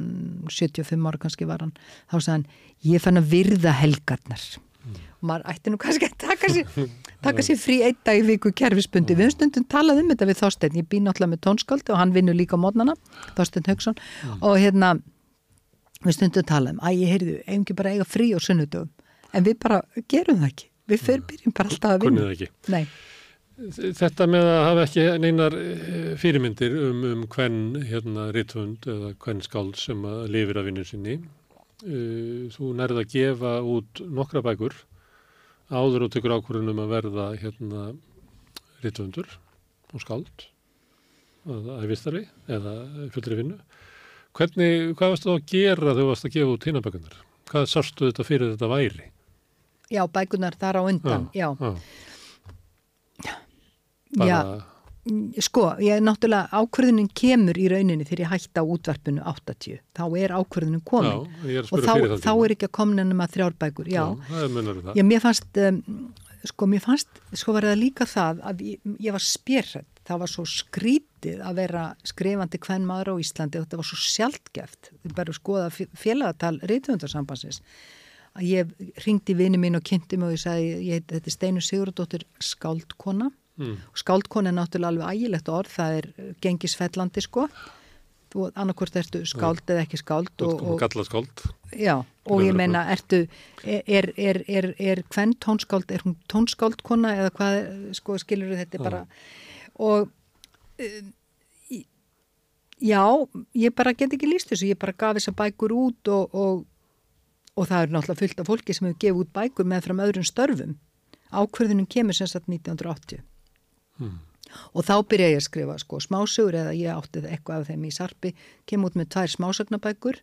75 ára kannski var hann þá saði hann ég fann að virða helgarnar. Mm. og maður ætti nú kannski að taka sér, taka sér frí einn dag í viku kerfisbundi, við höfum stundum talað um þetta við Þorstein, ég bý náttúrulega með tónskáldi og hann vinnur líka mótnana, Þorstein Högson mm. og hérna við stundum talað um, að ég heyrðu, eigum ekki bara eiga frí og sunnudöfum, en við bara gerum það ekki, við fyrir byrjum bara alltaf að vinna Þetta með að hafa ekki neinar eh, fyrirmyndir um, um hvern hérna rittvönd eða hvern skáld sem að lifir af vinnu sinni. Uh, þú nærið að gefa út nokkra bækur áður og tekur ákvörðunum að verða hérna rittvöndur og skáld að æfistari eða fullri vinnu. Hvernig, hvað varst þú að gera þegar þú varst að gefa út hinnabækunar? Hvað sarstu þetta fyrir þetta væri? Já, bækunar þar á undan, já. já. já. Bara... Já, sko, ég er náttúrulega, ákvörðunin kemur í rauninni þegar ég hætti á útvarpinu 80, þá er ákvörðunin komin. Já, er og þá, þá er ekki að komna nema þrjárbækur, já. Já, já mér fannst, um, sko, mér fannst, sko var það líka það að ég, ég var spjörrætt, það var svo skrítið að vera skrifandi hvern maður á Íslandi og þetta var svo sjálfgeft, við bara skoða félagatal reytvöndarsambansins að ég ringdi vini mín og kynnti mig og ég sagði, ég, þetta er Steinu Sigurdóttir skáldkona Mm. Skáldkona er náttúrulega alveg ægilegt orð, það er gengisfellandi sko. Og annarkvort ertu skáld mm. eða ekki skáld og, og galla skáld. Já, og ég meina, ertu er, er, er, er hvern tónskáld er hún tónskáldkona eða hvað sko skilur þetta bara og uh, já, ég bara get ekki líst þessu, ég bara gaf þessa bækur út og, og, og það er náttúrulega fullt af fólki sem hefur gefið út bækur með fram öðrum störfum. Ákverðunum kemur sem sagt 1980 Hmm. Og þá byrja ég að skrifa sko smásugur eða ég átti eitthvað af þeim í sarpi, kem út með tvær smásagnabækur,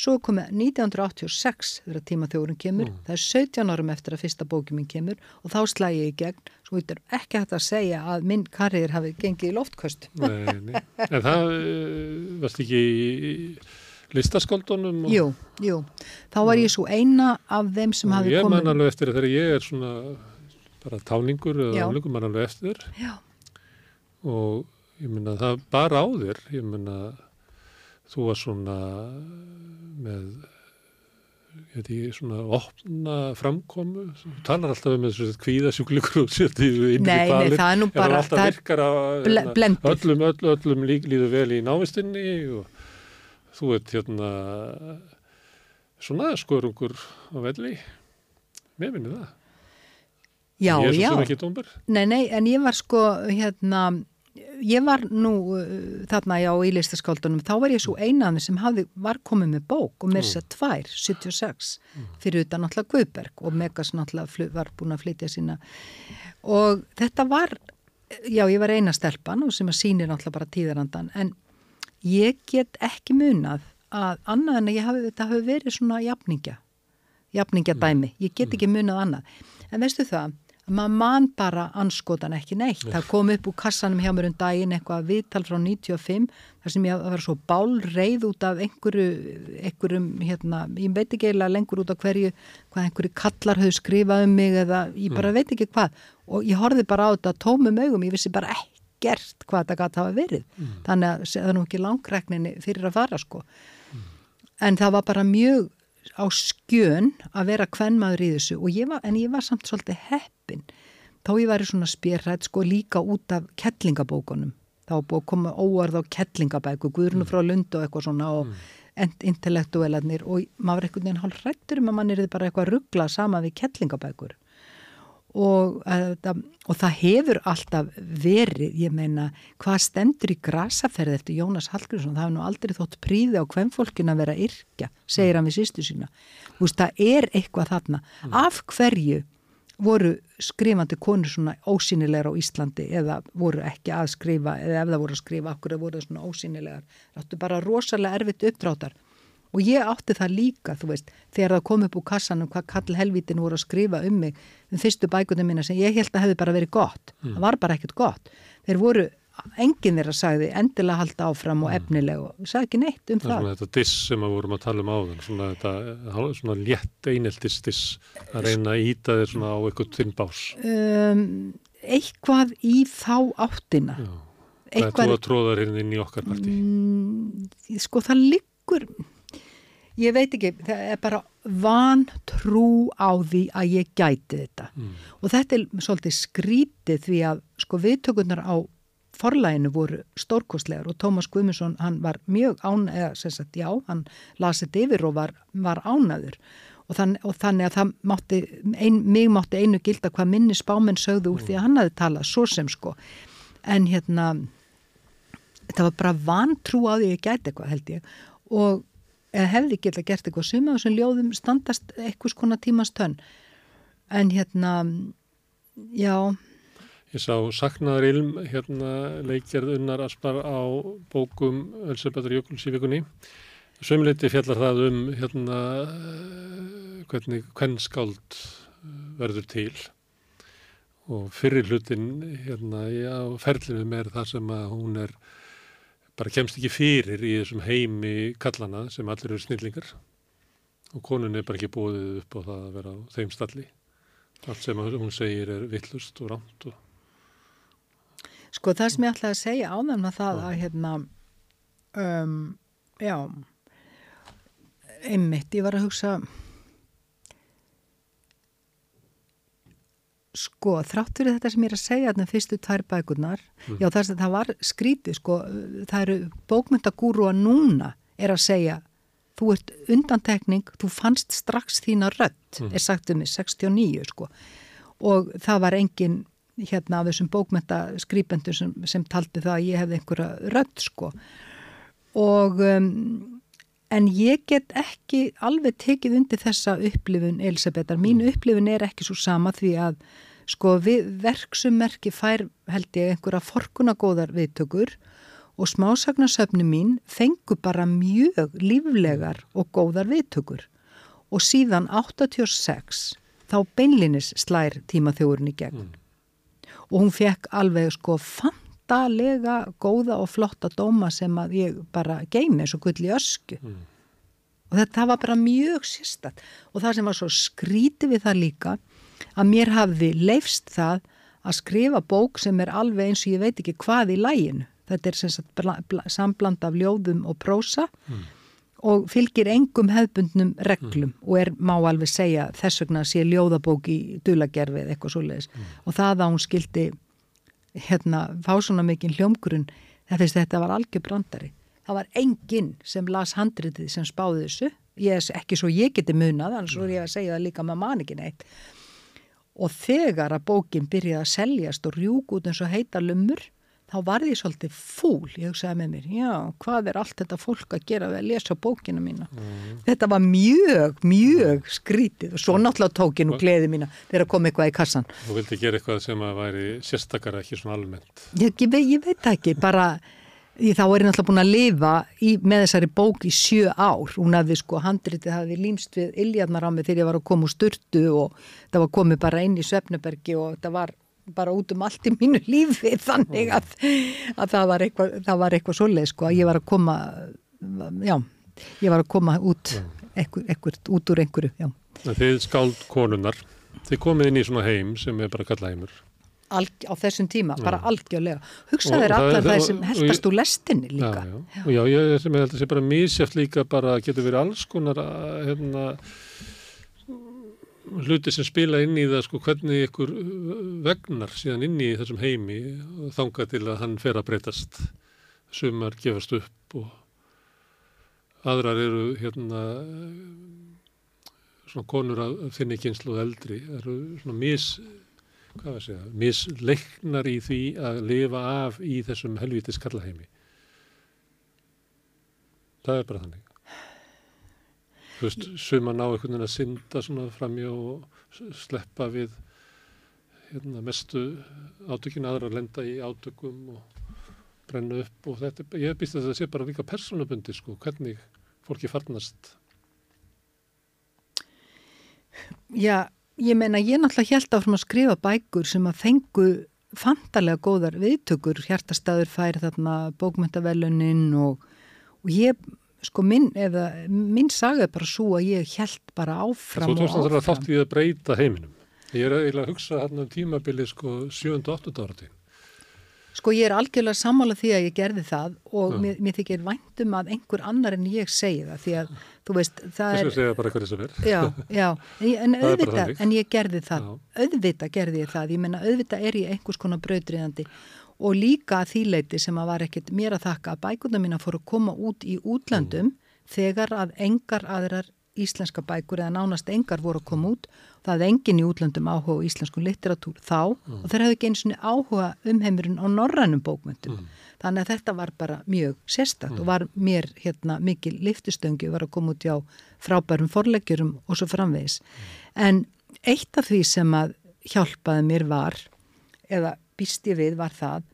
svo komið 1986 þegar tímaþjóðurinn kemur, mm. það er 17 árum eftir að fyrsta bókið minn kemur og þá slæði ég í gegn, svo þetta er ekki hægt að segja að minn karriðir hafi gengið í loftkvöst. Nei, nei, en það uh, varst ekki í listaskóldunum? Og... Jú, jú, þá var ég svo eina af þeim sem hafi komið. Ég man alveg eftir þegar ég er svona bara táningur eða álingum mann alveg eftir. Já. og ég menna það bara á þér ég menna þú var svona með ég veit ekki svona opna framkomu, þú talar alltaf um þessu kvíðasjúklingur og sér því inn í kvalir, það er nú bara það virkar að hérna, öllum, öllum, öllum lík, líður vel í návistinni og þú ert hérna svona skorungur á velli. Með minni það Já, er svo já. sem ekki tómbar Nei, nei, en ég var sko hérna, ég var nú uh, þarna já í listaskáldunum, þá var ég svo einaðið sem hafði, var komið með bók og mér sér mm. tvær, 76 mm. fyrir utan náttúrulega Guðberg og Megas náttúrulega var búin að flytja sína og þetta var já, ég var eina stelpan og sem að sínir náttúrulega bara tíðarandan, en ég get ekki munað að annað en að ég hafi, þetta hafi verið svona jafningja, jafningja dæmi, ég get mm. ekki munað annað en veistu það maður man bara anskotan ekki neitt. Það kom upp úr kassanum hjá mér um daginn eitthvað viðtal frá 95 þar sem ég var svo bálreið út af einhverju, einhverjum, hérna, ég veit ekki eiginlega lengur út af hverju, hvað einhverju kallar höfðu skrifað um mig eða ég bara mm. veit ekki hvað og ég horfið bara á þetta tómum augum, ég vissi bara ekkert hvað þetta gæti hafa verið. Mm. Þannig að það er nú ekki langrekninni fyrir að fara sko. Mm. En það var bara mjög á skjön að vera kvennmaður í þessu ég var, en ég var samt svolítið heppin þá ég væri svona spjörrætt sko líka út af kettlingabókunum. Þá búið að koma óarð á kettlingabæku Guðrunu mm. frá Lund og eitthvað svona og mm. intellektuelarnir og maður eitthvað nefn hálf rættur um að mann er bara eitthvað ruggla sama við kettlingabækur. Og, að, og það hefur alltaf verið, ég meina hvað stendur í grasaferði eftir Jónas Hallgrímsson, það hefur nú aldrei þótt príði á hvem fólkin að vera yrkja segir hann við sýstu sína, þú veist það er eitthvað þarna, mm. af hverju voru skrifandi konur svona ósynilegar á Íslandi eða voru ekki að skrifa eða ef það voru að skrifa okkur eða voru svona ósynilegar, áttu bara rosalega erfitt uppdráttar. Og ég átti það líka, þú veist, þegar það kom upp úr kassanum hvað kall helvitin voru að skrifa um mig um fyrstu bækundum mína sem ég held að hefði bara verið gott, mm. það var bara ekkert gott. Þeir voru, enginn þeirra sagði endilega halda áfram og mm. efnileg og sagði ekki neitt um það. Það er svona þetta diss sem við vorum að tala um áðan, svona þetta svona létt eineltist diss að reyna að íta þeir svona á eitthvað þinnbás um, Eitthvað í þá áttina Já. Hvað er þú að tróða hérna inn í okkar partí? Mm, sko það liggur ég veit ekki, það er bara van trú á því að ég gæti þetta mm. og þetta er svolítið skrítið því að sko viðtökunar á forlæginu voru stórkostlegar og Tómas Guðmundsson hann var mjög án, eða sem sagt já, hann lasið yfir og var, var ánaður og, þann, og þannig að það mátti, ein, mig mátti einu gilda hvað minni spáminn sögðu úr mm. því að hann hafi talað svo sem sko. En hérna þetta var bara vantrú á því að ég gæti eitthvað held ég. Og hefði geta gert eitthvað. Suma og sem ljóðum standast eitthvað skona tímast tönn. En hérna já Ég sá Saknaður Ilm hérna leikjarð unnar aspar á bókum Ölsebetur Jökuls í vikunni Sömleiti fjallar það um hérna hvernig kvennskáld verður til og fyrir hlutin hérna á ferlinum er það sem að hún er bara kemst ekki fyrir í þessum heimi kallana sem allir eru snillingar og konun er bara ekki bóðið upp á það að vera á þeim stalli. Allt sem hún segir er vittlust og rámt. Og... Sko það sem ég ætlaði að segja áðan með það að hérna, um, já, einmitt, ég var að hugsa Sko, þrátt fyrir þetta sem ég er að segja þarna fyrstu tvær bækurnar, mm. já þess að það var skrítið, sko, það eru bókmyndagúru að núna er að segja, þú ert undantekning, þú fannst strax þína rött, mm. er sagt um mig, 69, sko, og það var engin, hérna, af þessum bókmyndaskrýpendur sem, sem taldi það að ég hefði einhverja rött, sko, og... Um, En ég get ekki alveg tekið undir þessa upplifun Elisabetar. Mín mm. upplifun er ekki svo sama því að sko verksummerki fær held ég einhverja forkunagóðar viðtökur og smásagnasöfni mín fengu bara mjög líflegar og góðar viðtökur. Og síðan 86 þá beinlinis slær tímaþjóðurinn í gegn. Mm. Og hún fekk alveg sko fann rosalega góða og flotta dóma sem að ég bara geimi eins og gull í ösku mm. og þetta var bara mjög sérstatt og það sem var svo skríti við það líka að mér hafði leifst það að skrifa bók sem er alveg eins og ég veit ekki hvað í læginu þetta er sem sagt sambland af ljóðum og prósa mm. Og fylgir engum hefbundnum reglum mm. og er, má alveg segja þess vegna sé ljóðabók í dulagerfið eitthvað svo leiðis mm. og það að hún skildi hérna fá svona mikinn hljómgrunn það finnst þetta var algjör brandari það var enginn sem las handritið sem spáði þessu ég ekki svo ég geti munað annars voru ég að segja það líka með manikin eitt og þegar að bókin byrjaði að seljast og rjúk út eins og heita lumur þá var því svolítið fúl, ég hugsaði með mér, já, hvað er allt þetta fólk að gera við að lesa bókina mína? Mm. Þetta var mjög, mjög skrítið og svo náttúrulega tók ég nú gleði mína þegar kom eitthvað í kassan. Þú vildi gera eitthvað sem að væri sérstakara, ekki svona almennt? Ég, ég, ég veit ekki, bara því þá er ég náttúrulega búin að lifa í, með þessari bók í sjö ár. Hún hafði sko, handritið hafði límst við Iljarnar á mig þegar ég var að koma úr styrtu og það var komið bara inn í Svefnebergi og það var bara út um allt í mínu lífi þannig að, að það var eitthvað, eitthvað svoleið sko að ég var að koma já, ég var að koma út ekkur, ekkur, út úr einhverju já. Þið skáld konunar þið komið inn í svona heim sem er bara kallaheimur alg, á þessum tíma, já. bara algjörlega hugsaður allar það sem heldast úr lestinni líka já, já. já, ég sem held að það sé bara mísjátt líka bara getur verið alls konar hérna, hluti sem spila inn í það sko hvernig ykkur vegnar síðan inn í þessum heimi þanga til að hann fer að breytast. Sumar gefast upp og aðrar eru hérna svona konur að finna kynslu og eldri. Eru svona mis hvað var að segja, misleiknar í því að lifa af í þessum helvítis kallaheimi það er bara þannig þú veist, suma ná einhvern veginn að synda svona framjá og sleppa við hérna, mestu átökin aðra að lenda í átökum og brenna upp og þetta, ég býst að það sé bara líka persónabundi sko, hvernig fólki farnast. Já, ég meina ég náttúrulega held áfram að skrifa bækur sem að fengu fantalega góðar viðtökur, hjartastæður fær þarna bókmyndavelunin og, og ég, sko minn eða minn saga er bara svo að ég held bara áfram og. Þú tókst að það er þátt í að breyta heiminum. Ég er eiginlega að hugsa hérna um tímabili sko 7-8 ára tíma. Sko ég er algjörlega sammála því að ég gerði það og mér, mér þykir væntum að einhver annar en ég segi það því að þú veist það er... Þess að segja bara hverju sem er. Já, já, en auðvitað, en ég gerði það, já. auðvitað gerði ég það, ég menna auðvitað er ég einhvers konar bröðriðandi og líka að þýleiti sem að var ekkit mér að þakka að bækuna mína fór að koma út í útlandum mm. þegar að engar aðrar íslenska bækur eða nánast engar voru að koma út það hefði engin í útlöndum áhuga íslensku litteratúr þá mm. og þeir hefði ekki eins og áhuga um heimurinn á norrænum bókmyndum mm. þannig að þetta var bara mjög sérstatt mm. og var mér hérna mikil liftustöngi var að koma út á frábærum forleggjurum og svo framvegis en eitt af því sem að hjálpaði mér var eða býst ég við var það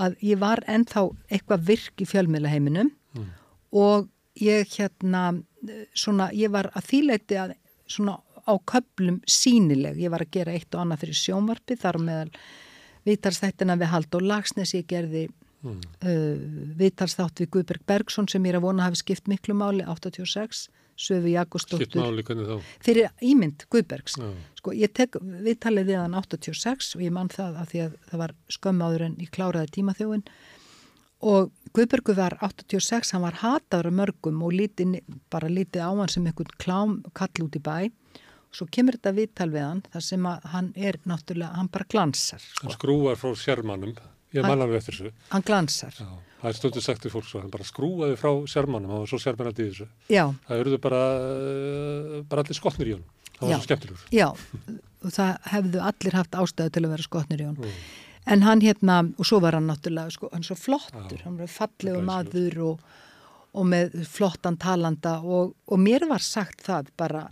að ég var ennþá eitthvað virk í fjölmjöla heiminum mm. og ég hérna svona ég var að þýleiti að svona á köplum sínileg. Ég var að gera eitt og annað fyrir sjónvarpi þar meðal viðtalstættina við Haldur Lagsnes ég gerði mm. uh, viðtalstátt við Guðberg Bergson sem ég er að vona hafi skipt miklu máli 86 Söfu þá? Fyrir ímynd Guðbergs sko ég tek viðtalið við hann 86 og ég mann það að því að það var skömmáður en ég kláraði tímaþjóin og Guðbergu var 86, hann var hataður mörgum og lítið, bara lítið á hann sem einhvern klám kall út í bæ Svo kemur þetta viðtal við hann þar sem að hann er náttúrulega, hann bara glansar. Sko. Hann skrúar frá sérmannum, ég man alveg eftir þessu. Hann glansar. Já, það er stundu sagt til fólk svo, hann bara skrúaði frá sérmannum, hann var svo sérmannandi í þessu. Já. Það eruðu bara, eh, bara allir skotnir í hann, það var Já. svo skemmtilegur. Já, og það hefðu allir haft ástæðu til að vera skotnir í hann. Mm. En hann hérna, og svo var hann náttúrulega, sko, hann svo flottur, Já. hann var fallegu maður og, og með flottan talanda og, og mér var sagt það bara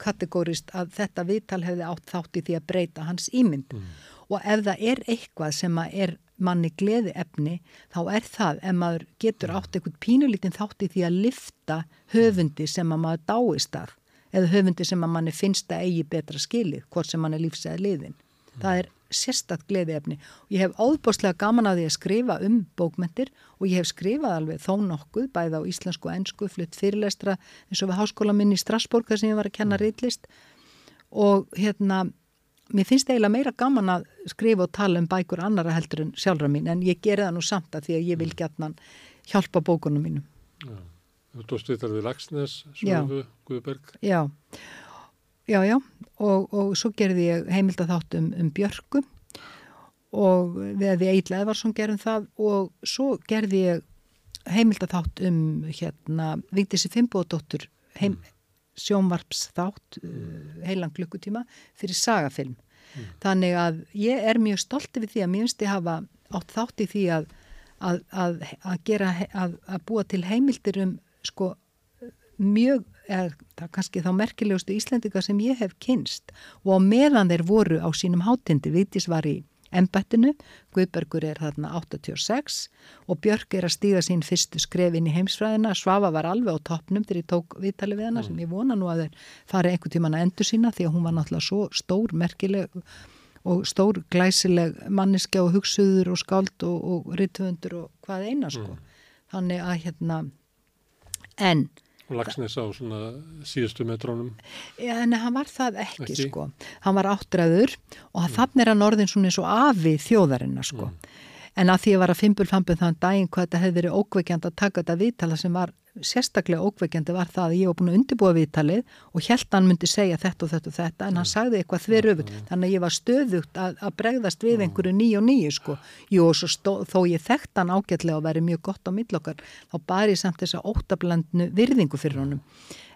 kategórist að þetta viðtal hefði átt þátt í því að breyta hans ímynd mm. og ef það er eitthvað sem er manni gleði efni þá er það ef maður getur átt eitthvað pínulítinn þátt í því að lifta höfundi sem að maður dáist að eða höfundi sem að manni finnst að eigi betra skilið hvort sem mann er lífsæði liðin. Það er sérstatt gleðiefni og ég hef áðbóstlega gaman að því að skrifa um bókmentir og ég hef skrifað alveg þó nokkuð bæða á íslensku og ennsku, flutt fyrirlestra eins og við háskóla minni í Strasbourg þar sem ég var að kenna reitlist og hérna, mér finnst eiginlega meira gaman að skrifa og tala um bækur annara heldur en sjálfra mín en ég geri það nú samt að því að ég vil mm. gætna hjálpa bókunum mínum. Já, þú tóst við þar við Lagsnes, Svöfu, Guðberg. Já. Já, já, og, og svo gerði ég heimildaþátt um, um Björku og við, við Eitla Evarsson gerum það og svo gerði ég heimildaþátt um hérna Vigdísi Fimboðdóttur heim, mm. Sjónvarpsþátt uh, heilan klukkutíma fyrir sagafilm. Mm. Þannig að ég er mjög stolti við því að mér finnst ég hafa átt þátt í því að, að, að, að gera, að búa til heimildir um sko mjög er það kannski þá merkilegustu Íslendika sem ég hef kynst og meðan þeir voru á sínum hátindi Vítis var í embættinu, Guðbergur er þarna 86 og Björk er að stíða sín fyrstu skref inn í heimsfræðina Svafa var alveg á toppnum þegar ég tók viðtali við hana mm. sem ég vona nú að þeir fari einhver tíman að endur sína því að hún var náttúrulega svo stór merkileg og stór glæsileg manniska og hugsuður og skáld og, og rittvöndur og hvað eina sko mm. þannig að hérna en Og lagsnes á síðustu metrónum? Já, en hann var það ekki, ekki? sko. Hann var áttræður og mm. þannig er hann orðin svona eins og afi þjóðarinnar sko. Mm. En að því að var að fimpulfampum þann daginn hvað þetta hefði verið ókveikjand að taka þetta viðtala sem var sérstaklega ókveikjandi var það að ég var búin að undirbúa viðtalið og held hann myndi segja þetta og þetta og þetta en hann mm. sagði eitthvað þverjöfut mm. þannig að ég var stöðugt að, að bregðast við mm. einhverju nýju og nýju sko. Jú og stó, þó ég þekkt hann ágætlega og verið mjög gott á millokkar þá bar ég samt þess að óttablandnu virðingu fyrir honum.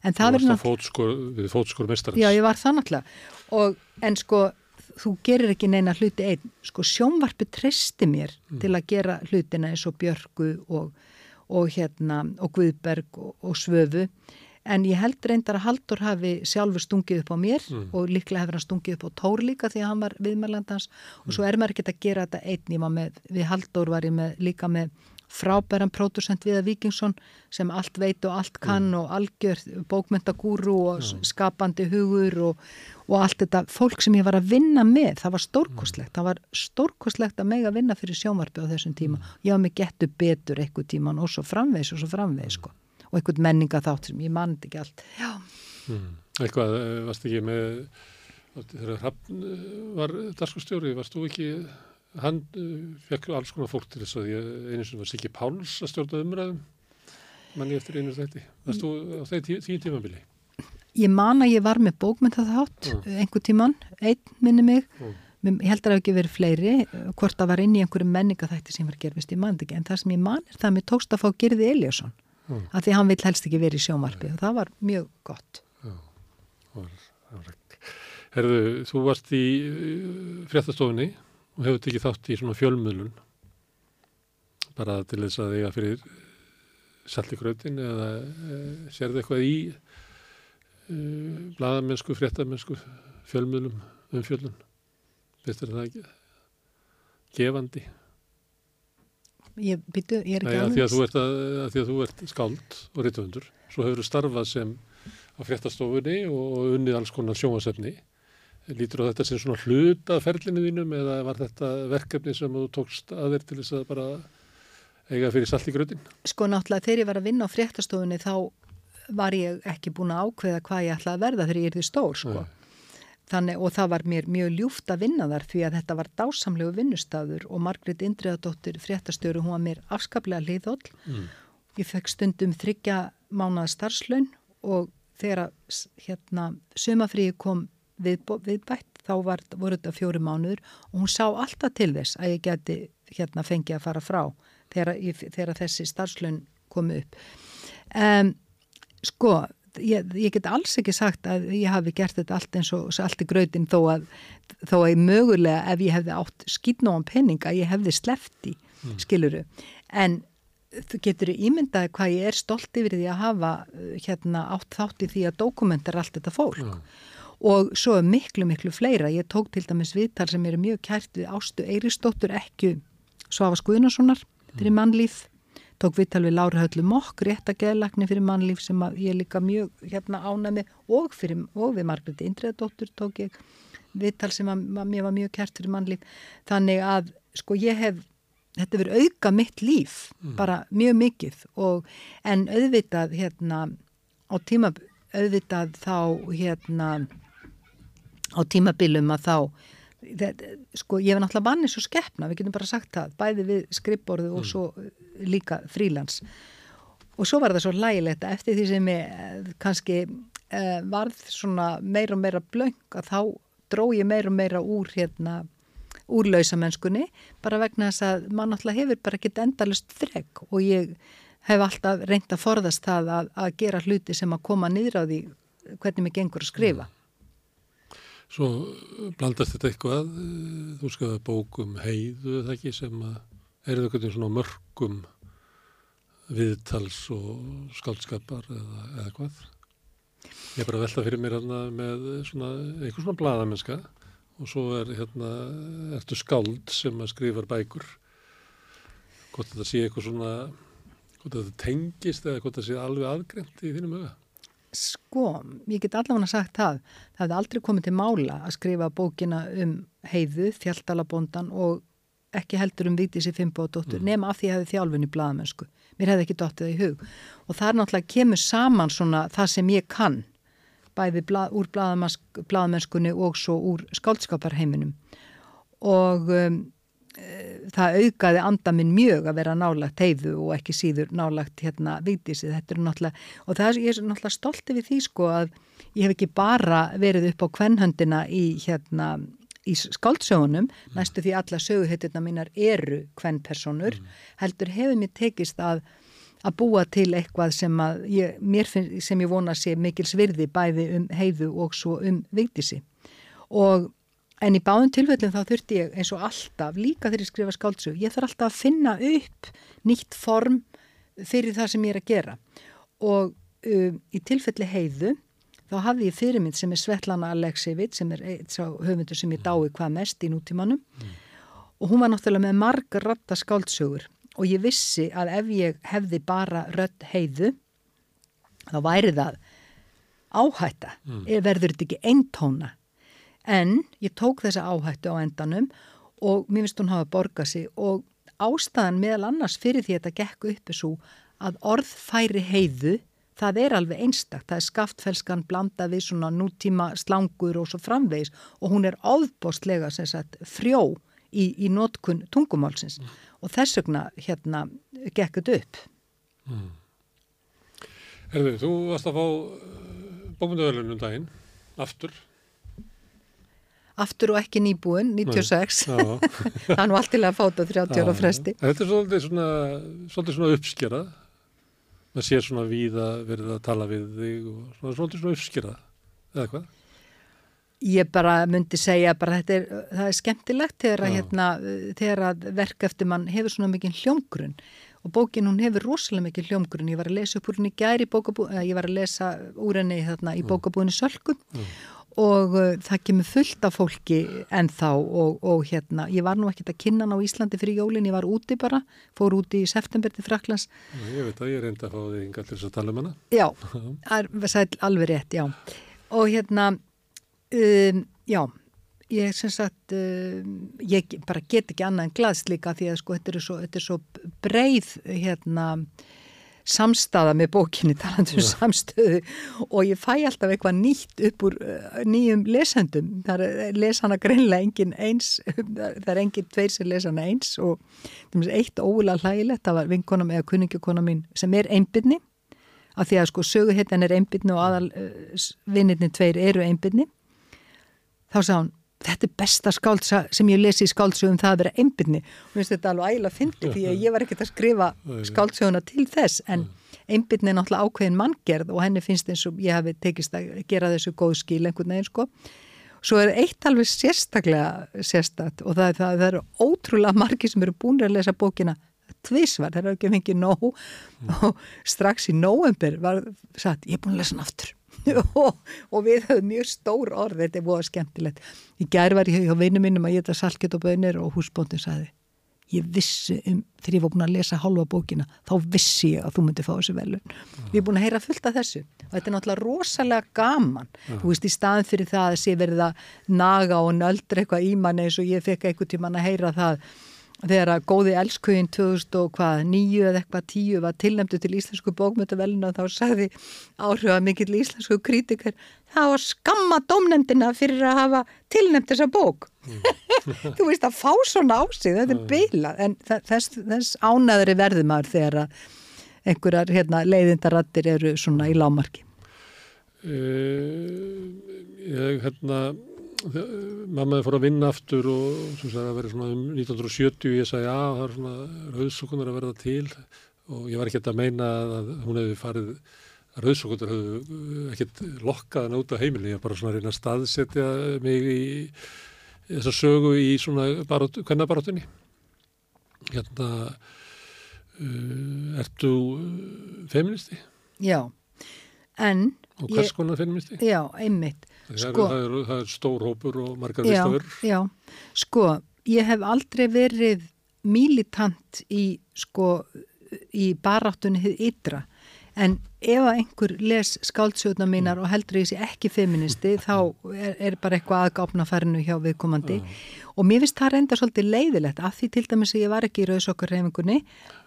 En það Þú varst á fótskor, við fótskor mestarins. Já ég var það náttúrulega en sko þú gerir ekki neina hluti einn, sko sjónvarpi treysti mér mm. til að gera hlutina eins og Björgu og, og hérna og Guðberg og, og Svöfu en ég held reyndar að Haldur hafi sjálfur stungið upp á mér mm. og líklega hefur hann stungið upp á Tór líka því að hann var viðmælandans mm. og svo er maður ekki að gera þetta einn, ég var með, við Haldur var ég með, líka með frábæran pródusent Viða Víkingsson sem allt veit og allt kann mm. og algjör bókmyndagúru og mm. skapandi hugur og, og allt þetta fólk sem ég var að vinna með, það var stórkostlegt mm. það var stórkostlegt að meg að vinna fyrir sjónvarpi á þessum tíma, mm. ég var með getu betur eitthvað tíman og svo framvegs og svo framvegs sko. og eitthvað menninga þátt sem ég mandi ekki allt mm. Eitthvað, eh, varst ekki með þegar Hrafn eh, var darskustjóri, varst þú ekki hann uh, fekk alls konar fólk til þess að ég, einu sem var Siggi Páls að stjórna umræðum manni eftir einu þetta varst þú á því tí, tímabili? Ég man að ég var með bókmynda þátt uh. einhver tíman, einn minni mig. Uh. ég held að það hef ekki verið fleiri hvort það var inn í einhverju menningaþætti sem var gerfist, ég man ekki, en það sem ég man er það að mér tókst að fá Girði Eliasson að því hann vil helst ekki verið í sjónvarpi og það var mjög gott. Herðu, þú varst í fréttastofunni og hefur tekið þátt í svona fjölmöðlun bara til þess að eiga fyrir sallikrautin eða e, sérðu eitthvað í e, bladamennsku, fréttamennsku fjölmöðlum um fjölun betur það ekki gefandi? Ég byrju, ég er ekki alveg því, því að þú ert skáld og rittvöndur svo hefur þú starfað sem á fréttastofunni og unnið alls konar sjónasefni Lítur á þetta sem svona hluta ferlinu þínum eða var þetta verkefni sem þú tókst að þér til þess að bara eiga fyrir salt í gröðin? Sko náttúrulega þegar ég var að vinna á fréttastofunni þá var ég ekki búin að ákveða hvað ég ætlaði að verða þegar ég er því stór sko. Þannig, og það var mér mjög ljúft að vinna þar því að þetta var dásamlegu vinnustafur og Margrit Indriðadóttir fréttastöru hún var mér afskaplega liðhóll mm. ég fekk stundum þryggja mánaða starfslaun og þegar hérna, sömafríi kom við, viðbætt þá var, voru þetta fjóri mánuður og hún sá alltaf til þess að ég geti hérna fengið að fara frá þegar, þegar þessi starfslun komi upp. Um, sko ég, ég get alls ekki sagt að ég hafi gert þetta allt eins og allt í gröðin þó að þó að ég mögulega ef ég hefði átt skýtnóan penning að ég hefði slefti mm. skiluru en þú getur ímyndaði hvað ég er stolt yfir því að hafa hérna átt þátt í því að dokumentar allt þetta fólk. Mm og svo miklu, miklu fleira. Ég tók til dæmis viðtal sem er mjög kært við Ástu Eiristóttur, ekki Svafa Skuðnarssonar fyrir mm. mannlíf. Tók viðtal við Lára Höllu Mokk, réttageðlagni fyrir mannlíf sem ég líka mjög hérna ánæmi og, fyrir, og við Margreði Indriðadóttur tók ég viðtal sem að, að mér var mjög kært fyrir mannlíf. Þannig að sko ég hef þetta verið auka mitt líf, mm. bara mjög mikið og en auðvitað hérna á tíma auðvitað þá hérna á tímabilum að þá það, sko ég hef náttúrulega vannir svo skeppna, við getum bara sagt það bæði við skrippborðu og mm. svo líka frílands og svo var það svo lægilegt eftir því sem ég kannski uh, varð svona meira og meira blöng að þá dró ég meira og meira úr hérna úr lausamennskunni bara vegna þess að mann náttúrulega hefur bara ekkit endalust þreg og ég hef alltaf reynd að forðast það að, að gera hluti sem að koma niður á því hvernig mig gengur að skrifa mm. Svo blandast þetta eitthvað, eh, þú skafaði bókum heiðu það ekki sem er eitthvað svona mörgum viðtals og skaldskapar eða, eða hvað. Ég er bara að velta fyrir mér hérna með svona, eitthvað svona bladamenska og svo er hérna, ertu skald sem að skrifar bækur. Hvort þetta sé eitthvað svona, hvort þetta tengist eða hvort þetta sé alveg aðgremt í þínum auða. Sko, ég get allavega sagt það. Það hefði aldrei komið til mála að skrifa bókina um heiðu, þjáltalabondan og ekki heldur um Vítísi Fimbo og dóttur, mm. nema af því að það hefði þjálfun í bladamennsku. mér hefði ekki dottið í hug og það er náttúrulega kemur saman svona það sem ég kann bæði blað, úr blaðamennskunni og svo úr skáldskaparheiminum og um, það aukaði anda minn mjög að vera nálagt heiðu og ekki síður nálagt hérna vítisið, þetta er náttúrulega og það er, ég er náttúrulega stolti við því sko að ég hef ekki bara verið upp á kvennhöndina í hérna í skáldsögunum, mm. næstu því alla söguhettirna mínar eru kvennpersonur, mm. heldur hefur mér tekist að að búa til eitthvað sem að ég, mér finn, sem ég vona sé mikil svirði bæði um heiðu og svo um viktísi og en í báðum tilfellum þá þurfti ég eins og alltaf líka þegar ég skrifa skáldsög ég þarf alltaf að finna upp nýtt form fyrir það sem ég er að gera og um, í tilfelli heiðu þá hafði ég fyrirmynd sem er Svetlana Aleksevit sem er höfundur sem ég dái hvað mest í nútímanum mm. og hún var náttúrulega með margar ratta skáldsögur og ég vissi að ef ég hefði bara rött heiðu þá væri það áhætta, mm. verður þetta ekki eintóna en ég tók þessa áhættu á endanum og mér finnst hún hafa borgað sig og ástæðan meðal annars fyrir því að þetta gekk uppi svo að orð færi heiðu það er alveg einstaktt, það er skaftfelskan blanda við svona nútíma slangur og svo framvegis og hún er áðbóstlega frjó í, í nótkun tungumálsins mm og þess vegna hérna gekkut upp. Mm. Erðu, þú varst að fá uh, bókmynduðalunum daginn, aftur. Aftur og ekki nýbúin, 96. Það er nú alltilega að fáta 30 ára fresti. Þetta er svolítið svona, svolítið svona uppskerað. Það sé svona við að verða að tala við þig og svona, svolítið svona uppskerað, eða hvað? Ég bara myndi segja bara þetta er, það er skemmtilegt þegar að, hérna, þegar að verk eftir mann hefur svona mikið hljómgrunn og bókin hún hefur rosalega mikið hljómgrunn. Ég var að lesa upp úr henni gæri ég var að lesa úr henni þarna í bókabúinu Sölku mm. Og uh, það kemur fullt af fólki ennþá og, og hérna, ég var nú ekkert að kynna hann á Íslandi fyrir jólinn, ég var úti bara, fór úti í september til Fraklands. Ég veit að ég enda að fá þig yngar til þess að tala um hana. Já, er alveg rétt, já. Og hérna Um, já, ég sem sagt, um, ég bara get ekki annað en glaðst líka því að sko þetta er svo, þetta er svo breið hérna samstaða með bókinni talandu um samstöðu og ég fæ alltaf eitthvað nýtt upp úr uh, nýjum lesendum. Það er lesana greinlega engin eins það er engin tveir sem lesana eins og eitt ógulega hlægilegt það var vinkonum eða kunningakona mín sem er einbyrni af því að sko söguhetjan er einbyrni og aðal uh, vinnirni tveir eru einbyrni þá sá hann, þetta er besta skáltsa sem ég lesi í skáltsögum það að vera einbindni og þetta alveg ægilega fyndi því að ég var ekkert að skrifa skáltsöguna til þess en einbindni er náttúrulega ákveðin manngerð og henni finnst eins og ég hafi tekist að gera þessu góð skil einhvern veginn sko. Svo er eitt alveg sérstaklega sérstat og það, það, það eru ótrúlega margi sem eru búin að lesa bókina tvísvar, það er ekki fengið nóg. Og strax í nóvember var satt, ég er búin að lesa hann aftur og, og við höfum mjög stór orð þetta er búið skemmtilegt í gerð var ég hjá vinnu mínum að geta salkett og bönir og húsbóndin saði ég vissi um, þegar ég var búin að lesa halva bókina, þá vissi ég að þú myndi fá þessu velun. Uh. Við erum búin að heyra fullt af þessu og þetta er náttúrulega rosalega gaman uh. þú veist, í staðin fyrir það að sé verið að naga og nöldra eitthvað í manni eins og ég fekk eitthvað tíman að heyra það þegar að góði elskauðin 2009 eða eitthvað 10 var tilnæmdu til íslensku bókmyndavelina þá sagði áhrifað mikill íslensku kritikar það var skamma domnefndina fyrir að hafa tilnæmt þessa bók mm. þú veist að fá svona ásig þetta er mm. beilað en þess, þess ánæðri verðumar þegar að einhverjar hérna, leiðindarattir eru svona í lámarki uh, Ég hérna mammaði fór að vinna aftur og sem sagði að vera svona um 1970 ég sagði að það er svona rauðsókunar að verða til. Og ég var ekkert að meina að hún hefði farið rauðsókunar hefði ekkert lokkað hann út á heimilin, ég var bara svona að reyna að staðsetja mig í þessa sögu í svona kvennabarátunni hérna uh, ertu feministi? Já, en og hvers konar feministi? Já, einmitt Sko, það, er, það er stór hópur og margar vistafur. Já, já, sko, ég hef aldrei verið militant í, sko, í baráttunni hið ytra, en ef einhver les skáldsjóðna mínar og heldur ég sé ekki feministi, þá er, er bara eitthvað aðgáfna færinu hjá viðkomandi. Og mér finnst það reynda svolítið leiðilegt, af því til dæmis að ég var ekki í rauðsokkarreifingunni,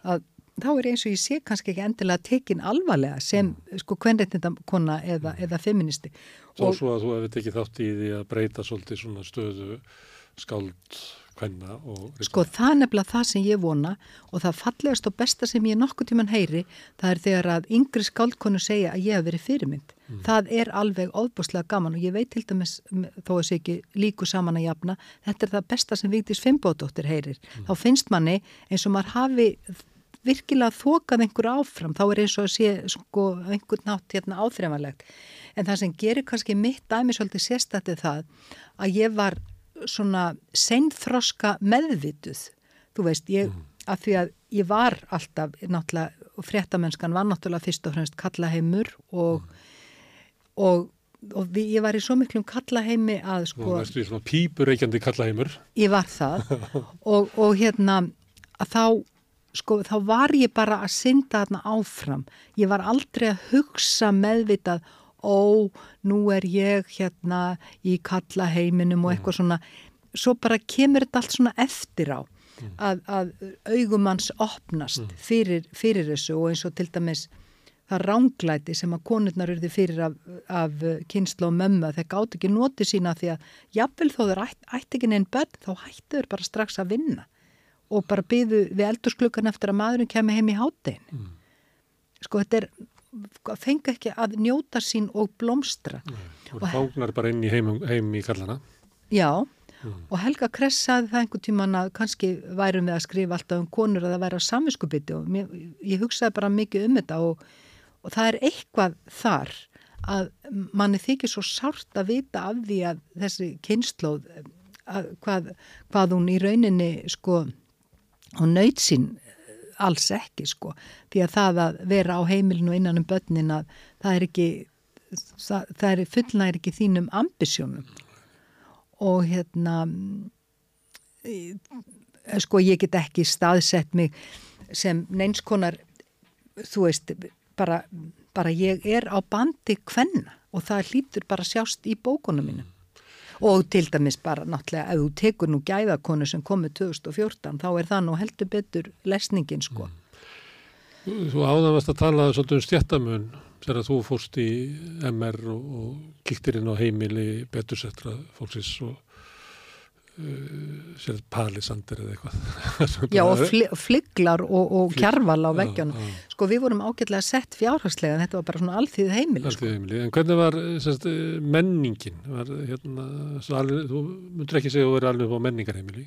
að þá er eins og ég sé kannski ekki endilega tekin alvarlega sem mm. sko kvenreitnindakonna eða, mm. eða feministi. Svo og, svo að þú hefði tekið þátt í því að breyta svolítið svona stöðu skáld hvenna og... Sko það er nefnilega það sem ég vona og það fallegast og besta sem ég nokkuð tíman heyri það er þegar að yngri skáldkonu segja að ég hef verið fyrirmynd. Mm. Það er alveg óbúslega gaman og ég veit til dæmis þó að sé ekki líku saman að jafna þetta er það besta sem Víktis Fimbódóttir heyrir. Mm. Þá finnst manni eins og maður hafi virkilega þokað einhver áfram þá er eins og að sé sko einhvern nátt hérna áþreifanlegt. En það sem gerir kannski mitt dæmi svolítið sérstættið það að ég var svona seinþroska meðvituð þú veist, ég, mm. af því að ég var alltaf, náttúrulega og fréttamennskan var náttúrulega fyrst og fremst kallaheimur og mm. og, og við, ég var í svo miklum kallaheimi að sko Þú veist, við svona pípureikjandi kallaheimur Ég var það og, og hérna að þá sko þá var ég bara að synda þarna áfram ég var aldrei að hugsa meðvitað ó, nú er ég hérna í kalla heiminum og eitthvað mm. svona, svo bara kemur þetta allt svona eftir á mm. að, að augumanns opnast mm. fyrir, fyrir þessu og eins og til dæmis það ránglæti sem að konurnar eruði fyrir af, af kynsla og mömmu þeir gátt ekki noti sína því að jafnvel þó þeir ætt, ætti ekki neinn börn þá hættu þeir bara strax að vinna og bara byðu við eldursklukkan eftir að maðurinn kemur heim í háttegin mm. sko þetta er fengi ekki að njóta sín og blómstra. Og fágnar bara inn í heim, heim í kallana. Já, mm. og Helga Kress saði það einhvern tíman að kannski værum við að skrifa alltaf um konur að það væri á samvinskupiti og mér, ég hugsaði bara mikið um þetta og, og það er eitthvað þar að manni þykir svo sárt að vita af því að þessi kynnslóð, hvað, hvað hún í rauninni sko, hún nöyt sín alls ekki sko. Því að það að vera á heimilinu innan um börnin að það er ekki það, það er fullnægir ekki þínum ambisjónum. Og hérna sko ég get ekki staðsett mig sem neinskonar þú veist bara, bara ég er á bandi hvenna og það hlýtur bara sjást í bókunum mínum og til dæmis bara náttúrulega ef þú tekur nú gæðakonu sem komið 2014 þá er það nú heldur betur lesningin sko. Mm. Þú áðanast að tala svolítið um stjættamun þegar þú fórst í MR og, og kíktir inn á heimili betursettra fólksins og sér palisandir eða eitthvað. Já og fl flygglar og, og kjarval á veggjónum sko við vorum ágætlega sett fjárhagslega en þetta var bara svona allþýð heimili, allþýð sko. heimili. En hvernig var semst, menningin? Var, hérna, alveg, þú myndir ekki segja að þú verið alveg á menningarheimili?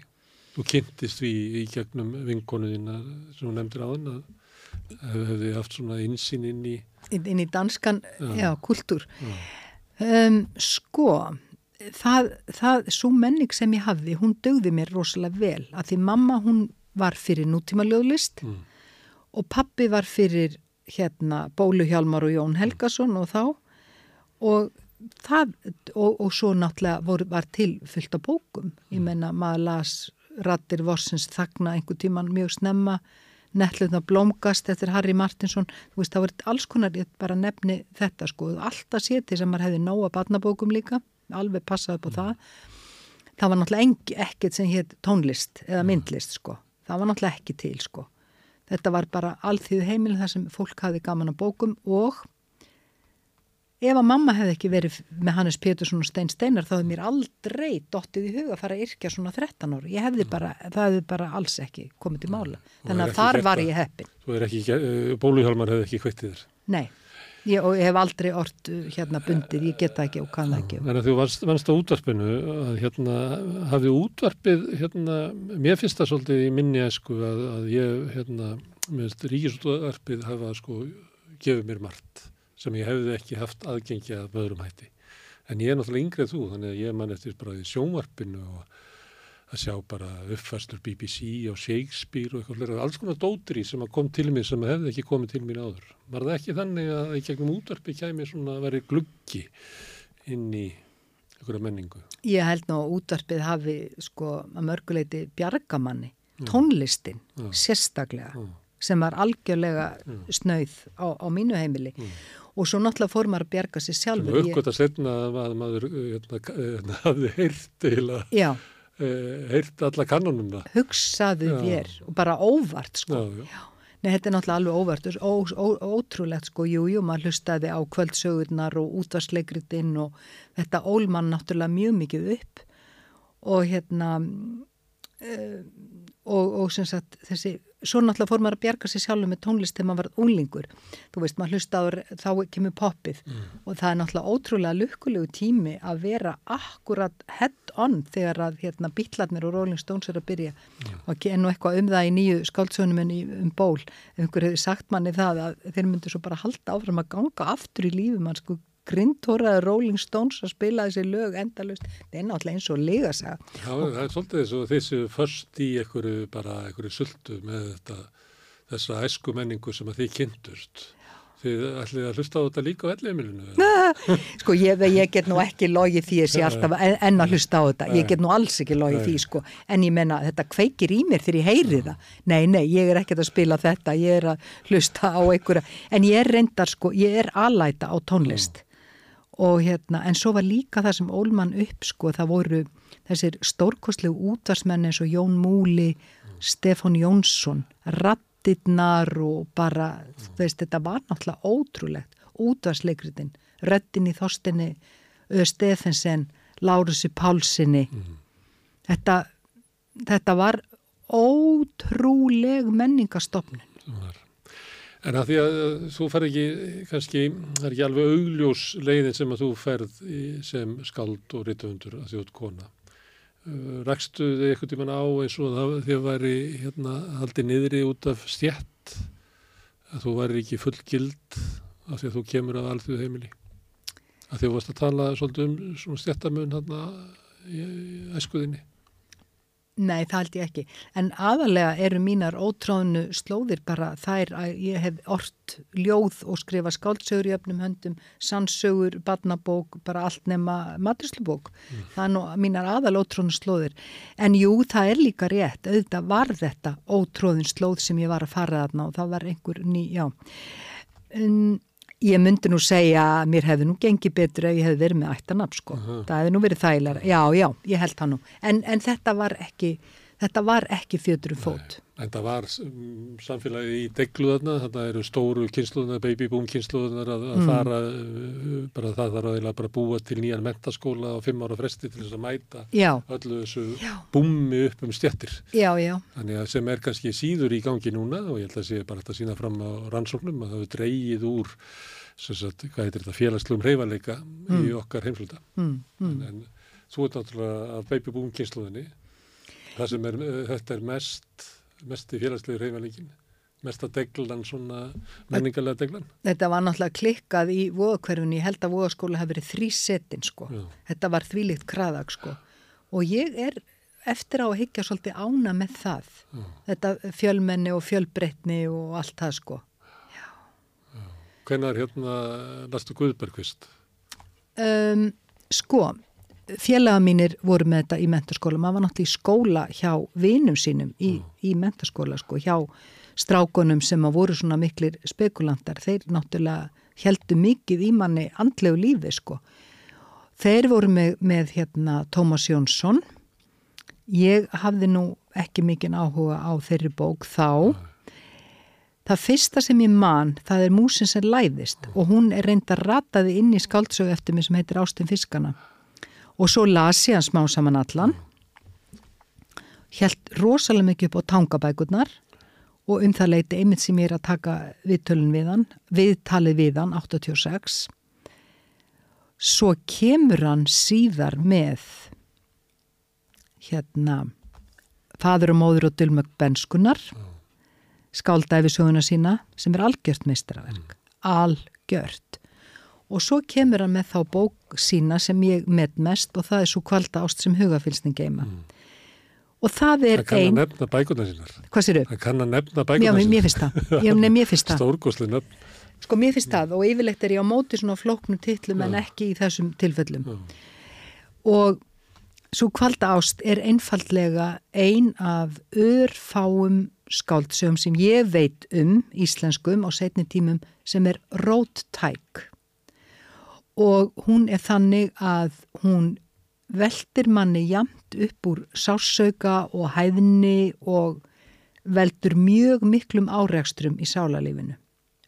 Þú kynntist við í gegnum vinkonuðina sem þú nefndir á þenn að hefði haft svona insýn inn í inn, inn í danskan, já, já kultúr. Um, sko það, það, svo menning sem ég hafði, hún dögði mér rosalega vel, að því mamma hún var fyrir nútíma ljóðlist mm. og pappi var fyrir hérna Bólu Hjalmar og Jón Helgason og þá. Og það, og, og svo náttúrulega vor, var til fyllt á bókum, mm. ég menna maður las Rattir Vorsins þagna einhver tíman mjög snemma Nettluðna blómgast eftir Harry Martinsson. Þú veist það var alls konar, ég bara nefni þetta sko, alltaf séti sem maður hefði nóga barnabókum líka alveg passaði på mm. það. Það var náttúrulega ekkert sem hétt tónlist eða mm. myndlist sko. Það var náttúrulega ekki til sko. Þetta var bara allþýðu heimilin þar sem fólk hafi gaman á bókum og ef að mamma hefði ekki verið með Hannes Pétursson og Stein Steinar þá hefði mér aldrei dottið í huga að fara að yrkja svona 13 ári, ég hefði mm. bara það hefði bara alls ekki komið til mála. Þannig að þar var ég heppin. Eh, Bóluhjálmar hefði ekki hvettið þér. Nei Ég, og ég hef aldrei orrt uh, hérna bundið, ég geta ekki og kann ekki. Þannig að þú varst, varst á útvarpinu að hérna hafið útvarpið hérna, mér finnst það svolítið í minni esku að, að ég hérna, meðst ríkisútvarpið hafa sko gefið mér margt sem ég hefði ekki haft aðgengja að öðrum hætti. En ég er náttúrulega yngrið þú, þannig að ég man eftir bara í sjónvarpinu og að sjá bara uppfæstur BBC og Shakespeare og eitthvað alls konar dótri sem kom til mér sem hefði ekki komið til mér áður. Var það ekki þannig að í gegnum útvarpi kæmi svona að veri gluggi inn í einhverja menningu? Ég held ná að útvarpið hafi sko að mörguleiti bjargamanni, tónlistin mm. sérstaklega mm. sem var algjörlega mm. snauð á, á mínu heimili og svo náttúrulega fór maður að bjarga sér sjálfur. Sem aukvöld að setna að maður hérna, hérna, hafði heyrt til að Eh, heyrt alla kannunum það. Hugsaðu þér og bara óvart sko. Já, já. Nei, þetta er náttúrulega alveg óvart ó, ó, ótrúlegt sko, jú, jú, maður hlustaði á kvöldsögurnar og útvarsleikritinn og þetta ólmann náttúrulega mjög mikið upp og hérna uh, og, og sem sagt þessi, svo náttúrulega fór maður að bjarga sér sjálfur með tónlist þegar maður var unglingur þú veist, maður hlusta á þá kemur poppið mm. og það er náttúrulega ótrúlega lukkulegu tími að vera akkurat head on þegar að hérna býtlarnir og Rolling Stones er að byrja mm. og enn og eitthvað um það í nýju skáldsönum en um ból, einhver hefur sagt manni það að þeir myndu svo bara halda áfram að ganga aftur í lífi mann grindtóraði Rolling Stones að spila þessi lög endalust, það er náttúrulega eins og lega Já, það er svolítið eins og þessu först í einhverju bara einhverju sultu með þetta, þessa æsku menningu sem að þið kynntust Þið ætlið að hlusta á þetta líka á ellumilinu? Sko ég, ég get nú ekki logið því að sé alltaf enn að hlusta á þetta. Ég get nú alls ekki logið því sko. En ég menna þetta kveikir í mér þegar ég heyri það. Nei, nei, ég er ekkert að spila þetta. Ég er að hlusta á einhverja. En ég er reyndar sko, ég er alæta á tónlist og hérna, en svo var líka það sem Ólmann upp sko, það voru þessir stórkostlegu útvarsmenn eins og Jón Múli, mm. Stefán Jónsson rattinnar og bara, mm. þú veist, þetta var náttúrulega ótrúlegt, útvarsleikritin Röttin í Þorstinni Stefensen, Lárusi Pálsinni mm. þetta þetta var ótrúleg menningastofnun það var En að því að þú fer ekki, kannski, það er ekki alveg augljós leiðin sem að þú ferð sem skald og rítuundur að þjótt kona. Uh, Rækstu þið eitthvað tíman á eins og það því að væri hérna haldið niðri út af stjætt, að þú væri ekki full gild af því að þú kemur að alþjóðu heimili. Að því að þú varst að tala svolítið um stjættamun hérna í æskuðinni. Nei, það held ég ekki. En aðalega eru mínar ótráðnu slóðir bara þær að ég hef orrt ljóð og skrifa skáldsögur í öfnum höndum, sannsögur, badnabók, bara allt nema maturslubók. Mm. Það er nú mínar aðal ótráðnu slóðir. En jú, það er líka rétt. Auðvitað var þetta ótráðun slóð sem ég var að fara þarna og það var einhver ný, já. En Ég myndi nú segja að mér hefði nú gengið betur ef ég hefði verið með ættanab sko. Uh -huh. Það hefði nú verið þægilega. Já, já, ég held það nú. En, en þetta var ekki, þetta var ekki fjöturum fót. En það var samfélagið í degluðarna, þetta eru stóru kynsluðunar, babyboom kynsluðunar að, að mm. fara, uh, bara það þarf að bara búa til nýjan mentaskóla á fimm ára fresti til þess að mæta já. öllu þessu já. búmi upp um stjættir. Já, já. Þannig að sem er kannski síður í gangi núna og ég held að sé bara að sína fram á rannsóknum að það hefur dreyið úr Sagt, hvað heitir þetta, félagslegum reyfaleika mm. í okkar heimsluta mm. mm. en, en þú ert náttúrulega af babyboom kynsluðinni það sem er, eh, þetta er mest mest í félagslegu reyfaleikin mest að deglan svona menningarlega deglan. Þetta var náttúrulega klikkað í voðakverfinu, ég held að voðaskóla hafi verið þrý setin sko Já. þetta var þvílikt kraðag sko og ég er eftir á að higgja svolítið ána með það Já. þetta fjölmenni og fjölbreytni og allt það sko Hvenar hérna lastu Guðbergvist? Um, sko, félaga mínir voru með þetta í menturskóla. Maður var náttúrulega í skóla hjá vinum sínum í, mm. í menturskóla, sko, hjá strákonum sem að voru svona miklir spekulantar. Þeir náttúrulega heldu mikið í manni andlegu lífi, sko. Þeir voru með, með hérna Tómas Jónsson. Ég hafði nú ekki mikinn áhuga á þeirri bók þá. Mm Það fyrsta sem ég man, það er músin sem læðist og hún er reynda rataði inn í skáldsögu eftir mig sem heitir Ástin Fiskana. Og svo las ég hann smá saman allan, held rosalega mikið upp á tangabækurnar og um það leiti einmitt sem ég er að taka viðtölun við hann, viðtalið við hann 86. Svo kemur hann síðar með hérna fadur og móður og dylmögg benskunar skáldæfi söguna sína sem er algjört meistraverk, mm. algjört og svo kemur hann með þá bók sína sem ég með mest og það er svo kvalda ást sem hugafylsning geima mm. og það er einn Það kann að nefna bækuna sínar. Hvað sér þau? Það kann að nefna bækuna sínar Já, mér finnst það, Já, mér finnst það. Stórgóðsli nefn Sko mér finnst það. Og yfirlegt er ég á móti svona flóknum tillum en ekki í þessum tilfellum. Já. og svo kvalda ást er einfallega ein af örfáum skáldsögum sem ég veit um íslenskum á setni tímum sem er róttæk og hún er þannig að hún veldir manni jamt upp úr sásauka og hæðni og veldur mjög miklum áreikstrum í sálarlífinu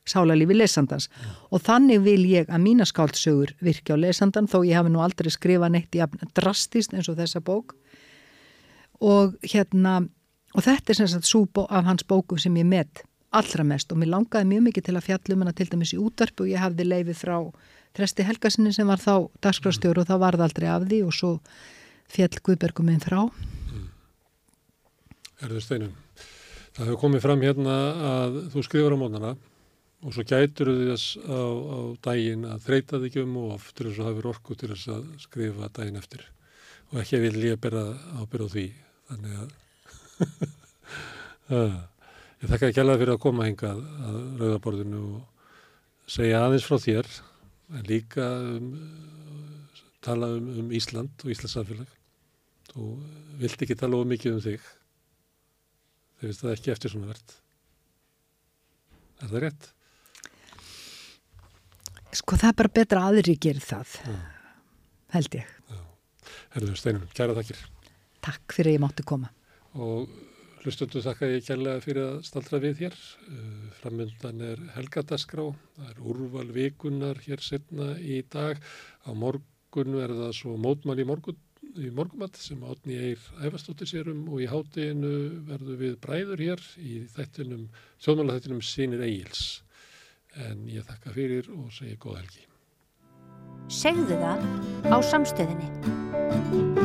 sálarlífi lesandans mm. og þannig vil ég að mína skáldsögur virki á lesandan þó ég hafi nú aldrei skrifað neitt í drastist eins og þessa bók og hérna og þetta er sem sagt svo af hans bóku sem ég met allra mest og mér langaði mjög mikið til að fjallum hana til dæmis í útvarp og ég hafði leifið frá Tresti Helgasinni sem var þá dagskrafstjóru og þá var það aldrei af því og svo fjall Guðbergum minn frá. Mm. Erður Steinun Það hefur komið fram hérna að þú skrifur á mónana og svo gætur þess á, á daginn að þreita þig um og oftur þess að hafa orku til þess að skrifa daginn eftir og ekki vil ég bera ábyrð á því. Þannig að ég þakka ekki alveg fyrir að koma hingað að rauðaborðinu og segja aðeins frá þér líka um, tala um, um Ísland og Íslands samfélag þú vilt ekki tala of mikið um þig þegar það er ekki eftir svona verðt er það rétt? Sko það er bara betra aðri gerir það, Já. held ég. Herðu Steinun, kæra þakkir. Takk fyrir að ég mátti koma. Og hlustundu þakka ég kærlega fyrir að staldra við hér. Uh, Framöndan er helgadaskrá, það er úrval vikunar hér setna í dag. Á morgun verða svo mótmann í morgun í morgumatt sem átni eir æfastóttir sérum og í hátteginu verðu við bræður hér í þættinum, þjóðmála þættinum Sýnir Egils en ég þakka fyrir og segi góða helgi. Segðu það á samstöðinni.